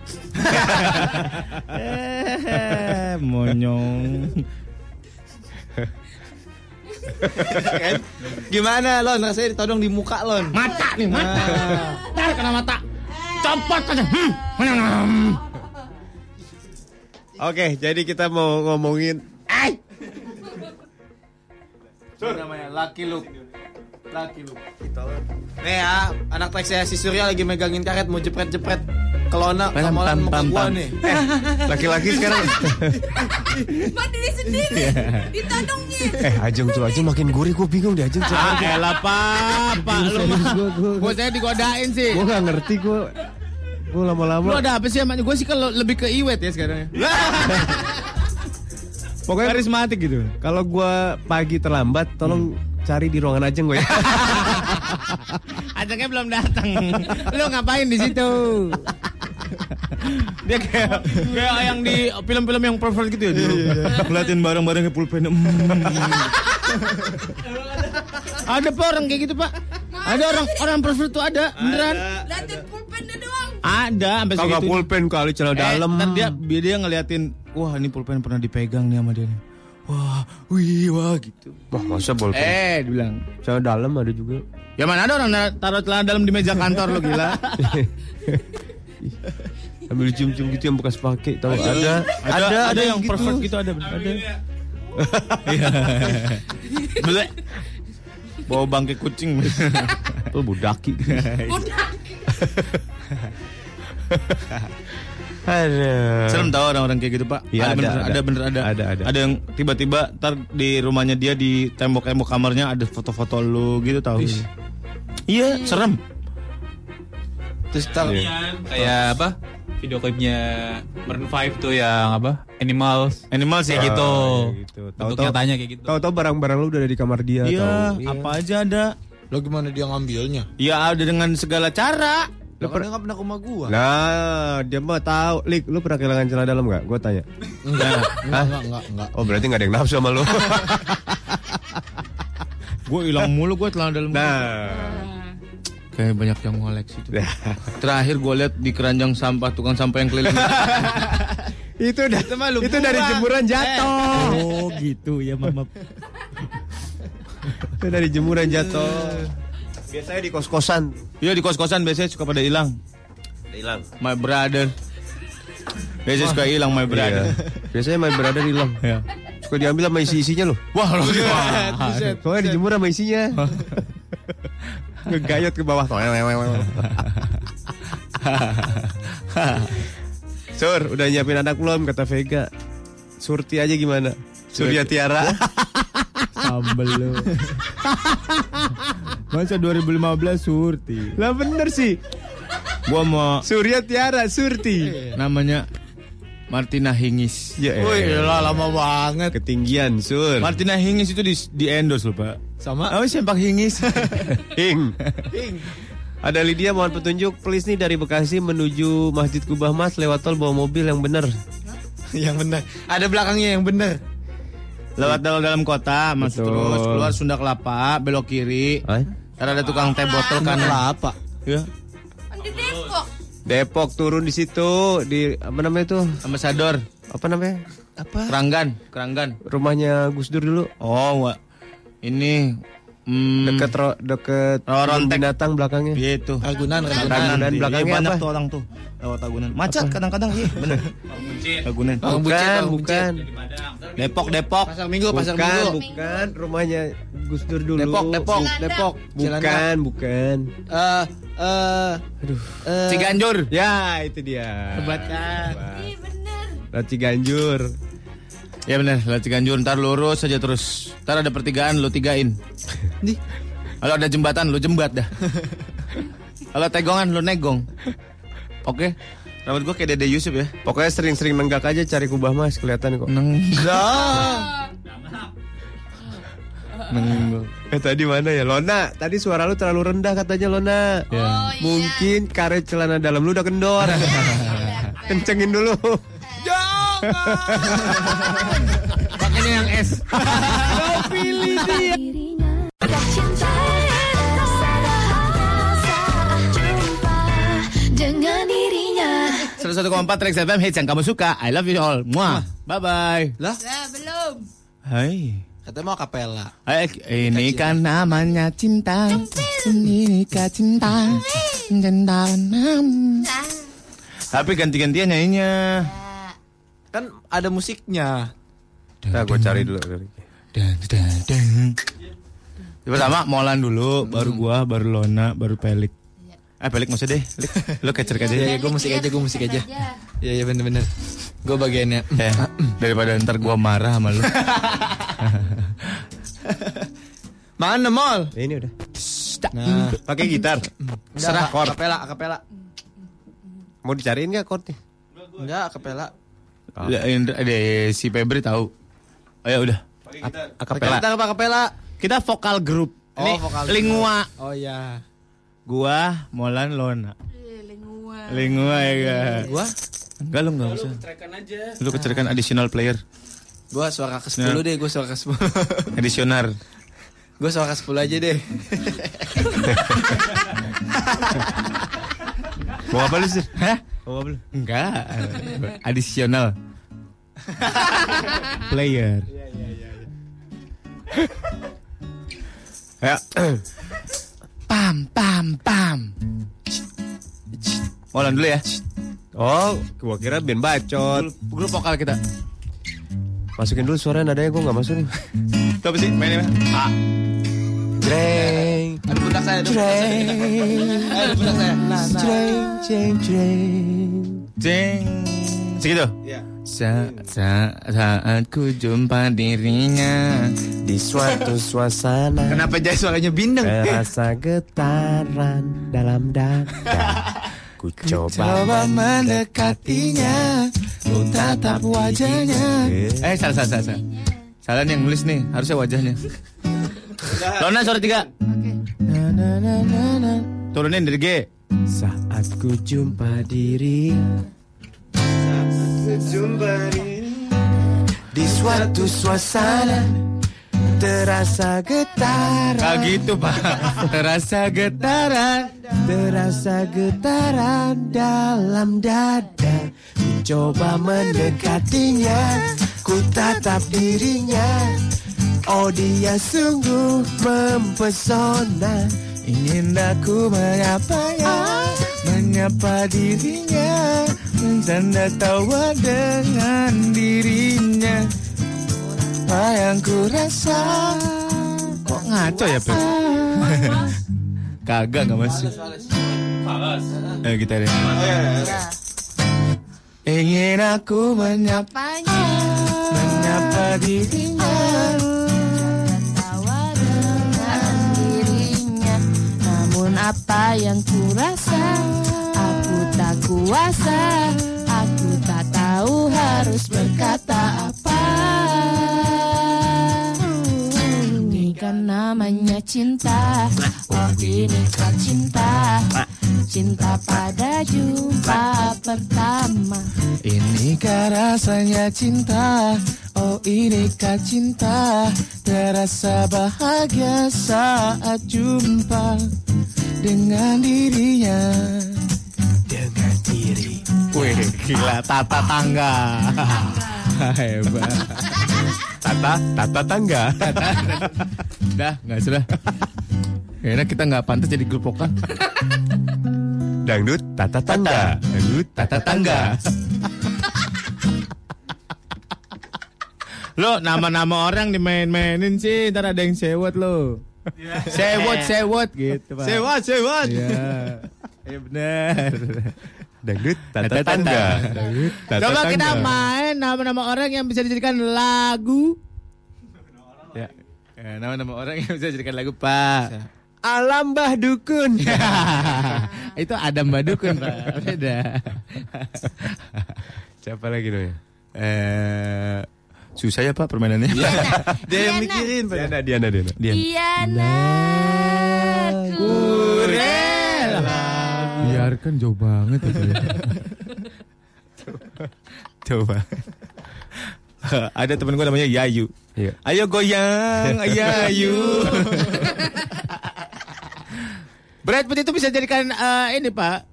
Eh, monyong. Gimana Lon? Rasanya ditodong di muka Lon. Mata nih, mata. Tar kena mata. Copot aja. Hmm. Oke, jadi kita mau ngomongin namanya Lucky Luke. Lucky Luke. Nih ya, anak teks saya si Surya lagi megangin karet mau jepret-jepret kelona pam, muka pam, gua pam. nih. laki-laki sekarang. Buat diri sendiri. Ditodongin. eh, Ajeng tuh Ajeng makin gurih, gue bingung deh Ajeng. Ah, elah papa lu. Gue saya digodain sih. Gue gak ngerti gue. Gue Lu lama-lama. ada apa sih sama gue sih kalau lebih ke iwet ya sekarang. Pokoknya Karismatik gitu. kalau gue pagi terlambat, tolong cari di ruangan Ajeng gue ya. Ajengnya belum datang. Lu ngapain di situ? Dia kayak kayak yang di film-film yang pervert gitu ya dulu. Ngeliatin barang-barangnya pulpen. Hmm. ada pak orang kayak gitu pak. Ada orang orang pervert tuh ada beneran. Liatin pulpennya doang. Ada sampai Kagak pulpen kali celana Eh, dalam. ntar dia dia ngeliatin, wah ini pulpen pernah dipegang nih sama dia. nih. Wah, wih, wah gitu. Wah, masa pulpen? Eh, dibilang. Celana dalam ada juga. Ya mana ada orang taruh celana dalam di meja kantor lo gila. Ambil cium-cium gitu yang bekas pakai, tahu ada. ada, ada, yang perfect gitu ada, ada. Iya. Blek. Bawa bangke kucing. Tuh budaki. Aduh. Serem tau orang-orang kayak gitu pak. Iya, ada, bener, ada. ada bener ada. Ada, ada. yang tiba-tiba ntar di rumahnya dia di tembok-tembok kamarnya ada foto-foto lu gitu tau. Iya, serem. Terus tar Kayak apa? Video klipnya Maroon 5 tuh yang apa? Animals. Animal sih Kayak gitu. gitu. Nyatanya kayak gitu. Tahu-tahu barang-barang lu udah ada di kamar dia. Iya, apa aja ada. Lo gimana dia ngambilnya? Ya ada dengan segala cara. Lo kan dia nggak pernah ke rumah gua. Nah, dia mah tahu. Lik, lu pernah kehilangan celana dalam nggak? Gue tanya. Enggak, enggak, enggak, enggak, enggak. Oh, berarti nggak ada yang nafsu sama lu. Gue hilang mulu gue telah dalam. nah, Kayak banyak yang ngoleksi tuh. Terakhir gue lihat di keranjang sampah tukang sampah yang keliling. itu udah itu dari jemuran jatuh. oh gitu ya mama. Itu dari jemuran jatuh. Biasanya di kos-kosan. Iya di kos-kosan biasanya suka pada hilang. Hilang. My brother. Biasanya suka hilang my brother. Iya. Biasanya my brother hilang. Iya. Suka diambil sama isi-isinya loh. Wah lo Soalnya dijemur sama isinya. Ngegayot ke bawah. Sur, udah nyiapin anak belum kata Vega. Surti aja gimana? Surya Tiara. Sambel lo. Masa 2015 surti. lah bener sih. Gua mau Surya Tiara, Surti. namanya Martina Hingis. Ya, Wih, eh. lah lama banget. ketinggian, Sur. Martina Hingis itu di, di endorse loh pak. Sama Oh sempak Hingis. Hing. Ada Lydia mohon petunjuk please nih dari Bekasi menuju Masjid Kubah Mas lewat tol bawa mobil yang bener. yang benar. Ada belakangnya yang benar. Lewat dalam dalam kota, masuk Betul. terus keluar Sunda Kelapa, belok kiri. Ntar ada tukang teh botol kanan. Apa? Ya. Di Depok. Depok turun di situ di apa namanya itu? Ambasador, Apa namanya? Apa? Keranggan, Keranggan. Rumahnya Gus Dur dulu. Oh, wa. ini hmm, Deket ro, deket Oh, Rontek. binatang belakangnya. Iya itu. Ragunan, Ragunan. Ragunan Iya, belakangnya banyak apa? tuh orang tuh lewat Ragunan. Macet kadang-kadang iya, bener. Ragunan. Bukan, Bang bukan. Depok, Depok. Pasar Minggu, Pasar Bukan, Minggu. bukan rumahnya Gus Dur dulu. Depok, Depok, Depok. Bukan, bukan. Eh, eh, Aduh. eh, Ciganjur. Ya, itu dia. Hebat kan? Iya Ciganjur. Ya bener, lewat Ciganjur ntar lurus aja terus. Ntar ada pertigaan lu tigain. Di. Kalau ada jembatan lu jembat dah. Kalau tegongan lu negong. Oke. Rambut gua kayak Dede Yusuf ya. Pokoknya sering-sering nenggak aja cari kubah mas kelihatan kok. Nenggak. Nenggak. Eh tadi mana ya Lona? Tadi suara lu terlalu rendah katanya Lona. Oh iya. Mungkin karet celana dalam lu udah kendor. Kencengin dulu. Pakainya yang S. Saat jumpa dengan dirinya 101,4 Trax FM hits yang kamu suka. I love you all. Muah. Bye bye. Lah, Nah, belum. Hai. katanya mau kapela. Hai, ini kan namanya cinta. Ini kan cinta. Cinta. Tapi ganti-gantian nyanyinya. Kan ada musiknya. Nah, gue cari dulu. Dan, dan, dan. Pertama Molan dulu, baru gua, baru Lona, baru Pelik. Eh Pelik maksud deh, Lik. Lu kecer aja. Iya, iya, gue musik aja, gue musik aja. Iya, iya bener-bener. Gue bagiannya. Eh, daripada ntar gua marah sama lu. Mana mall? Ini udah. Nah, Pakai gitar. serah chord. Akapela, akapela. Mau dicariin nggak chordnya? Enggak, akapela. Ya, Indra- eh, si Febri tahu. Ayo udah. Akapela. Kita apa akapela? Kita vokal grup. Oh, Ini vokal grup. Lingua. Oh iya. Gua, Molan, Lona. Eh, Lingua. Lingua ya gak? Gua, Enggak lu enggak usah. Lu kecerikan additional player. gua suara ke 10 deh, gua suara ke 10. Additional. gua suara ke 10 aja deh. Mau apa lu sih? Hah? Apa lu? Enggak. Additional. player. Ya. pam pam pam. Molan dulu ya. Oh, gua kira band bacot. Grup vokal kita. Masukin dulu suaranya nadanya gua nggak masukin. Apa sih mainnya? A. Pundak saya, saya. Aduh pundak saya. Nah, nah. Jeng. Segitu. Iya. Sa sa saat ku jumpa dirinya. Di suatu suasana Kenapa jadi suaranya bindeng? terasa getaran dalam dada. Ku coba, Coba mendekatinya, ku tatap wajahnya. Eh, salah, salah, salah. Salah, salah nih yang nulis nih, harusnya wajahnya. Lona suara tiga. Na, na, na, na, na. Turunin dari G. Saat ku jumpa diri Di suatu suasana Terasa getaran Gak gitu, Pak. Terasa getaran. Terasa getaran dalam dada Ku coba mendekatinya Ku tatap dirinya Oh dia sungguh mempesona Ingin aku menyapanya, menyapa dirinya, tanda tawa dengan dirinya. Apa yang ku rasa? Kok ngaco ya, Pep? Kagak nggak masuk. Eh kita deh. Ingin aku menyapa, Apanya? menyapa dirinya. Apa yang ku rasa? Aku tak kuasa. Aku tak tahu harus berkata apa. Ini kan namanya cinta. Oh ini kan cinta. Cinta pada jumpa pertama. Inikah rasanya cinta? Oh inikah cinta Terasa bahagia saat jumpa Dengan dirinya Dengan diri Wih, gila tata tangga. Hebat. Tata, tata tangga. Dah, nggak sudah. Kayaknya kita nggak pantas jadi grup vokal. Dangdut, tata tangga. Dangdut, tata tangga. Lo nama-nama orang dimain-mainin sih, ntar ada yang sewot lo. Sewot, sewot gitu pak. Sewot, sewot. Iya. Iya benar. Dangdut, tata tangga. Dangdut, tata Coba kita main nama-nama orang yang bisa dijadikan lagu. Ya. Ya, nama-nama orang yang bisa dijadikan lagu, Pak. Alam Mbah Dukun. Itu Adam Badukun, Pak. Beda. Siapa lagi namanya? Eh, susah ya, Pak, permainannya. Dia yang mikirin, Pak. Diana, Diana, Diana. Dian. Diana. Kurel. Biarkan jauh banget itu. ya. Coba. Ada temen gue namanya Yayu. Iya. Ayo goyang, Yayu. Brad Pitt itu bisa jadikan eh, ini pak.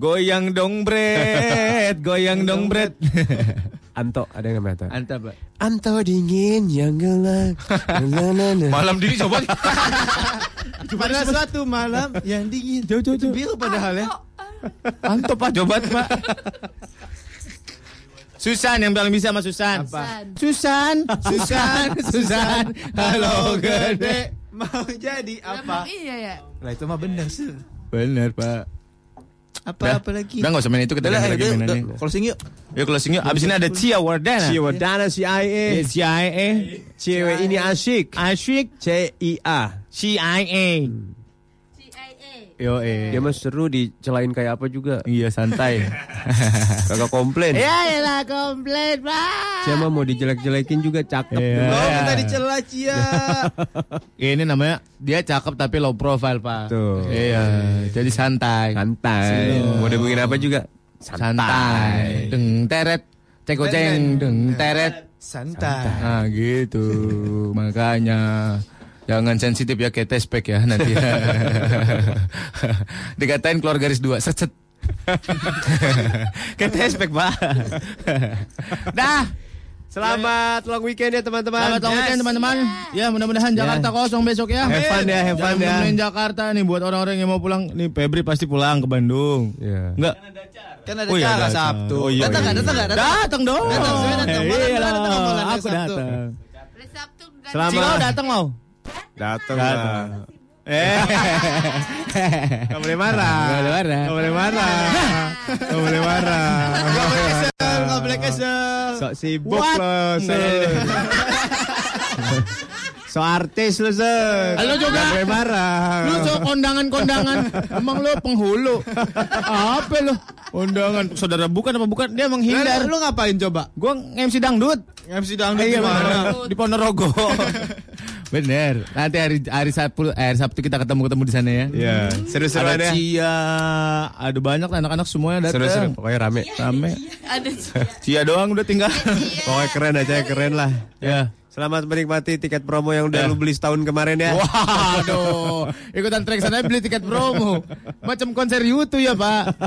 Goyang dong Brad, goyang dong Brad. Anto, ada yang namanya Anto. Anta pak. Anto dingin yang gelap. Malam dini coba. Pada suatu malam yang dingin. Jauh jauh jauh. Biru padahal ya. Anto pak, coba pak. Susan yang paling bisa sama Susan. Susan. Susan, Susan, Susan. Halo gede. Mau jadi apa? Emang iya ya. Lah itu mah bener sih. Bener pak. Apa apa lagi? Udah nggak usah main itu kita Udah lagi mainannya. Closing yuk. Yuk closing yuk. Abis ini ada Cia Wardana. Cia Wardana CIA. CIA. Cewek ini asyik. Asyik. CIA. CIA. CIA. Yo eh. Dia mah seru dicelain kayak apa juga. Iya santai. Kagak komplain. ya lah komplain pak. Dia mah mau dijelek-jelekin juga cakep. Iya. Oh, kita dicela Cia. Ini namanya dia cakep tapi low profile pak. Tuh. Iya. Jadi santai. Santai. Mau dibikin apa juga. Santai. Deng teret. Ceko ceng. Deng teret. Santai. Nah gitu. Makanya. Jangan sensitif ya kayak tespek ya nanti. Dikatain keluar garis dua. Set set. kayak tespek pak. Dah. Selamat long weekend ya teman-teman. Selamat long weekend teman-teman. Ya mudah-mudahan Jakarta kosong besok ya. Have fun ya, have fun Jangan ya. Jakarta nih buat orang-orang yang mau pulang. Nih Febri pasti pulang ke Bandung. Iya. Enggak. Kan ada Oh iya, cara datang. Sabtu. Oh iya, datang iya. nggak? Datang nggak? Datang. Datang dong. Datang, saya datang. Malam Iya datang obrolannya Aku datang. Sabtu kan. Selamat. Cilo datang mau? Datang lah. Eh. Gak boleh marah. Gak boleh marah. Gak boleh marah. Gak boleh marah. Nggak boleh kesel, boleh kesel. Sok sibuk What? lo, Nggak Sur. So artis lo, Sur. Lo juga. Gak boleh marah. Lu so kondangan-kondangan. Emang lu penghulu. Apa lu? Kondangan. Saudara bukan apa bukan? Dia menghindar. Lu ngapain coba? Gua MC dangdut. MC dangdut Iya di mana? Di Ponorogo. Bener. Nanti hari hari Sabtu eh, hari Sabtu kita ketemu ketemu di sana ya. Iya, seru-seruan Ada ya. Cia, ada banyak lah anak-anak semuanya datang. Seru-seru. Pokoknya rame. Rame. Ada Cia. Cia doang udah tinggal. Pokoknya keren aja, keren lah. ya. Selamat menikmati tiket promo yang udah lu beli setahun kemarin ya. Waduh, ikutan trek sana beli tiket promo. Macam konser YouTube ya, Pak.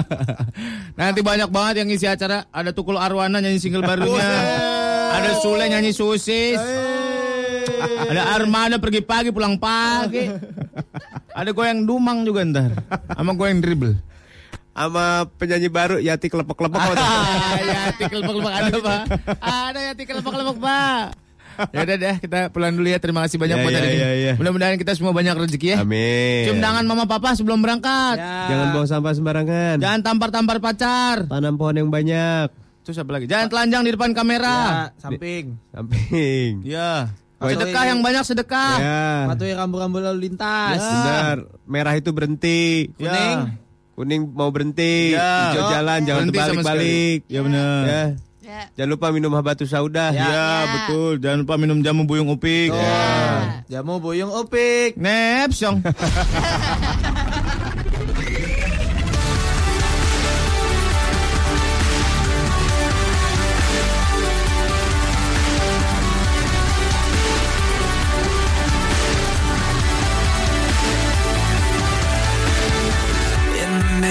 Nanti banyak banget yang ngisi acara. Ada Tukul Arwana nyanyi single barunya. Ada Sule nyanyi Susis. Ada Armada pergi pagi pulang pagi. Ada goyang dumang juga ntar. Sama goyang dribble. Sama penyanyi baru Yati kelepek-kelepek. Ah, Yati kelepek-kelepek ada, Pak. Ada Yati kelepek-kelepek, Pak. Ya udah deh, kita pulang dulu ya. Terima kasih banyak Ya, buat ya, hari ini. ya, ya. Mudah-mudahan kita semua banyak rezeki ya. Amin. Cium tangan mama papa sebelum berangkat. Jangan buang sampah sembarangan. Jangan tampar-tampar pacar. Tanam pohon yang banyak. Terus apa lagi? Jangan telanjang di depan kamera. Ya, samping. Samping. Ya. Wait. Sedekah yang banyak sedekah. Ya. Patuhi rambu-rambu lalu lintas. Benar. Merah itu berhenti. Kuning. Kuning mau berhenti. Ya. Hijau jalan, jangan terbalik-balik. Ya benar. Ya. Ya. Jangan lupa minum habatus sauda. Ya, Ya. betul. Jangan lupa minum jamu buyung upik. Ya. Jamu boyong opik. Neps.